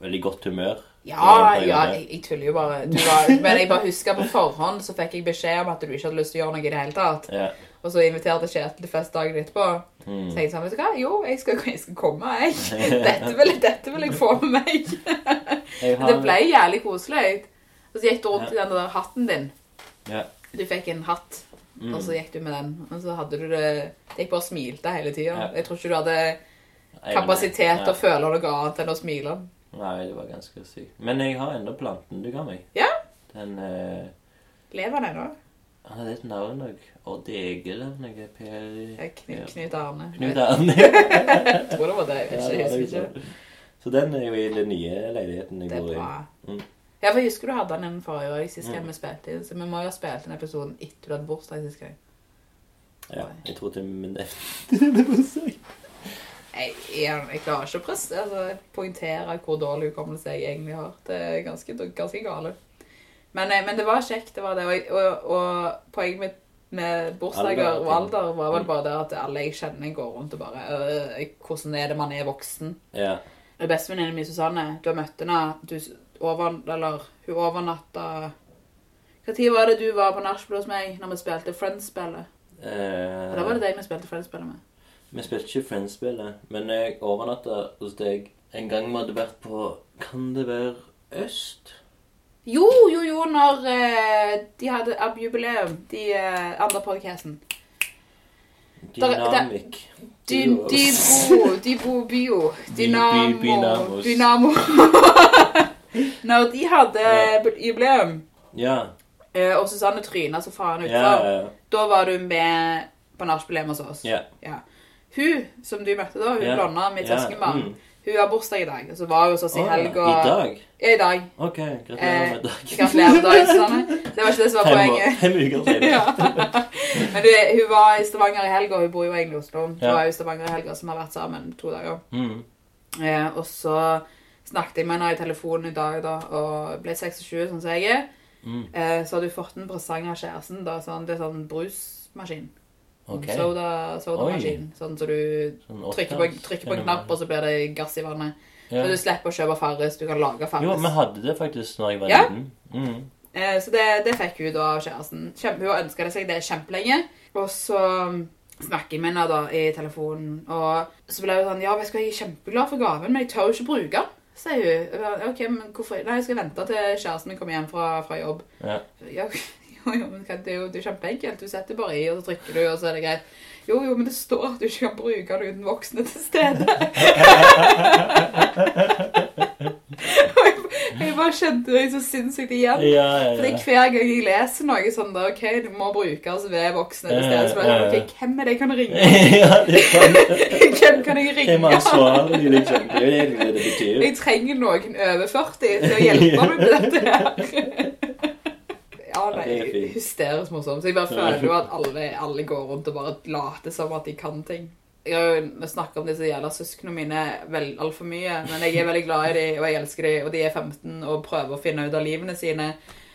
S1: Veldig godt humør.
S2: Ja, ja, jeg, jeg tuller jo bare. Du var, men jeg bare husker på forhånd, så fikk jeg beskjed om at du ikke hadde lyst til å gjøre noe i det hele tatt.
S1: Ja.
S2: Og så inviterte Kjetil til fest dagen etterpå.
S1: Mm.
S2: Så jeg sa, vet du hva, jo, jeg skal, jeg skal komme, jeg. Dette vil, dette vil jeg få med meg. Men det ble jævlig koselig. Og så gikk du rundt
S1: Ja.
S2: i den der hatten din.
S1: Ja.
S2: Du fikk en hatt,
S1: Mm.
S2: og så gikk du med den. Og så hadde du det Det gikk bare og smilte hele tida.
S1: Ja.
S2: Jeg tror ikke du hadde kapasitet til å føle noe annet enn å smile.
S1: Nei, det var ganske sykt. Men jeg har ennå planten du ga meg.
S2: Ja.
S1: Den eh,
S2: Lever den ennå?
S1: Han hadde et navn òg. Odd Egil eller noe. Per
S2: Knut, Arne.
S1: Knut Arne.
S2: Jeg tror det var det. Jeg ikke, jeg husker ikke.
S1: Så den er jo i den nye leiligheten jeg
S2: Det er bra.
S1: Mm.
S2: Ja, for jeg husker du hadde den forrige år, sist gang
S1: Mm.
S2: vi spilte inn. Så vi må jo ha spilt inn episoden etter du hadde bursdag sist gang.
S1: Ja, jeg tror til min nevnte
S2: Jeg, jeg, jeg klarer ikke å presse, altså, poengtere hvor dårlig hukommelse jeg egentlig har. Det er ganske, ganske gale. Men, eh, men det var kjekt, det var det. Og, og, og poenget mitt med bursdager og alder var vel
S1: Mm.
S2: bare det at alle jeg kjenner går rundt og bare øh, Hvordan er det man er voksen?
S1: Ja.
S2: Bestevenninnen min Susanne, du har møtt henne. Du over, eller, hun overnatta Når var det du var på nachspiel hos meg når vi spilte Friends-spillet?
S1: Eh,
S2: Da var det deg vi spilte Friends-spillet med.
S1: Vi spilte ikke Friends-spillet, men jeg overnatta hos deg en gang vi hadde vært på Kan det være Øst?
S2: Jo, jo, jo, når eh, de hadde ab-jubileum, de eh, andre podcasten.
S1: Dynamic.
S2: Dy, Dybo, Dybo Bio, Dynamo,
S1: Dynamos.
S2: Dynamo. Når de hadde
S1: Ja.
S2: jubileum,
S1: Ja.
S2: eh, og Susanne tryna så faen
S1: Ja, ja, ja.
S2: da var du med på nachspiel hos oss.
S1: ja.
S2: Hun som du møtte da, hun
S1: Ja.
S2: med mitt
S1: Ja,
S2: søskenbarn,
S1: mm.
S2: Hun har bursdag i dag. Og så var hun hos oss i helga.
S1: I dag?
S2: Ja, i dag.
S1: OK. Gratulerer
S2: Eh,
S1: med dagen.
S2: Gratulerer med dagen, Susanne. Det var ikke det som var
S1: Fem,
S2: poenget.
S1: fem uker siden.
S2: ja. Men du, hun var i Stavanger i helga. Hun bor jo egentlig i Oslo. Hun
S1: Ja.
S2: var i Stavanger i helga, som har vært sammen to dager.
S1: Mm.
S2: Eh, og så snakket jeg med henne i telefonen i dag da, og ble 26, sånn som jeg er.
S1: Mm.
S2: Eh, så hadde hun fått en presang av kjæresten. Da, sånn, det er sånn brusmaskin.
S1: OK.
S2: Soda, sodamaskin. Sånn så du
S1: Sånn
S2: trykker på, trykker på en knapp, og så blir det gass i vannet.
S1: ja.
S2: Så du slipper å kjøpe Farris. Du kan lage Farris.
S1: Jo, vi hadde det faktisk når jeg var
S2: Ja.
S1: liten. Mm.
S2: Eh, så det, det fikk hun da av kjæresten. Kjempe, hun ønska det seg det kjempelenge. Og så snakker jeg med henne da i telefonen, og så ble hun sånn Ja, jeg skal være kjempeglad for gaven, men jeg tør jo ikke bruke den. Sier hun. OK, men hvorfor Nei, jeg skal vente til kjæresten min kommer hjem fra, fra jobb.
S1: Ja.
S2: Ja, jo, men det er jo det er kjempeenkelt. Du setter bare i, og så trykker du, og så er det greit. Jo, jo, men det står at du ikke kan bruke den uten voksne til stede. Jeg, bare kjente meg så sinnssykt igjen.
S1: Ja, ja,
S2: Fordi hver gang jeg leser noe sånn da, ok, du må brukes ved voksne til stede, så bare, ok, hvem er det jeg kan ringe?
S1: ja, det.
S2: Hvem kan jeg
S1: Hvem er
S2: ringe?
S1: ansvarlig, liksom? Det er det det betyr.
S2: Jeg trenger noen over 40 til å hjelpe meg med dette her. Ja, nei,
S1: er
S2: hysterisk morsomt. Så jeg bare føler jo at alle, alle går rundt og bare later som at de kan ting. Jeg har jo snakket om disse jævla søskene mine altfor mye, men jeg er veldig glad i dem, og jeg elsker dem, og de er 15 og prøver å finne ut av livene sine.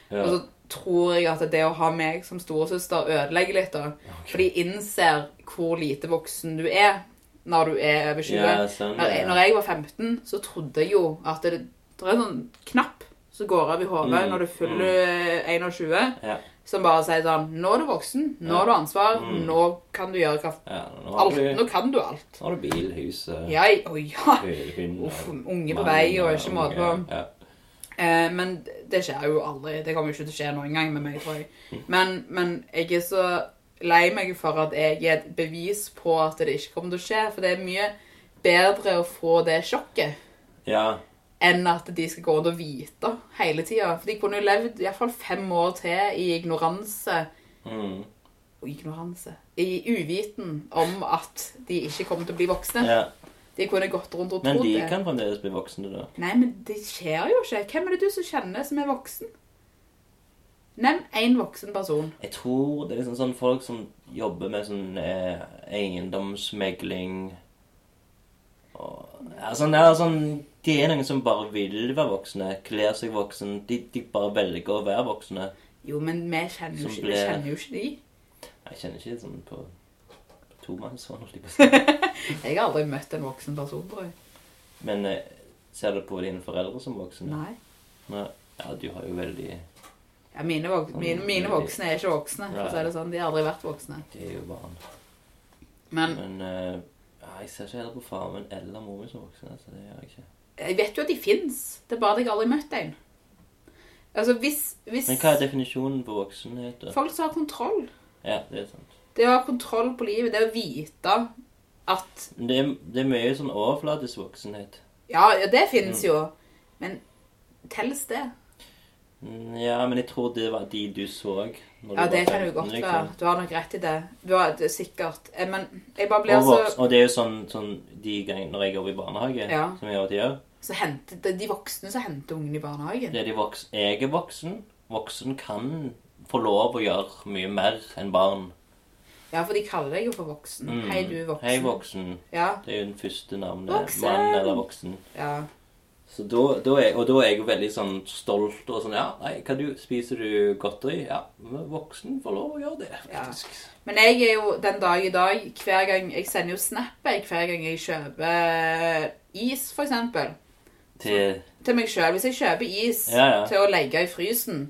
S1: Ja.
S2: Og så tror jeg at det å ha meg som storesøster ødelegger litt, da. For de innser hvor lite voksen du er når du er over 20.
S1: Ja, sånn, ja.
S2: når jeg var 15, så trodde jeg jo at det, det er en sånn knapp som går av i hodet
S1: Mm,
S2: når du fyller 21,
S1: Ja.
S2: som bare sier sånn Nå er du voksen. Nå har du ansvar.
S1: Mm.
S2: Nå kan du gjøre kraft.
S1: ja nå,
S2: alt.
S1: du,
S2: Nå kan du alt.
S1: nå har du bil, hus, eh,
S2: Ja, å ja.
S1: hund
S2: Uff, unge på vei og ikke måte på.
S1: Ja.
S2: Eh, men det skjer jo aldri. Det kommer jo ikke til å skje noen gang med meg, tror jeg. Men, men jeg er så lei meg for at jeg er et bevis på at det ikke kommer til å skje. For det er mye bedre å få det sjokket
S1: ja.
S2: Enn at de skal gå rundt og vite hele tida. For de kunne jo levd i hvert fall fem år til i ignoranse
S1: Mm.
S2: og ignoranse I uviten om at de ikke kommer til å bli voksne.
S1: ja.
S2: De kunne gått rundt og
S1: Men de
S2: det.
S1: kan fremdeles bli voksne, da.
S2: Nei, men det skjer jo ikke. Hvem er det du som kjenner som er voksen? Nevn én voksen person.
S1: Jeg tror det er liksom sånn folk som jobber med sånn eh, eiendomsmegling og ja, sånn, ja, sånn, De er noen som bare vil være voksne, kler seg voksen. De, de bare velger å være voksne.
S2: Jo, men vi kjenner jo ikke,
S1: ble-
S2: kjenner jo ikke de.
S1: Jeg kjenner ikke sånn på, på tomannshånd, jeg
S2: har aldri møtt en voksen person, tror jeg.
S1: Men eh, ser du på dine foreldre som voksne?
S2: Nei.
S1: Nei. Ja, du har jo veldig
S2: Ja, mine, vok mine, mine voksne er ikke voksne, for si det sånn. De har aldri vært voksne.
S1: De er jo barn.
S2: Men
S1: Men eh, jeg ser ikke heller på faren min eller moren min som voksne. Så det gjør jeg ikke.
S2: Jeg vet jo at de fins. Det er bare at jeg aldri møtt en. Altså, hvis, hvis
S1: Men hva er definisjonen på voksenhet? da?
S2: Folk som har kontroll.
S1: Ja, det er sant.
S2: Det å ha kontroll på livet, det å vite at
S1: Det er, det er mye sånn overflatisk voksenhet.
S2: Ja, ja det fins
S1: Mm.
S2: jo. Men telles det?
S1: Mm, Ja, men jeg tror det var de du så
S2: Ja,
S1: du
S2: det kan jo godt være. Du har nok rett i det. Du har det er sikkert. Eh, Men jeg bare blir så
S1: og det er jo sånn, sånn de gangene når jeg jobber i barnehage,
S2: Ja.
S1: som jeg gjør at jeg gjør
S2: Så henter det er de voksne som henter ungen i barnehagen.
S1: Det er de voks, Jeg er voksen. Voksen kan få lov å gjøre mye mer enn barn.
S2: Ja, for de kaller deg jo for voksen.
S1: Mm.
S2: Hei, du voksen.
S1: Hei, voksen.
S2: Ja.
S1: Det er jo den første navnet.
S2: Voksen.
S1: Mann eller voksen.
S2: ja.
S1: Så da, da er, og da er jeg jo veldig sånn stolt og sånn Ja, nei, hva du, spiser du godteri? Ja, voksen får lov å gjøre det,
S2: Ja. Men jeg er jo den dag i dag hver gang Jeg sender jo snap hver gang jeg kjøper is, for eksempel.
S1: Til
S2: Til meg sjøl. Hvis jeg kjøper is
S1: Ja, ja.
S2: til å legge i frysen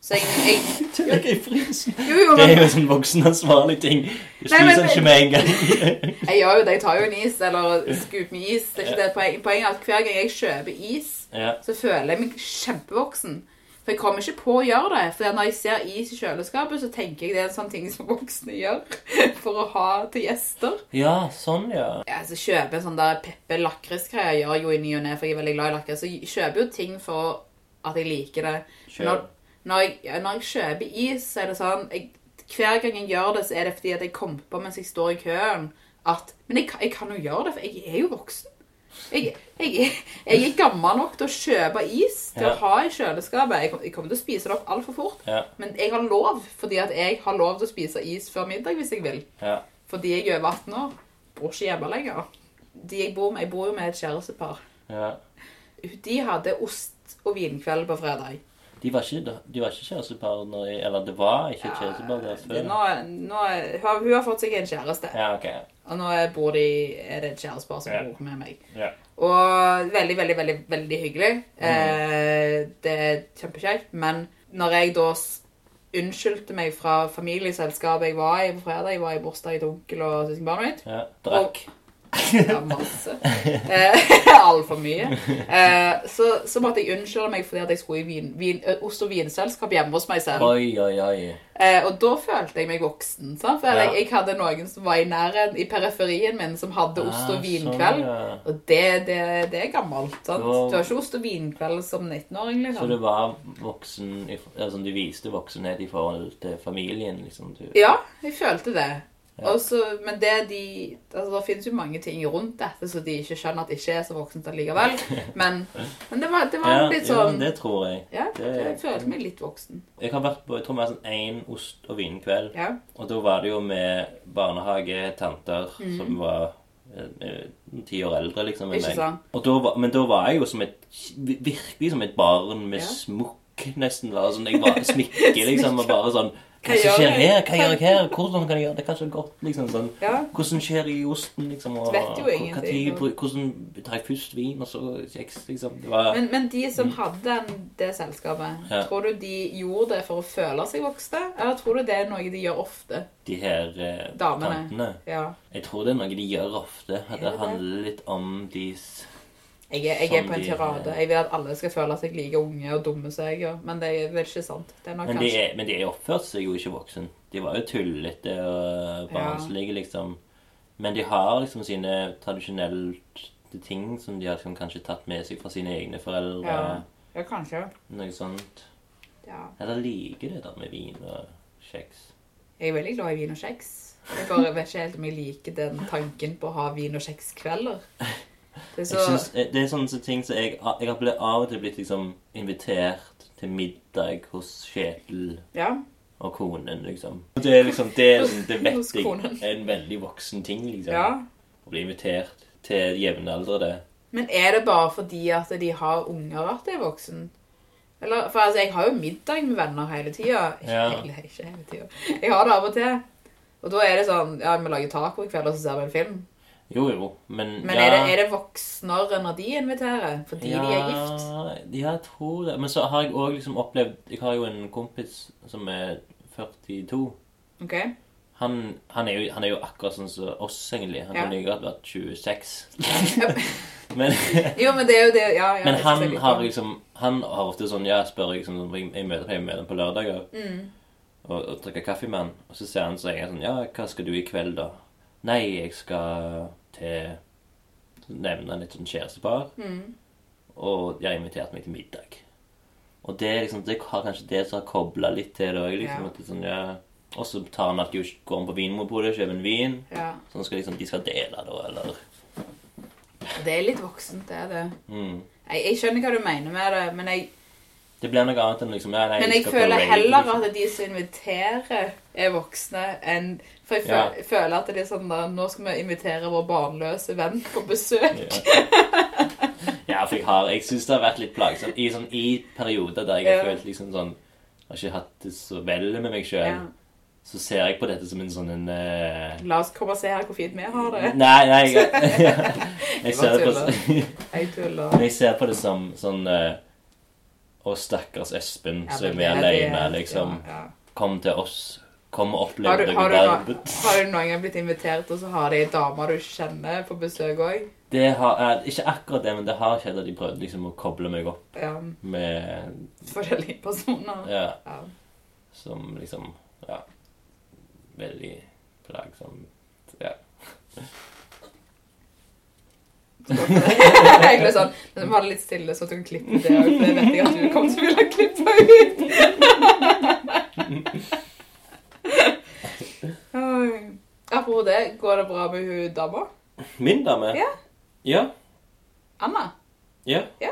S2: Så jeg, jeg
S1: Til å legge i frysen.
S2: Jo, jo,
S1: Det er jo en sånn voksenansvarlig ting. Du
S2: Nei, men-
S1: spiser den ikke med en gang.
S2: jeg gjør jo det. Jeg tar jo en is, eller skuper med is. Det er ikke det poenget. Poenget er at hver gang jeg kjøper is, så føler jeg meg kjempevoksen. For jeg kommer ikke på å gjøre det. For når jeg ser is i kjøleskapet, så tenker jeg det er en sånn ting som voksne gjør for å ha til gjester.
S1: ja, sånn, ja.
S2: Ja, så kjøper jeg en sånn der Peppe lakrisgreier, gjør jeg jo i ny og ne, for jeg er veldig glad i lakris. Så jeg kjøper jo ting for at jeg liker det. Når, når, jeg, når jeg kjøper is, så er det sånn jeg, Hver gang jeg gjør det, så er det fordi at jeg kom på mens jeg står i køen at Men jeg, jeg kan jo gjøre det, for jeg er jo voksen. Jeg, jeg, jeg er gammel nok til å kjøpe is til
S1: Ja.
S2: å ha i kjøleskapet. Jeg, jeg kommer til å spise det opp altfor fort.
S1: Ja,
S2: Men jeg har lov, fordi at jeg har lov til å spise is før middag hvis jeg vil.
S1: ja.
S2: Fordi jeg er over 18 år. Bor ikke hjemme lenger. De jeg bor med, jeg bor jo med et kjærestepar.
S1: ja.
S2: De hadde ost og vinkveld på fredag.
S1: De var ikke, de var ikke kjærestepar når jeg Eller det var ikke kjærestepar der før.
S2: Nå, nå, hun, har fått seg en kjæreste.
S1: Ja, okay.
S2: Og nå bor de, er det et kjærestepar som
S1: Ja.
S2: bor med meg.
S1: Ja.
S2: Og veldig, veldig, veldig veldig hyggelig. Eh, det er kjempekjekt. Men når jeg da unnskyldte meg fra familieselskapet jeg var i på fredag Jeg var i bursdag til onkel og søskenbarnet mitt.
S1: ja. Drakk.
S2: Ja, masse. Eh, Altfor mye. Eh, så, så måtte jeg unnskylde meg fordi at jeg skulle i vin, vin, ost- og vinselskap hjemme hos meg selv.
S1: Oi, oi, oi.
S2: Eh, og da følte jeg meg voksen. Sant? For
S1: Ja.
S2: jeg, jeg hadde noen som var i nærheten, i periferien min, som hadde ost og
S1: Ah,
S2: vinkveld.
S1: Sånn, ja.
S2: Og det, det, det er gammelt. sant? Du har ikke ost og vinkveld som 19-åring,
S1: Så
S2: liksom.
S1: du var voksen altså, Du viste voksenhet i forhold til familien, liksom? Du,
S2: Ja, jeg følte det.
S1: Ja.
S2: Og så- men det de, altså det finnes jo mange ting rundt dette, så de ikke skjønner at det ikke er så voksent allikevel. Men, men det var, det var
S1: ja,
S2: litt
S1: ja,
S2: sånn
S1: det tror jeg.
S2: Ja,
S1: det-
S2: jeg følte meg litt voksen.
S1: Jeg har vært på jeg tror vi har sånn én ost- og vinkveld.
S2: Ja.
S1: Og da var det jo med barnehagetanter som var eh, ti år eldre, liksom. enn meg. da var, men da var jeg jo som et Virkelig som et barn med
S2: Ja.
S1: smokk, nesten. Da. Sånn, jeg var smikke, liksom. Og bare sånn Hva
S2: Hva
S1: som skjer
S2: jeg?
S1: her? Hva gjør jeg her? Hvordan kan jeg gjøre det? Kanskje godt, liksom. Sånn.
S2: Ja.
S1: Hvordan skjer det i osten, liksom? Og,
S2: Vet jo ingenting.
S1: hvordan tar jeg først vin, og så kjeks, liksom? Det var
S2: Men, men de som hadde den, det selskapet,
S1: Mm. Ja.
S2: tror du de gjorde det for å føle seg voksne? Eller tror du det er noe de gjør ofte?
S1: de her eh,
S2: Damene.
S1: tantene.
S2: Ja.
S1: Jeg tror det er noe de gjør ofte. At det
S2: det det?
S1: handler litt om deres
S2: Jeg er, jeg er på en tirade. Jeg vil at alle skal føle seg like unge og dumme som jeg gjør. Men det er vel ikke sant. Er
S1: Men de, er, men de er oppført seg jo ikke voksen. De var jo tullete og barnslige, liksom. Men de har liksom sine tradisjonelle ting som de har liksom kanskje tatt med seg fra sine egne foreldre.
S2: Ja. Ja, kanskje.
S1: Noe sånt.
S2: Ja.
S1: Eller liker det da med vin og kjeks.
S2: Jeg er veldig glad i vin og kjeks. Jeg bare vet ikke helt om jeg liker den tanken på å ha vin og kjeks-kvelder. Det er så
S1: synes, eh, det er sånne ting som jeg Jeg har blitt, av og til blitt liksom invitert til middag hos Kjetil
S2: Ja.
S1: og konen, liksom. Det er liksom, det, sånn- det vet jeg er en veldig voksen ting, liksom.
S2: ja.
S1: Å bli invitert til jevnaldrende.
S2: Men er det bare fordi at de har unger at de er voksen? Eller, for altså, jeg har jo middag med venner hele tida. Ikke,
S1: Ja.
S2: hele- ikke hele tida. Jeg har det av og til. Og da er det sånn Ja, vi lager taco i kveld, og så ser vi en film.
S1: Jo, jo, men
S2: Men
S1: ja,
S2: er, det, er det voksnere når de inviterer? Fordi
S1: ja,
S2: de er gift?
S1: Ja, jeg tror det. Men så har jeg òg liksom opplevd Jeg har jo en kompis som er 42.
S2: Ok?
S1: Han, han, er, jo, han er jo akkurat sånn som oss, egentlig. Han
S2: Ja.
S1: kunne jo godt vært 26. men
S2: Jo, men det er jo det Ja, ja.
S1: Men
S2: er
S1: han har liksom Han har ofte sånn Jeg spør liksom Jeg møter jeg møter ham på lørdager
S2: Mm.
S1: og, og drikker kaffe med han. Og så ser han så jeg sånn Ja, hva skal du i kveld, da? Nei, jeg skal til Så nevner han et sånn kjærestepar.
S2: Mm.
S1: Og de har invitert meg til middag. Og det liksom Det har kanskje det som har kobla litt til det òg. Liksom,
S2: Ja.
S1: sånn, ja. Og så tar han at de går han på Vinmonopolet og kjøper en vin.
S2: Ja.
S1: Sånn skal liksom, de skal dele, da, eller
S2: Det er litt voksent, det er det.
S1: mm.
S2: Jeg, jeg skjønner hva du mener med det, men jeg,
S1: Det blir noe annet enn liksom ja, nei,
S2: men jeg
S1: jeg
S2: føler heller
S1: liksom.
S2: at de som inviterer, er voksne enn For jeg
S1: Ja.
S2: føler, føler at det er sånn da Nå skal vi invitere vår barnløse venn på besøk.
S1: Ja. for jeg har Jeg syns det har vært litt plagsomt i, sånn, i perioder der jeg har følt liksom sånn Har ikke hatt det så vel med meg sjøl. Så ser jeg på dette som en sånn en uh...
S2: La oss komme og se her hvor fint vi har det.
S1: Nei, nei jeg, jeg, ser det på.
S2: Jeg tuller.
S1: jeg ser på det som sånn uh... Å, stakkars Espen
S2: Ja,
S1: som er alene, liksom.
S2: Ja, ja.
S1: Kom til oss. Kom og opplev
S2: du,
S1: det.
S2: har, du, noen gang blitt invitert, og så har de ei dame du kjenner på besøk òg?
S1: Det har, eh, ikke akkurat det, men det har skjedd at de prøvde liksom å koble meg opp
S2: Ja,
S1: med
S2: forskjellige personer.
S1: Ja.
S2: Ja.
S1: som liksom Ja. Veldig plagsomt. Ja.
S2: Jeg ble sånn, var litt stille, så at du kan klippe det òg, for det vet jeg at du kommer til å ville klippe ut. Apropos det, går det bra med hun dama?
S1: Min dame?
S2: Ja.
S1: Ja.
S2: Anna?
S1: Ja.
S2: Ja.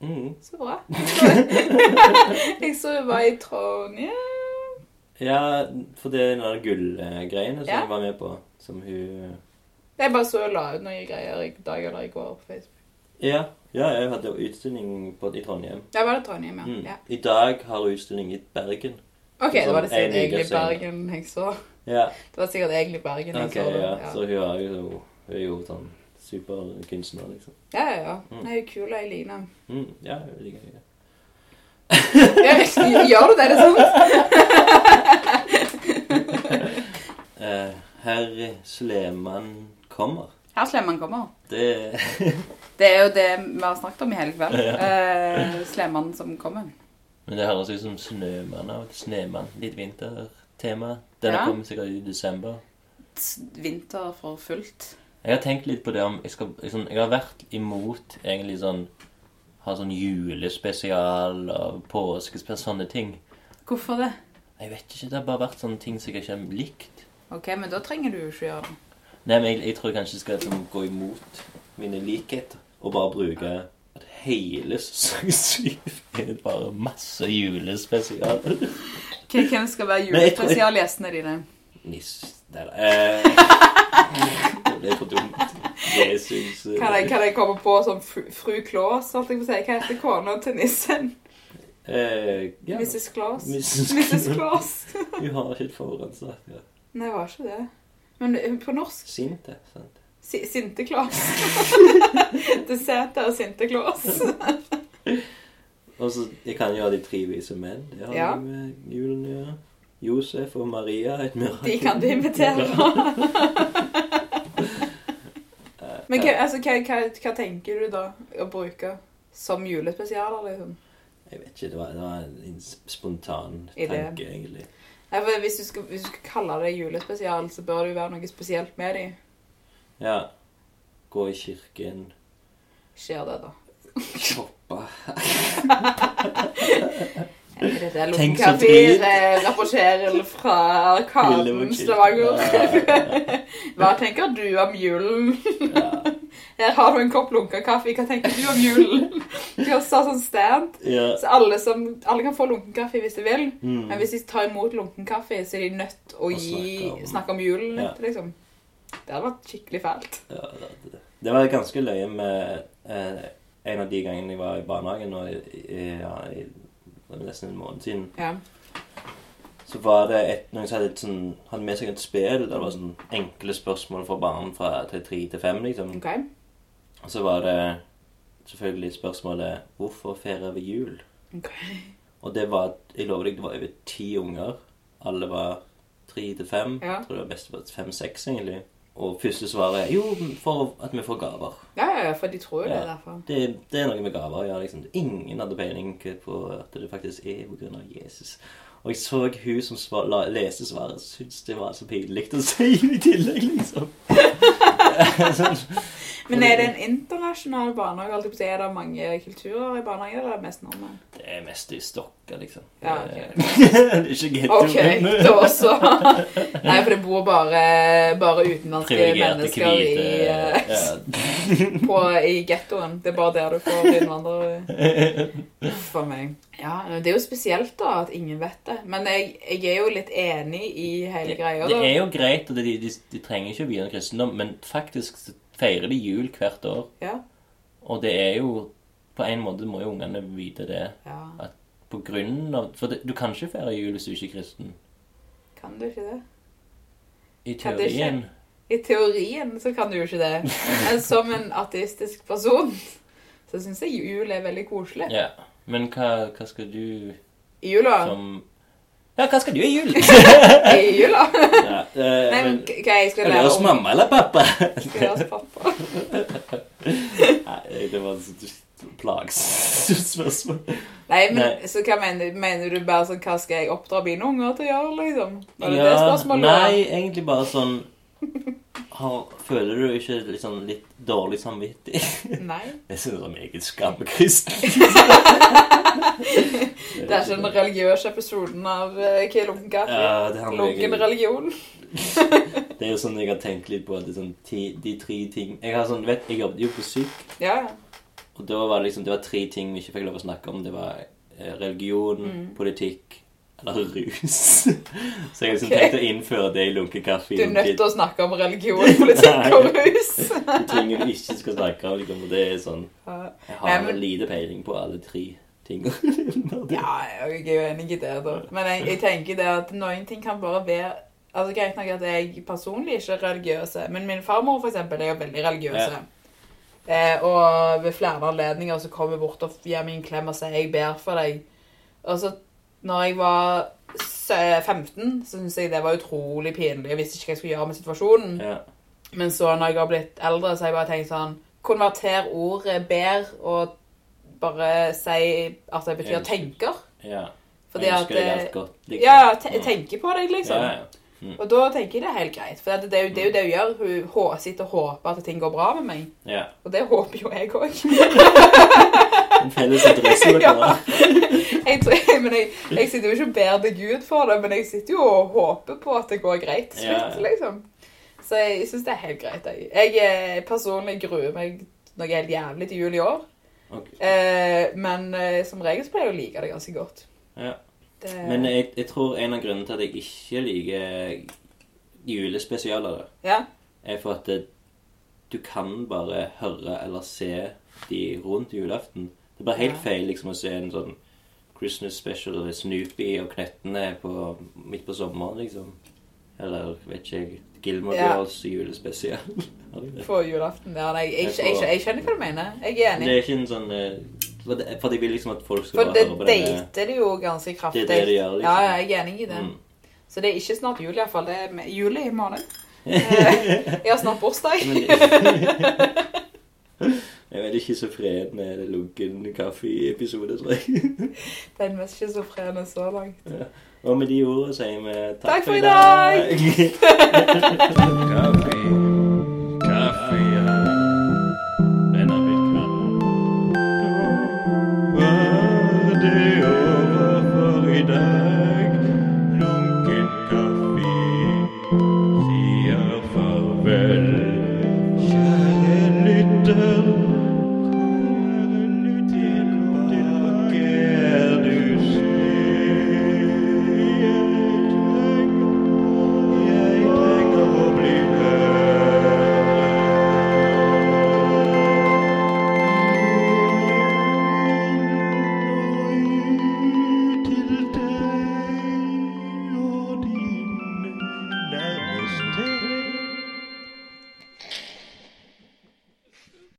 S1: Mm.
S2: Så bra. Jeg så hun var i Trondheim.
S1: ja, for det er den gullgreiene som
S2: Ja.
S1: jeg var med på, som hun
S2: Jeg bare så hun la ut noen greier i dag eller i går på Facebook.
S1: Ja. Ja, jeg hadde utstilling på, i Trondheim.
S2: Ja, var det Trondheim, ja.
S1: Mm.
S2: ja.
S1: I dag har hun utstilling i Bergen.
S2: Ok, det var det sikkert egentlig. Bergen jeg så.
S1: Ja.
S2: Det var sikkert egentlig Bergen jeg
S1: okay,
S2: så det.
S1: ja.
S2: Ja.
S1: Så hun, er jo, hun er jo sånn superkunstner, liksom.
S2: Ja, ja, ja.
S1: Mm.
S2: Hun er jo kul, jeg liker henne.
S1: Mm. Ja, hun liker henne.
S2: Ja, Gjør du det? Er det sant?
S1: Eh, Herr Sleman kommer.
S2: Her Sleman kommer.
S1: Det
S2: Det er jo det vi har snakket om i hele kveld. Uh, Sleman som kommer.
S1: Men det høres ut som Snømann av Snemann. Litt vintertema. Denne
S2: Ja.
S1: kommer sikkert i desember.
S2: Vinter for fullt.
S1: Jeg har tenkt litt på det om Jeg, skal, liksom, jeg har vært imot egentlig sånn Ha sånn julespesial og påskespesial, sånne ting.
S2: Hvorfor det?
S1: Jeg vet ikke, Det har bare vært sånne ting som jeg ikke har likt.
S2: Ok, men da trenger du jo ikke gjøre det.
S1: Nei, men jeg, jeg tror jeg kanskje skal liksom, gå imot mine likheter og bare bruke at hele sesong syv er bare masse julespesial.
S2: Hvem skal være julespesialgjestene dine?
S1: Niss Nei da. Eh, det er for dumt. Jesus eh,
S2: Kan jeg, kan jeg komme på som fru, fru Claus, holdt jeg på å si? Hva heter kona til nissen?
S1: eh, ja.
S2: Mrs. Claus?
S1: Mrs.
S2: Mrs. Claus.
S1: Vi har ikke et foransatt. Ja.
S2: Nei, var ikke det. Men eh, på norsk
S1: Sinte, sant?
S2: Si, Sinte-Claus. det og Sinte-Claus.
S1: Og så jeg kan jo ha de tre vise menn. Det har
S2: Ja.
S1: med julen å gjøre. Josef og Maria, et mirakel.
S2: De kan du invitere. Men hva, altså, hva, hva, hva tenker du da å bruke som julespesialer, liksom?
S1: Jeg vet ikke, det var, det var en spontan
S2: Ideen.
S1: tanke, egentlig.
S2: Ja, hvis, du skal, hvis du skal kalle det julespesial, så bør det jo være noe spesielt med dem.
S1: Ja. Gå i kirken.
S2: Skjer det, da?
S1: Shoppe. Tenk så drit.
S2: eh, rapporterer fra Arkaden, Stavanger. Hva tenker du om julen?
S1: Ja.
S2: Her har du en kopp lunka kaffe. Hva tenker du om julen? De har sånn stand.
S1: Ja.
S2: Så alle, som, alle kan få lunken kaffe hvis de vil.
S1: Mm.
S2: Men hvis de tar imot lunken kaffe, så er de nødt til å
S1: snakke om-
S2: snakke om julen
S1: Ja.
S2: liksom. Det hadde vært skikkelig fælt.
S1: Ja, det, det var ganske løye med eh, en av de gangene jeg var i barnehagen nå, i, i, ja, nesten en måned siden.
S2: Ja.
S1: Så var det et, noen som hadde, et sånn, hadde med seg et spill der det var sånn enkle spørsmål for barn fra til tre til fem. liksom.
S2: OK.
S1: Og så var det selvfølgelig spørsmålet 'Hvorfor feirer vi jul?'
S2: Okay.
S1: Og det var Jeg lover deg, det var over ti unger. Alle var tre til fem.
S2: Ja.
S1: Jeg tror det var best fem-seks, egentlig. Og første svaret er 'Jo, for at vi får gaver'.
S2: Ja, ja, for de tror jo det derfor.
S1: Det, det er noe med gaver. Ja, liksom. Ingen hadde peiling på at det faktisk er av Jesus. Og jeg så hun som svar, la, leste svaret, syntes det var så pinlig å si i tillegg, liksom. sånn,
S2: Men er det en internasjonal barnehage? Å Er det mange kulturer i barnehagen, eller er det mest nordmenn?
S1: det er mest i stokker, liksom.
S2: Ja,
S1: det, det er ikke getto.
S2: OK,
S1: men-
S2: da. Nei, for det bor bare, bare utenlandske mennesker i, eh,
S1: ja.
S2: på, i gettoen. Det er bare der du får innvandrere. Uff meg. Ja, det er jo spesielt da at ingen vet det. Men jeg, jeg er jo litt enig i hele greia.
S1: Det er jo greit, og de, de, de trenger ikke å begynne kristendom, men faktisk feirer de jul hvert år.
S2: Ja,
S1: Og det er jo På en måte må jo ungene vite det.
S2: ja.
S1: At på grunn av For det, du kan ikke feire jul hvis du ikke er kristen.
S2: Kan du ikke det?
S1: I
S2: teorien. det ikke? I teorien så kan du jo ikke det. Men som en ateistisk person så syns jeg jul er veldig koselig.
S1: Ja. Men hva, hva skal du
S2: I jula?
S1: som Ja, hva skal du i jul?
S2: I jula?
S1: ja, eh,
S2: Nei, men hva jeg skal
S1: er det hos mamma eller pappa?
S2: Skal jeg hos pappa?
S1: Nei, det var et plagsomt spørsmål.
S2: Nei, men
S1: Nei.
S2: så hva mener, mener du bare sånn Hva skal jeg oppdra mine unger til å gjøre, liksom? Var det
S1: Ja,
S2: det spørsmålet?
S1: Nei, egentlig bare sånn har, Føler du ikke sånn litt dårlig samvittig?
S2: Nei.
S1: Jeg synes Det er sånn meget skammekristen.
S2: Det er ikke den religiøse episoden av uh, Lunken kaffe.
S1: Ja,
S2: Lunken religion.
S1: Det er jo sånn jeg har tenkt litt på at det er sånn ti, de tre ting Jeg har sånn, vet, jeg jobbet jo på syk,
S2: Ja, ja.
S1: Og da var det liksom Det var tre ting vi ikke fikk lov å snakke om. Det var eh, religion,
S2: Mm.
S1: politikk eller rus. Så jeg liksom
S2: okay.
S1: tenkte å innføre det i lunken kaffe.
S2: Du er nødt til å snakke om religion, politikk og rus.
S1: De tingene vi ikke skal snakke om. Liksom, det er sånn
S2: Ja,
S1: Jeg
S2: Nei,
S1: har
S2: men-
S1: lite peiling på alle tre tingene.
S2: Ja, jeg er jo enig i det, da. Men jeg, jeg tenker det at noen ting kan bare være Altså Greit nok at jeg personlig ikke er religiøse, men min farmor for eksempel, er jo veldig religiøs. Eh, og ved flere anledninger så kommer jeg bort og gir meg en klem og sier 'jeg ber for deg'. Og så når jeg var 15, så syntes jeg det var utrolig pinlig. Jeg visste ikke hva jeg skulle gjøre med situasjonen.
S1: Ja.
S2: Men så når jeg har blitt eldre, så har jeg bare tenkt sånn Konverter ordet 'ber' og bare si at det betyr 'tenker'.
S1: ja.
S2: Fordi
S1: jeg
S2: at
S1: deg
S2: eh,
S1: alt godt. liksom.
S2: Ja, te tenker på deg, liksom.
S1: Ja, ja.
S2: Og da tenker jeg det er helt greit. For det, det, er jo, det er jo det hun gjør. Hun hå- sitter og håper at ting går bra med meg.
S1: ja.
S2: Og det håper jo jeg òg.
S1: En felles interesse
S2: jeg, jeg sitter jo ikke og ber til Gud for det, men jeg sitter jo og håper på at det går greit til slutt,
S1: ja.
S2: liksom. Så jeg syns det er helt greit. Jeg, jeg eh, personlig gruer meg noe helt jævlig til jul i år.
S1: Okay.
S2: Eh, men eh, som regel så pleier jeg å like det ganske godt.
S1: Ja.
S2: Det,
S1: Men jeg, jeg tror en av grunnene til at jeg ikke liker julespesialer,
S2: ja,
S1: er for at det, du kan bare høre eller se de rundt julaften. Det er bare helt
S2: Ja.
S1: feil liksom å se en sånn Christmas special med Snoopy og Knøttene på, midt på sommeren, liksom. Eller vet ikke jeg Gilmore
S2: Ja.
S1: Girls julespesial.
S2: På julaften. Ja, nei, jeg, jeg,
S1: Jeg
S2: jeg, jeg, skjønner hva du mener. Jeg er enig.
S1: Det er ikke en sånn eh, For det- for de vil liksom at folk skal
S2: For
S1: bare
S2: det
S1: høre på denne
S2: dater de jo ganske kraftig.
S1: Det er det de gjør, liksom.
S2: Ja, ja, jeg er enig i det.
S1: Mm.
S2: Så det er ikke snart jul, iallfall. Det er med- juli i morgen. Jeg har snart bursdag.
S1: Jeg er veldig schizofren med lunken kaffeepisode, tror jeg.
S2: Den mest schizofrene så langt.
S1: Og med de ordene sier vi takk,
S2: Takk for i dag!
S1: dag.